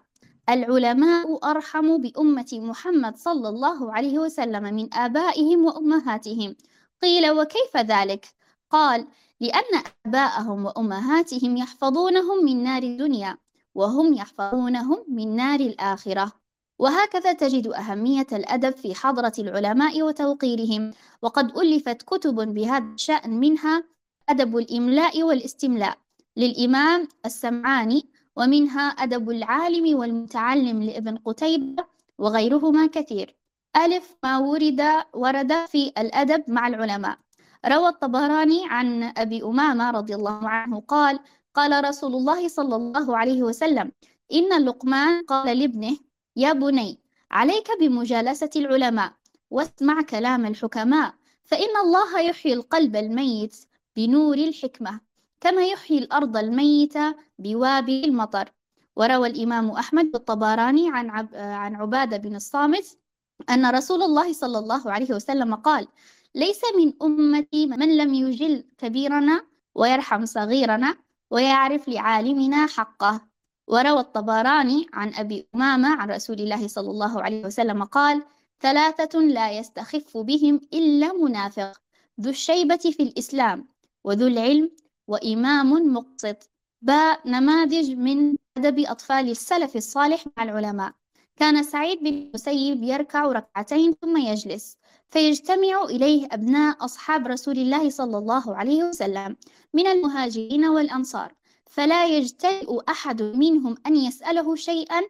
العلماء أرحم بأمة محمد صلى الله عليه وسلم من آبائهم وأمهاتهم. قيل وكيف ذلك؟ قال لأن آباءهم وأمهاتهم يحفظونهم من نار الدنيا وهم يحفظونهم من نار الآخرة. وهكذا تجد أهمية الأدب في حضرة العلماء وتوقيرهم. وقد ألفت كتب بهذا الشأن منها أدب الإملاء والاستملاء. للإمام السمعاني ومنها أدب العالم والمتعلم لابن قتيبة وغيرهما كثير. ألف ما ورد ورد في الأدب مع العلماء. روى الطبراني عن أبي أمامة رضي الله عنه قال قال رسول الله صلى الله عليه وسلم إن لقمان قال لابنه يا بني عليك بمجالسة العلماء واسمع كلام الحكماء فإن الله يحيي القلب الميت بنور الحكمة. كما يحيي الأرض الميتة بوابل المطر. وروى الإمام أحمد الطبراني عن عب عن عبادة بن الصامت أن رسول الله صلى الله عليه وسلم قال ليس من أمتي من لم يجل كبيرنا ويرحم صغيرنا ويعرف لعالمنا حقه. وروى الطبراني عن أبي أمامة عن رسول الله صلى الله عليه وسلم قال ثلاثة لا يستخف بهم إلا منافق ذو الشيبة في الإسلام وذو العلم وإمام مقسط. باء نماذج من أدب أطفال السلف الصالح مع العلماء. كان سعيد بن المسيب يركع ركعتين ثم يجلس. فيجتمع إليه أبناء أصحاب رسول الله صلى الله عليه وسلم من المهاجرين والأنصار. فلا يجترئ أحد منهم أن يسأله شيئا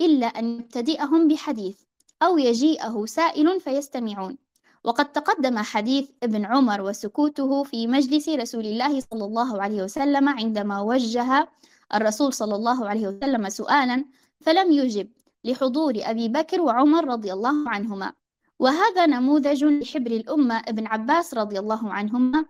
إلا أن يبتدئهم بحديث أو يجيئه سائل فيستمعون. وقد تقدم حديث ابن عمر وسكوته في مجلس رسول الله صلى الله عليه وسلم عندما وجه الرسول صلى الله عليه وسلم سؤالا فلم يجب لحضور أبي بكر وعمر رضي الله عنهما. وهذا نموذج لحبر الأمة ابن عباس رضي الله عنهما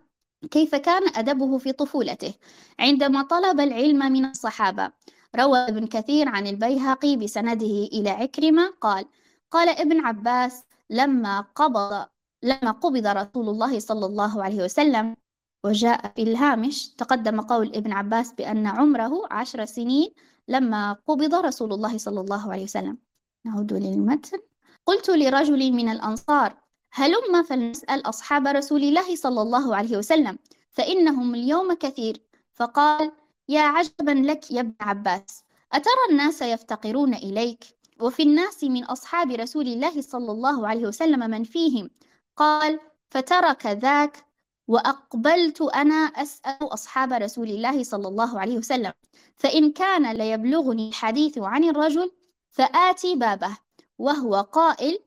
كيف كان أدبه في طفولته عندما طلب العلم من الصحابة. روى ابن كثير عن البيهقي بسنده إلى عكرمة قال قال ابن عباس لما قبض لما قبض رسول الله صلى الله عليه وسلم وجاء في الهامش تقدم قول ابن عباس بأن عمره عشر سنين لما قبض رسول الله صلى الله عليه وسلم. نعود للمتن. قلت لرجل من الأنصار هلم فلنسأل أصحاب رسول الله صلى الله عليه وسلم فإنهم اليوم كثير. فقال يا عجبا لك يا ابن عباس أترى الناس يفتقرون إليك؟ وفي الناس من أصحاب رسول الله صلى الله عليه وسلم من فيهم؟ قال فترك ذاك وأقبلت أنا أسأل أصحاب رسول الله صلى الله عليه وسلم. فإن كان ليبلغني الحديث عن الرجل فآتي بابه وهو قائل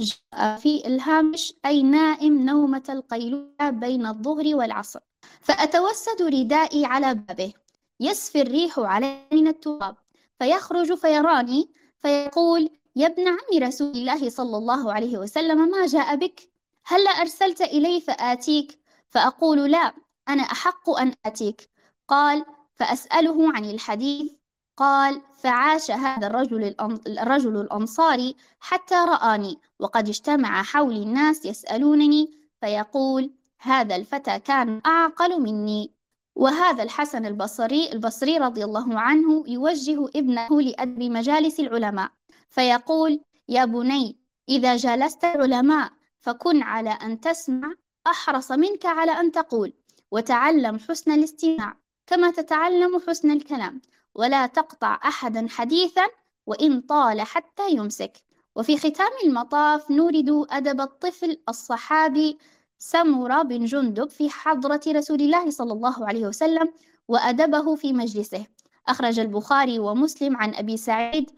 جاء في إلهامش أي نائم نومة القيلولة بين الظهر والعصر. فأتوسد ردائي على بابه. يسفي الريح علي من التراب. فيخرج فيراني فيقول يا ابن عم رسول الله صلى الله عليه وسلم ما جاء بك؟ هل أرسلت إلي فآتيك؟ فأقول لا أنا أحق أن آتيك. قال فأسأله عن الحديث. قال فعاش هذا الرجل الرجل الأنصاري حتى رآني وقد اجتمع حولي الناس يسألونني فيقول هذا الفتى كان أعقل مني. وهذا الحسن البصري البصري رضي الله عنه يوجه ابنه لأدب مجالس العلماء فيقول يا بني إذا جالست العلماء فكن على أن تسمع أحرص منك على أن تقول وتعلم حسن الاستماع كما تتعلم حسن الكلام. ولا تقطع أحدا حديثا وإن طال حتى يمسك. وفي ختام المطاف نورد أدب الطفل الصحابي سمرة بن جندب في حضرة رسول الله صلى الله عليه وسلم وأدبه في مجلسه. أخرج البخاري ومسلم عن أبي سعيد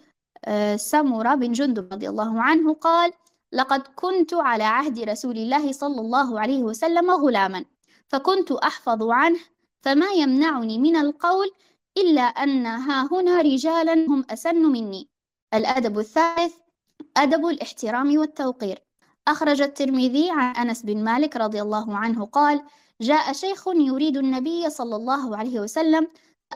آه، سمرة بن جندب رضي الله عنه قال لقد كنت على عهد رسول الله صلى الله عليه وسلم غلاما فكنت أحفظ عنه فما يمنعني من القول إلا أن ها هنا رجالا هم أسن مني. الأدب الثالث أدب الاحترام والتوقير. أخرج الترمذي عن أنس بن مالك رضي الله عنه قال جاء شيخ يريد النبي صلى الله عليه وسلم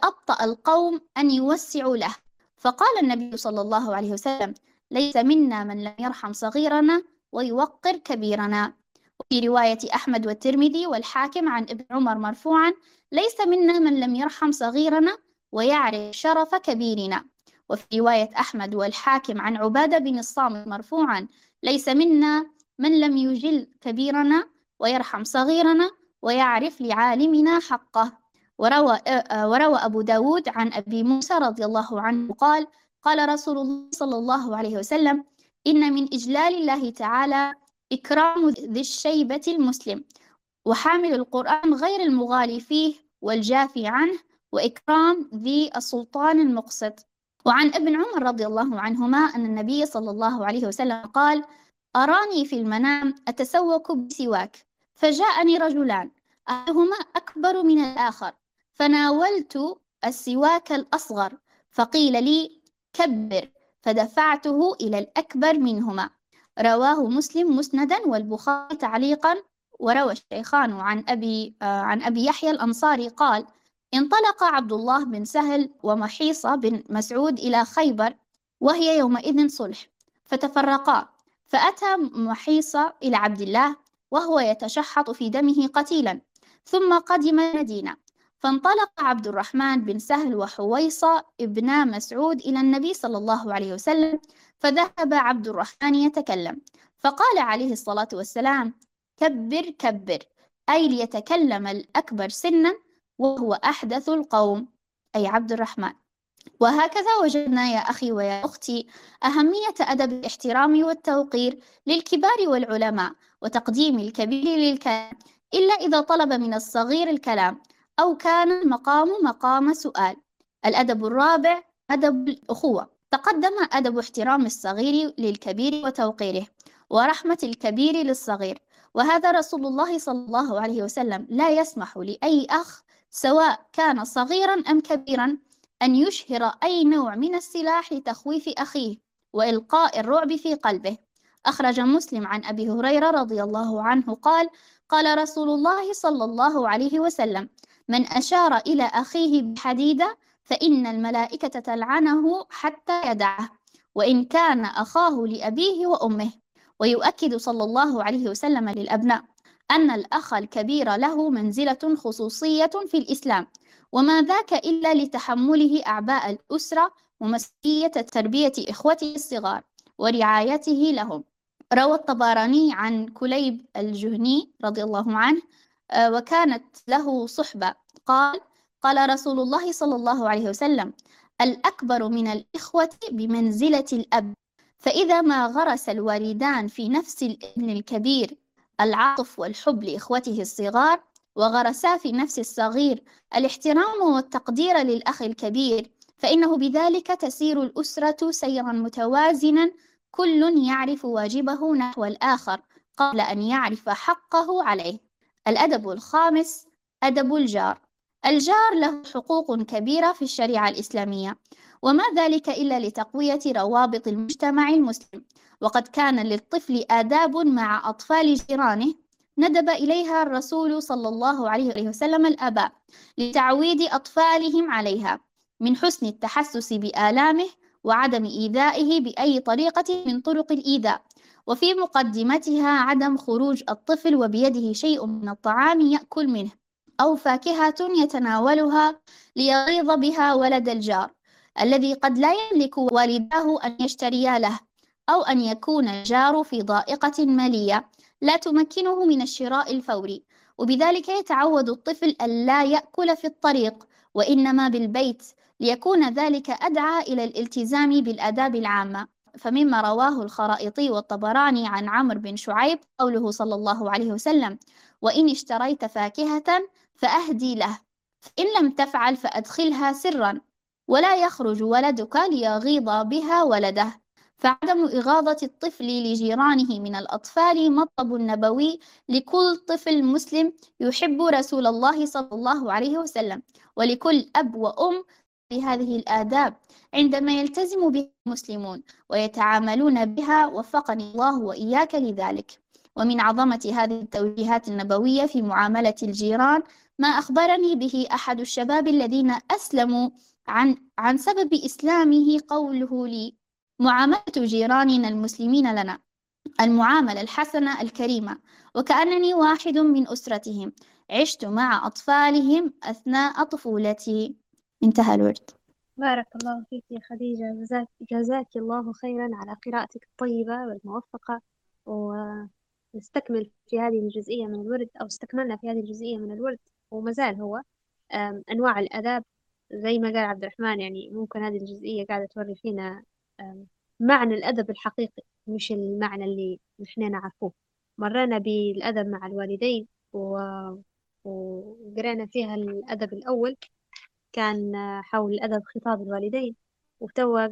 أبطأ القوم أن يوسعوا له. فقال النبي صلى الله عليه وسلم ليس منا من لم يرحم صغيرنا ويوقر كبيرنا. وفي رواية أحمد والترمذي والحاكم عن ابن عمر مرفوعا ليس منا من لم يرحم صغيرنا ويعرف شرف كبيرنا. وفي رواية أحمد والحاكم عن عبادة بن الصامت مرفوعا ليس منا من لم يجل كبيرنا ويرحم صغيرنا ويعرف لعالمنا حقه. وروى, وروى أبو داود عن أبي موسى رضي الله عنه قال قال رسول الله صلى الله عليه وسلم إن من إجلال الله تعالى إكرام ذي الشيبة المسلم وحامل القرآن غير المغالي فيه والجافي عنه وإكرام ذي السلطان المقسط وعن ابن عمر رضي الله عنهما أن النبي صلى الله عليه وسلم قال أراني في المنام أتسوق بسواك فجاءني رجلان أحدهما أكبر من الآخر فناولت السواك الأصغر فقيل لي كبر فدفعته إلى الأكبر منهما. رواه مسلم مسندا والبخاري تعليقا وروى الشيخان عن أبي, آه عن أبي يحيى الأنصاري قال انطلق عبد الله بن سهل ومحيصة بن مسعود إلى خيبر وهي يومئذ صلح فتفرقا. فأتى محيصة إلى عبد الله وهو يتشحط في دمه قتيلا ثم قدم المدينة فانطلق عبد الرحمن بن سهل وحويصة ابنا مسعود إلى النبي صلى الله عليه وسلم فذهب عبد الرحمن يتكلم. فقال عليه الصلاة والسلام كبر كبر أي ليتكلم الأكبر سنا وهو أحدث القوم. أي عبد الرحمن. وهكذا وجدنا يا أخي ويا أختي أهمية أدب الاحترام والتوقير للكبار والعلماء وتقديم الكبير للكلام إلا إذا طلب من الصغير الكلام. أو كان المقام مقام سؤال. الأدب الرابع أدب الأخوة. تقدم أدب احترام الصغير للكبير وتوقيره ورحمة الكبير للصغير. وهذا رسول الله صلى الله عليه وسلم لا يسمح لأي أخ سواء كان صغيرا أم كبيرا أن يشهر أي نوع من السلاح لتخويف أخيه وإلقاء الرعب في قلبه. أخرج مسلم عن أبي هريرة رضي الله عنه قال قال رسول الله صلى الله عليه وسلم من أشار إلى أخيه بحديدة فإن الملائكة تلعنه حتى يدعه وإن كان أخاه لأبيه وأمه. ويؤكد صلى الله عليه وسلم للأبناء أن الأخ الكبير له منزلة خصوصية في الإسلام وما ذاك إلا لتحمله أعباء الأسرة ومسؤولية تربية إخوته الصغار ورعايته لهم. روى الطبراني عن كليب الجهني رضي الله عنه وكانت له صحبة. قال قال رسول الله صلى الله عليه وسلم الأكبر من الإخوة بمنزلة الأب فإذا ما غرس الوالدان في نفس الإبن الكبير العطف والحب لإخوته الصغار وغرسا في نفس الصغير الاحترام والتقدير للأخ الكبير فإنه بذلك تسير الأسرة سيرا متوازنا كل يعرف واجبه نحو الآخر قبل أن يعرف حقه عليه. الأدب الخامس أدب الجار. الجار له حقوق كبيرة في الشريعة الإسلامية وما ذلك إلا لتقوية روابط المجتمع المسلم. وقد كان للطفل آداب مع أطفال جيرانه ندب إليها الرسول صلى الله عليه وسلم الآباء لتعويد أطفالهم عليها من حسن التحسس بآلامه وعدم إيذائه بأي طريقة من طرق الإيذاء. وفي مقدمتها عدم خروج الطفل وبيده شيء من الطعام يأكل منه أو فاكهة يتناولها ليغيظ بها ولد الجار الذي قد لا يملك والداه أن يشتريا له أو أن يكون الجار في ضائقة مالية لا تمكنه من الشراء الفوري. وبذلك يتعود الطفل ألا يأكل في الطريق وإنما بالبيت ليكون ذلك أدعى إلى الالتزام بالآداب العامة. فمما رواه الخرائطي والطبراني عن عمرو بن شعيب قوله صلى الله عليه وسلم وإن اشتريت فاكهة فأهدي له فإن لم تفعل فأدخلها سرا ولا يخرج ولدك ليغيظ بها ولده. فعدم إغاظة الطفل لجيرانه من الأطفال مطلب نبوي لكل طفل مسلم يحب رسول الله صلى الله عليه وسلم ولكل أب وأم بهذه الآداب عندما يلتزم بها المسلمون ويتعاملون بها وفقني الله وإياك لذلك. ومن عظمة هذه التوجيهات النبوية في معاملة الجيران ما أخبرني به أحد الشباب الذين أسلموا عن عن سبب إسلامه قوله لي معاملة جيراننا المسلمين لنا المعاملة الحسنة الكريمة وكأنني واحد من أسرتهم عشت مع أطفالهم أثناء طفولتي. انتهى الورد. بارك الله فيك يا خديجة. جزاك, جزاك الله خيرا على قراءتك الطيبة والموفقة و... نستكمل في هذه الجزئية من الورد أو استكملنا في هذه الجزئية من الورد وما زال هو. أنواع الآداب زي ما قال عبد الرحمن يعني ممكن هذه الجزئية قاعدة توري فينا معنى الأدب الحقيقي مش المعنى اللي نحن نعرفوه. مرينا بالأدب مع الوالدين و... وقرأنا فيها الأدب الأول كان حول أدب خطاب الوالدين وتوا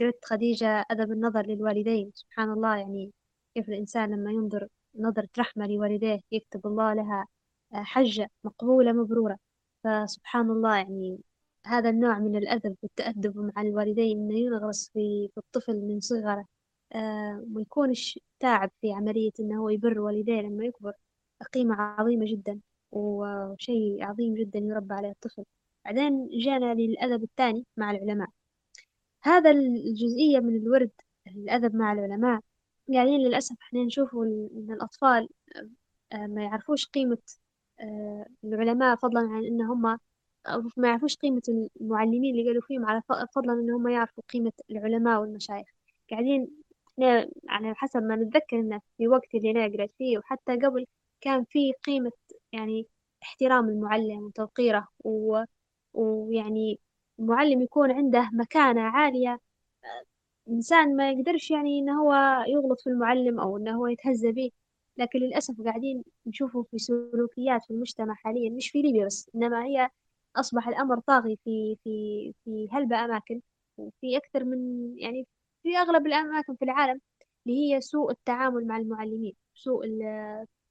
قرأت خديجة أدب النظر للوالدين. سبحان الله يعني كيف الإنسان لما ينظر نظرة رحمة لوالديه يكتب الله لها حجة مقبولة مبرورة. فسبحان الله يعني هذا النوع من الأدب والتأدب مع الوالدين إنه ينغرس في, الطفل من صغره آه ويكونش تعب في عملية إنه هو يبر والديه لما يكبر. قيمة عظيمة جدا وشيء عظيم جدا يربى عليه الطفل. بعدين جانا للأدب الثاني مع العلماء. هذا الجزئية من الورد الأدب مع العلماء. قاعدين للأسف إحنا نشوفوا إن الأطفال آه، ما يعرفوش قيمة آه، العلماء فضلا عن إن هم ما يعرفوش قيمة المعلمين اللي قالوا فيهم على فضلا إن هم يعرفوا قيمة العلماء والمشايخ. قاعدين يعني حسب ما نتذكر إنه في وقت اللي أنا قرأت فيه وحتى قبل كان في قيمة يعني احترام المعلم وتوقيره و... ويعني المعلم يكون عنده مكانة عالية إنسان ما يقدرش يعني إنه هو يغلط في المعلم أو إنه هو يتهزى به. لكن للأسف قاعدين نشوفه في سلوكيات في المجتمع حاليا مش في ليبيا بس إنما هي أصبح الأمر طاغي في في في هلبة أماكن. وفي أكثر من يعني في أغلب الأماكن في العالم اللي هي سوء التعامل مع المعلمين سوء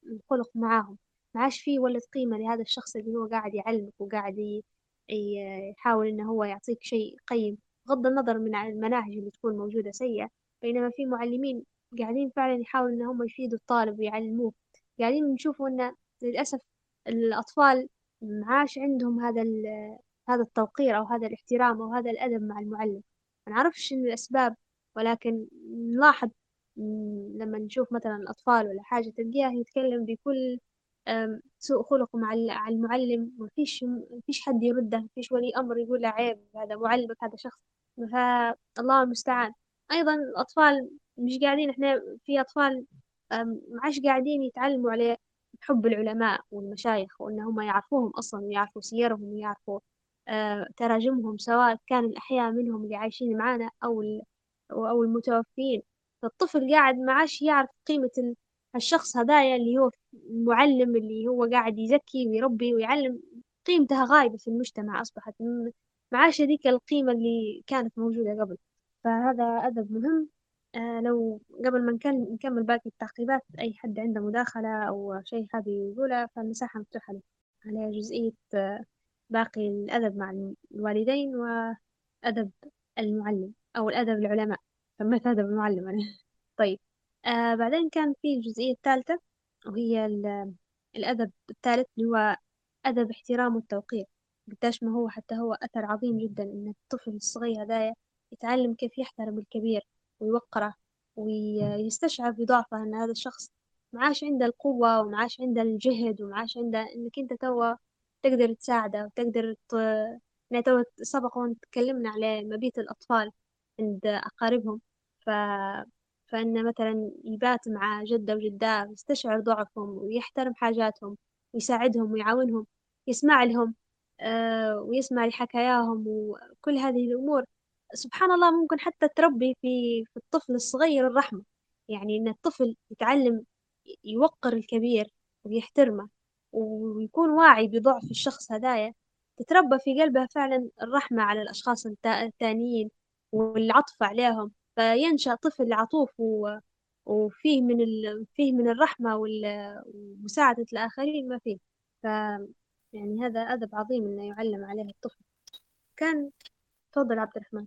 الخلق معاهم. ما عادش فيه ولد قيمة لهذا الشخص اللي هو قاعد يعلمك وقاعد يحاول إنه هو يعطيك شيء قيم بغض النظر من المناهج اللي تكون موجودة سيئة بينما في معلمين قاعدين فعلا يحاولوا إن هم يفيدوا الطالب ويعلموه. قاعدين نشوفوا إن للأسف الأطفال معاش عندهم هذا هذا التوقير أو هذا الاحترام أو هذا الأدب مع المعلم. ما نعرفش شنو الأسباب ولكن نلاحظ لما نشوف مثلا الأطفال ولا حاجة تلقاه يتكلم بكل سوء خلق مع المعلم. ما فيش فيش حد يرده ما فيش ولي أمر يقول له عيب هذا معلمك هذا شخص. فالله المستعان. أيضا الأطفال مش قاعدين إحنا في أطفال ما عادش قاعدين يتعلموا على حب العلماء والمشايخ وإن هم يعرفوهم أصلا ويعرفوا سيرهم ويعرفوا آه، تراجمهم سواء كان الأحياء منهم اللي عايشين معانا أو أو المتوفين. فالطفل قاعد ما عادش يعرف قيمة الشخص هدايا اللي هو المعلم اللي هو قاعد يزكي ويربي ويعلم قيمتها غايبة في المجتمع أصبحت. ما عادش هذيك القيمة اللي كانت موجودة قبل. فهذا أدب مهم. آه لو قبل ما نكمل باقي التعقيبات أي حد عنده مداخلة أو شيء حابب يقوله فالمساحة مفتوحة له. على جزئية آه باقي الأدب مع الوالدين وأدب المعلم أو الأدب العلماء. سميت أدب المعلم. أنا طيب. آه بعدين كان في الجزئية الثالثة وهي الأدب الثالث اللي هو أدب احترام والتوقير. قداش ما هو حتى هو أثر عظيم جدا إن الطفل الصغير هذايا يتعلم كيف يحترم الكبير ويوقره ويستشعر بضعفه أن هذا الشخص معاش عنده القوة ومعاش عنده الجهد ومعاش عنده إنك أنت توا تقدر تساعده وتقدر ت... يعني توا سبق وتكلمنا على مبيت الأطفال عند أقاربهم. ف... فإنه مثلا يبات مع جدة وجداه ويستشعر ضعفهم ويحترم حاجاتهم ويساعدهم ويعاونهم يسمع لهم آه ويسمع لحكاياهم وكل هذه الأمور سبحان الله ممكن حتى تربي في في الطفل الصغير الرحمة. يعني إن الطفل يتعلم يوقر الكبير ويحترمه ويكون واعي بضعف الشخص هدايا تتربى في قلبه فعلا الرحمة على الأشخاص الثانيين والعطف عليهم. فينشأ طفل عطوف وفيه من ال... فيه من الرحمة ومساعدة الآخرين ما فيه. ف يعني هذا أدب عظيم إنه يعلم عليه الطفل. كان تفضل عبد الرحمن.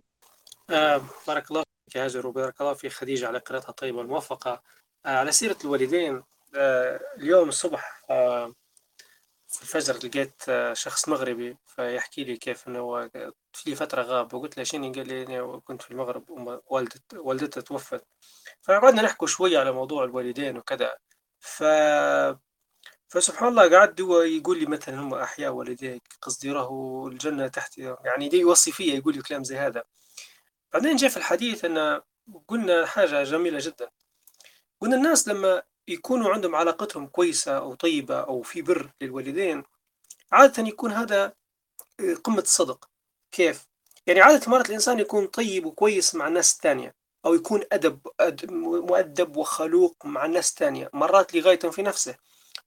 آه بارك الله فيك يا هاجر وبارك الله في خديجة على قراءتها الطيبة والموفقة. آه على سيرة الوالدين آه اليوم الصبح آه في الفجر لقيت آه، شخص مغربي فيحكي لي كيف إنه في فترة غاب وقلت له شنو؟ قال لي أنا كنت في المغرب والدت توفت. فقعدنا نحكوا شوية على موضوع الوالدين وكذا. ف فسبحان الله قعد هو يقول لي مثلا هم أحياء والديك قصدي راهو الجنة تحت يعني دي يوصي فيا يقول لي كلام زي هذا. بعدين جاء في الحديث أن قلنا حاجة جميلة جدا. قلنا الناس لما يكونوا عندهم علاقتهم كويسة أو طيبة أو في بر للوالدين عادة يكون هذا قمة الصدق. كيف؟ يعني عادة مرات الإنسان يكون طيب وكويس مع الناس الثانية أو يكون أدب مؤدب وخلوق مع الناس الثانية مرات لغاية في نفسه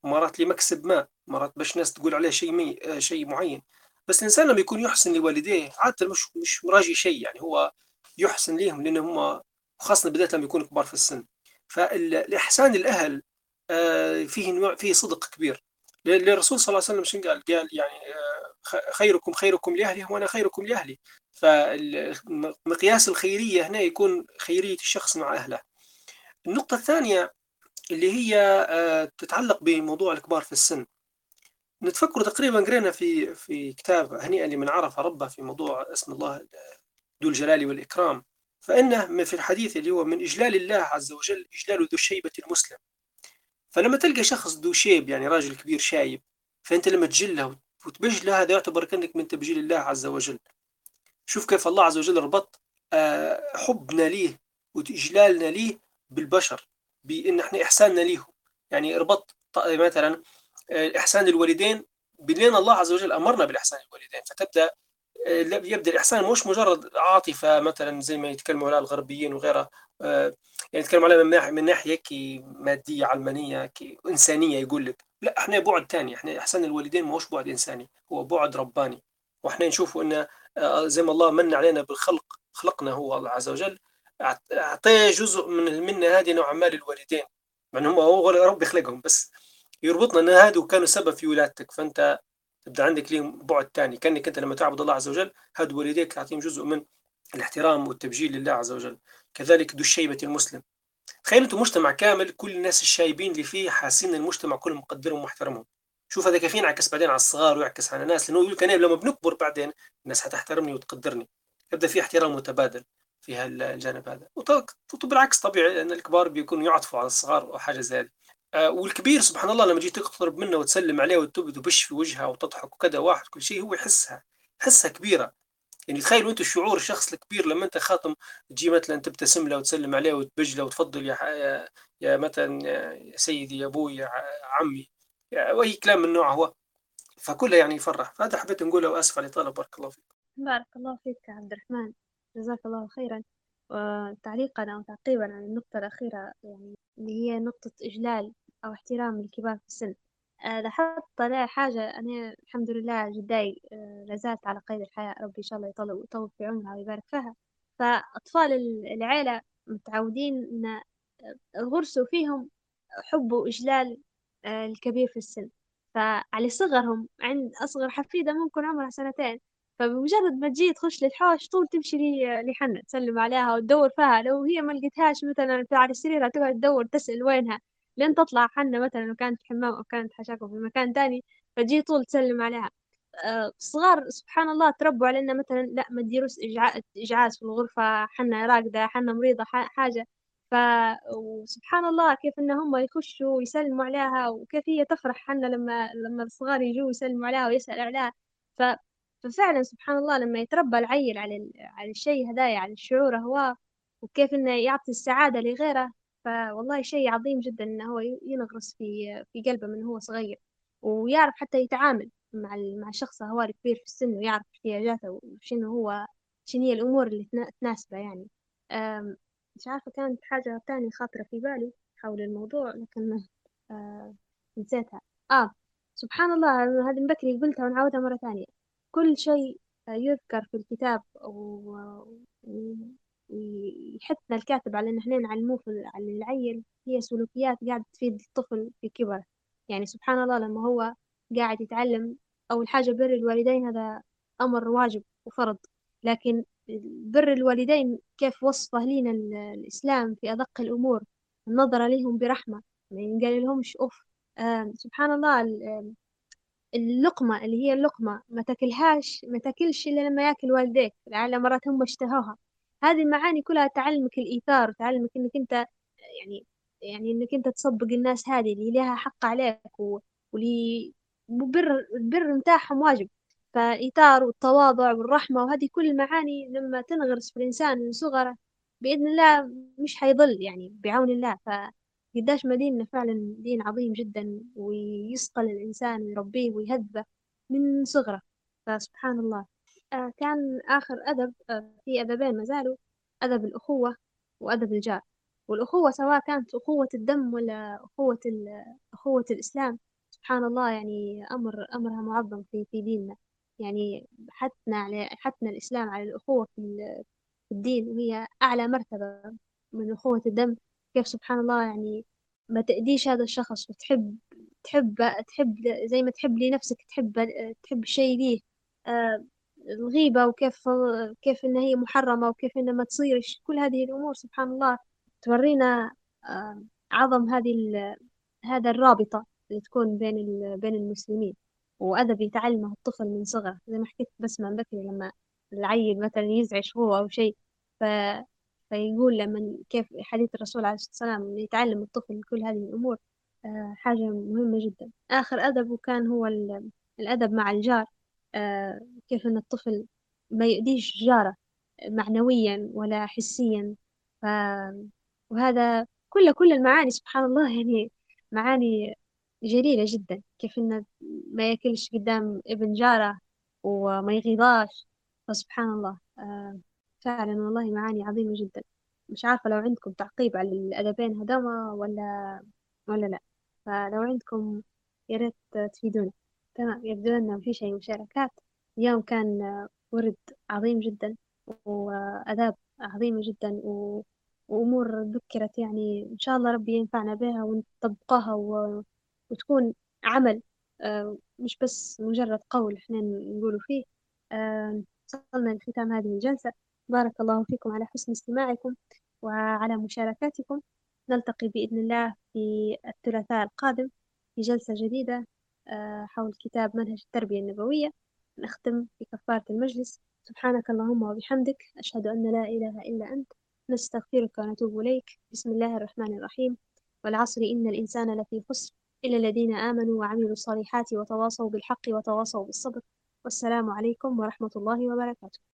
مرات لمكسب ما مرات باش الناس تقول عليه شيء مي شيء معين. بس الإنسان لما يكون يحسن لوالديه عادة مش مش مراجي شيء يعني هو يحسن ليهم لأن هم خاصة بداية لما يكونوا كبار في السن. فالإحسان الأهل آه، فيه نوع فيه صدق كبير. للرسول صلى الله عليه وسلم شنو قال؟ قال يعني آه، خيركم خيركم لأهلي وأنا خيركم لأهلي. فمقياس الخيرية هنا يكون خيرية الشخص مع أهله. النقطة الثانية اللي هي آه، تتعلق بموضوع الكبار في السن. نتفكر تقريبا قرينا في في كتاب هنيئا لمن عرف ربه في موضوع اسم الله ذو الجلال والإكرام. فإنه في الحديث اللي هو من إجلال الله عز وجل إجلال ذو الشيبة المسلم. فلما تلقى شخص ذو شيب يعني راجل كبير شايب فأنت لما تجله وتبجله هذا يعتبر كأنك من تبجيل الله عز وجل. شوف كيف الله عز وجل ربط آه، حبنا ليه وإجلالنا ليه بالبشر بإن إحنا إحساننا ليهم. يعني ربط مثلا آه، إحسان الوالدين بلين الله عز وجل أمرنا بالإحسان الوالدين. فتبدأ يبدا الاحسان مش مجرد عاطفة مثلا زي ما يتكلموا عليها الغربيين وغيرها يعني يتكلموا عليها من ناحيه كي مادية علمانية كي إنسانية يقول لك. لا إحنا بعد ثاني إحنا احسان الوالدين مش بعد إنساني هو بعد رباني. وإحنا نشوفوا انه آه، زي ما الله من علينا بالخلق خلقنا هو الله عز وجل اعطيه جزء من منا هذه نوعا ما للوالدين. مع هم هو ربي خلقهم بس. يربطنا إن هذو كانوا سبب في ولادتك فأنت تبدأ عندك لهم بعد ثاني كأنك أنت لما تعبد الله عز وجل هاد والديك تعطيهم جزء من الاحترام والتبجيل لله عز وجل. كذلك ذو الشيبة المسلم. تخيل أنتم مجتمع كامل كل الناس الشايبين اللي فيه حاسين المجتمع كله مقدرهم ومحترمهم. شوف هذا كيف ينعكس بعدين على الصغار ويعكس على الناس لأنه يقول كان لما بنكبر بعدين الناس حتحترمني وتقدرني. يبدأ في احترام متبادل في هالجانب هذا. وبالعكس طبيعي إن الكبار بيكونوا يعطفوا على الصغار أو حاجة زي هذه. والكبير سبحان الله لما جيت تقترب منه وتسلم عليه وتبد وبش في وجهه وتضحك وكذا واحد كل شيء هو يحسها حسها كبيرة. يعني تخيلوا أنتم شعور الشخص الكبير لما انت خاطم تجي مثلا تبتسم له وتسلم عليه وتبج له وتفضل يا يا, يا مثلا يا سيدي يا أبوي يا عمي وأي كلام من نوعه هو. فكله يعني يفرح. فهذا حبيت نقوله وأسف على الإطالة بارك الله فيك. بارك الله فيك عبد الرحمن. جزاك الله خيرا. وتعليقا أو تعقيبا على النقطة الأخيرة يعني اللي هي نقطة إجلال أو احترام الكبار في السن. آه، لاحظت عليها حاجة أنا الحمد لله جداي آه، لازالت على قيد الحياة ربي إن شاء الله يطول يطول في عمرها ويبارك فيها. فأطفال العيلة متعودين إن غرسوا فيهم حب وإجلال آه، الكبير في السن. فعلى صغرهم عند أصغر حفيدة ممكن عمرها سنتين. فبمجرد ما تجي تخش للحوش طول تمشي لي لحنة تسلم عليها وتدور فيها. لو هي ما لقيتهاش مثلا على السرير تقعد تدور تسأل وينها؟ لين تطلع حنة مثلا لو كانت في حمام أو كانت حشاكم في مكان تاني فتجي طول تسلم عليها. آه، سبحان الله تربوا على إنه مثلا لا ما تديروش إجعاز في الغرفة حنة راقدة حنة مريضة حاجة. ف وسبحان الله كيف إن هم يخشوا ويسلموا عليها وكيف هي تفرح حنة لما لما الصغار يجوا يسلموا عليها ويسأل عليها. ف ففعلا سبحان الله لما يتربى العيل على على الشيء هدايا على الشعور هو وكيف إنه يعطي السعادة لغيره فوالله شيء عظيم جدا إنه هو ينغرس في في قلبه من هو صغير ويعرف حتى يتعامل مع مع الشخص هو الكبير في السن ويعرف احتياجاته وشنو هو شنو هي الأمور اللي تناسبه يعني. مش عارفة كانت حاجة تانية خاطرة في بالي حول الموضوع لكن آه نسيتها. آه سبحان الله هذه من بكري قلتها ونعودها مرة ثانية. كل شيء يذكر في الكتاب ويحثنا الكاتب على إن إحنا نعلموه على العيل. هي سلوكيات قاعدة تفيد الطفل في كبره يعني سبحان الله لما هو قاعد يتعلم أول حاجة بر الوالدين هذا أمر واجب وفرض. لكن بر الوالدين كيف وصفه لنا الإسلام في أدق الأمور؟ النظرة لهم برحمة. ما ينقال لهمش أوف. آه سبحان الله اللقمة اللي هي اللقمة ما تاكلهاش ما تاكلش إلا لما ياكل والديك. لعل مرات هم اشتهوها. هذه المعاني كلها تعلمك الإيثار تعلمك إنك أنت يعني يعني إنك أنت تصدق الناس هذه اللي لها حق عليك و... واللي بر البر متاعهم واجب. فالإيثار والتواضع والرحمة وهذه كل المعاني لما تنغرس في الإنسان من صغره بإذن الله مش حيضل يعني بعون الله. ف... قداش ما ديننا فعلا دين عظيم جدا ويصقل الإنسان ويربيه ويهذبه من صغره. فسبحان الله. كان آخر أدب آه في أدبين ما زالوا أدب الأخوة وأدب الجار. والأخوة سواء كانت أخوة الدم ولا أخوة أخوة الإسلام سبحان الله يعني أمر أمرها معظم في في ديننا. يعني حثنا على حثنا الإسلام على الأخوة في الدين وهي أعلى مرتبة من أخوة الدم. كيف سبحان الله يعني ما تأذيش هذا الشخص وتحب تحب تحب زي ما تحب لنفسك تحب تحب الشيء ليه. آه الغيبة وكيف كيف إن هي محرمة وكيف إن ما تصيرش كل هذه الأمور سبحان الله تورينا آه عظم هذه هذا الرابطة اللي تكون بين بين المسلمين. وأدب يتعلمه الطفل من صغره. زي ما حكيت بس من بكري لما العيل مثلا يزعج هو أو شيء ف... فيقول لما كيف حديث الرسول عليه الصلاة والسلام يتعلم الطفل كل هذه الأمور آه حاجة مهمة جدا. آخر أدب كان هو الأدب مع الجار. كيف إن الطفل ما يؤذيش جاره معنويا ولا حسيا. ف... وهذا كل كل المعاني سبحان الله يعني معاني جليلة جدا. كيف إنه ما يأكلش قدام ابن جاره وما يغيظاش. فسبحان الله آه فعلا والله معاني عظيمة جدا. مش عارفة لو عندكم تعقيب على الأدبين هذوما ولا ولا لا. فلو عندكم يا ريت تفيدونا. تمام يبدو أن ما فيش أي مشاركات. اليوم كان ورد عظيم جدا وآداب عظيمة جدا و... وأمور ذكرت يعني إن شاء الله ربي ينفعنا بها ونطبقها و... وتكون عمل آه مش بس مجرد قول إحنا نقوله فيه. آه وصلنا لختام هذه الجلسة. بارك الله فيكم على حسن استماعكم وعلى مشاركاتكم. نلتقي بإذن الله في الثلاثاء القادم في جلسة جديدة. حول كتاب منهج التربية النبوية. نختم بكفارة المجلس. سبحانك اللهم وبحمدك. أشهد أن لا إله إلا أنت. نستغفرك ونتوب إليك. بسم الله الرحمن الرحيم. والعصر إن الإنسان لفي خسر. إلا الذين آمنوا وعملوا الصالحات وتواصوا بالحق وتواصوا بالصبر. والسلام عليكم ورحمة الله وبركاته.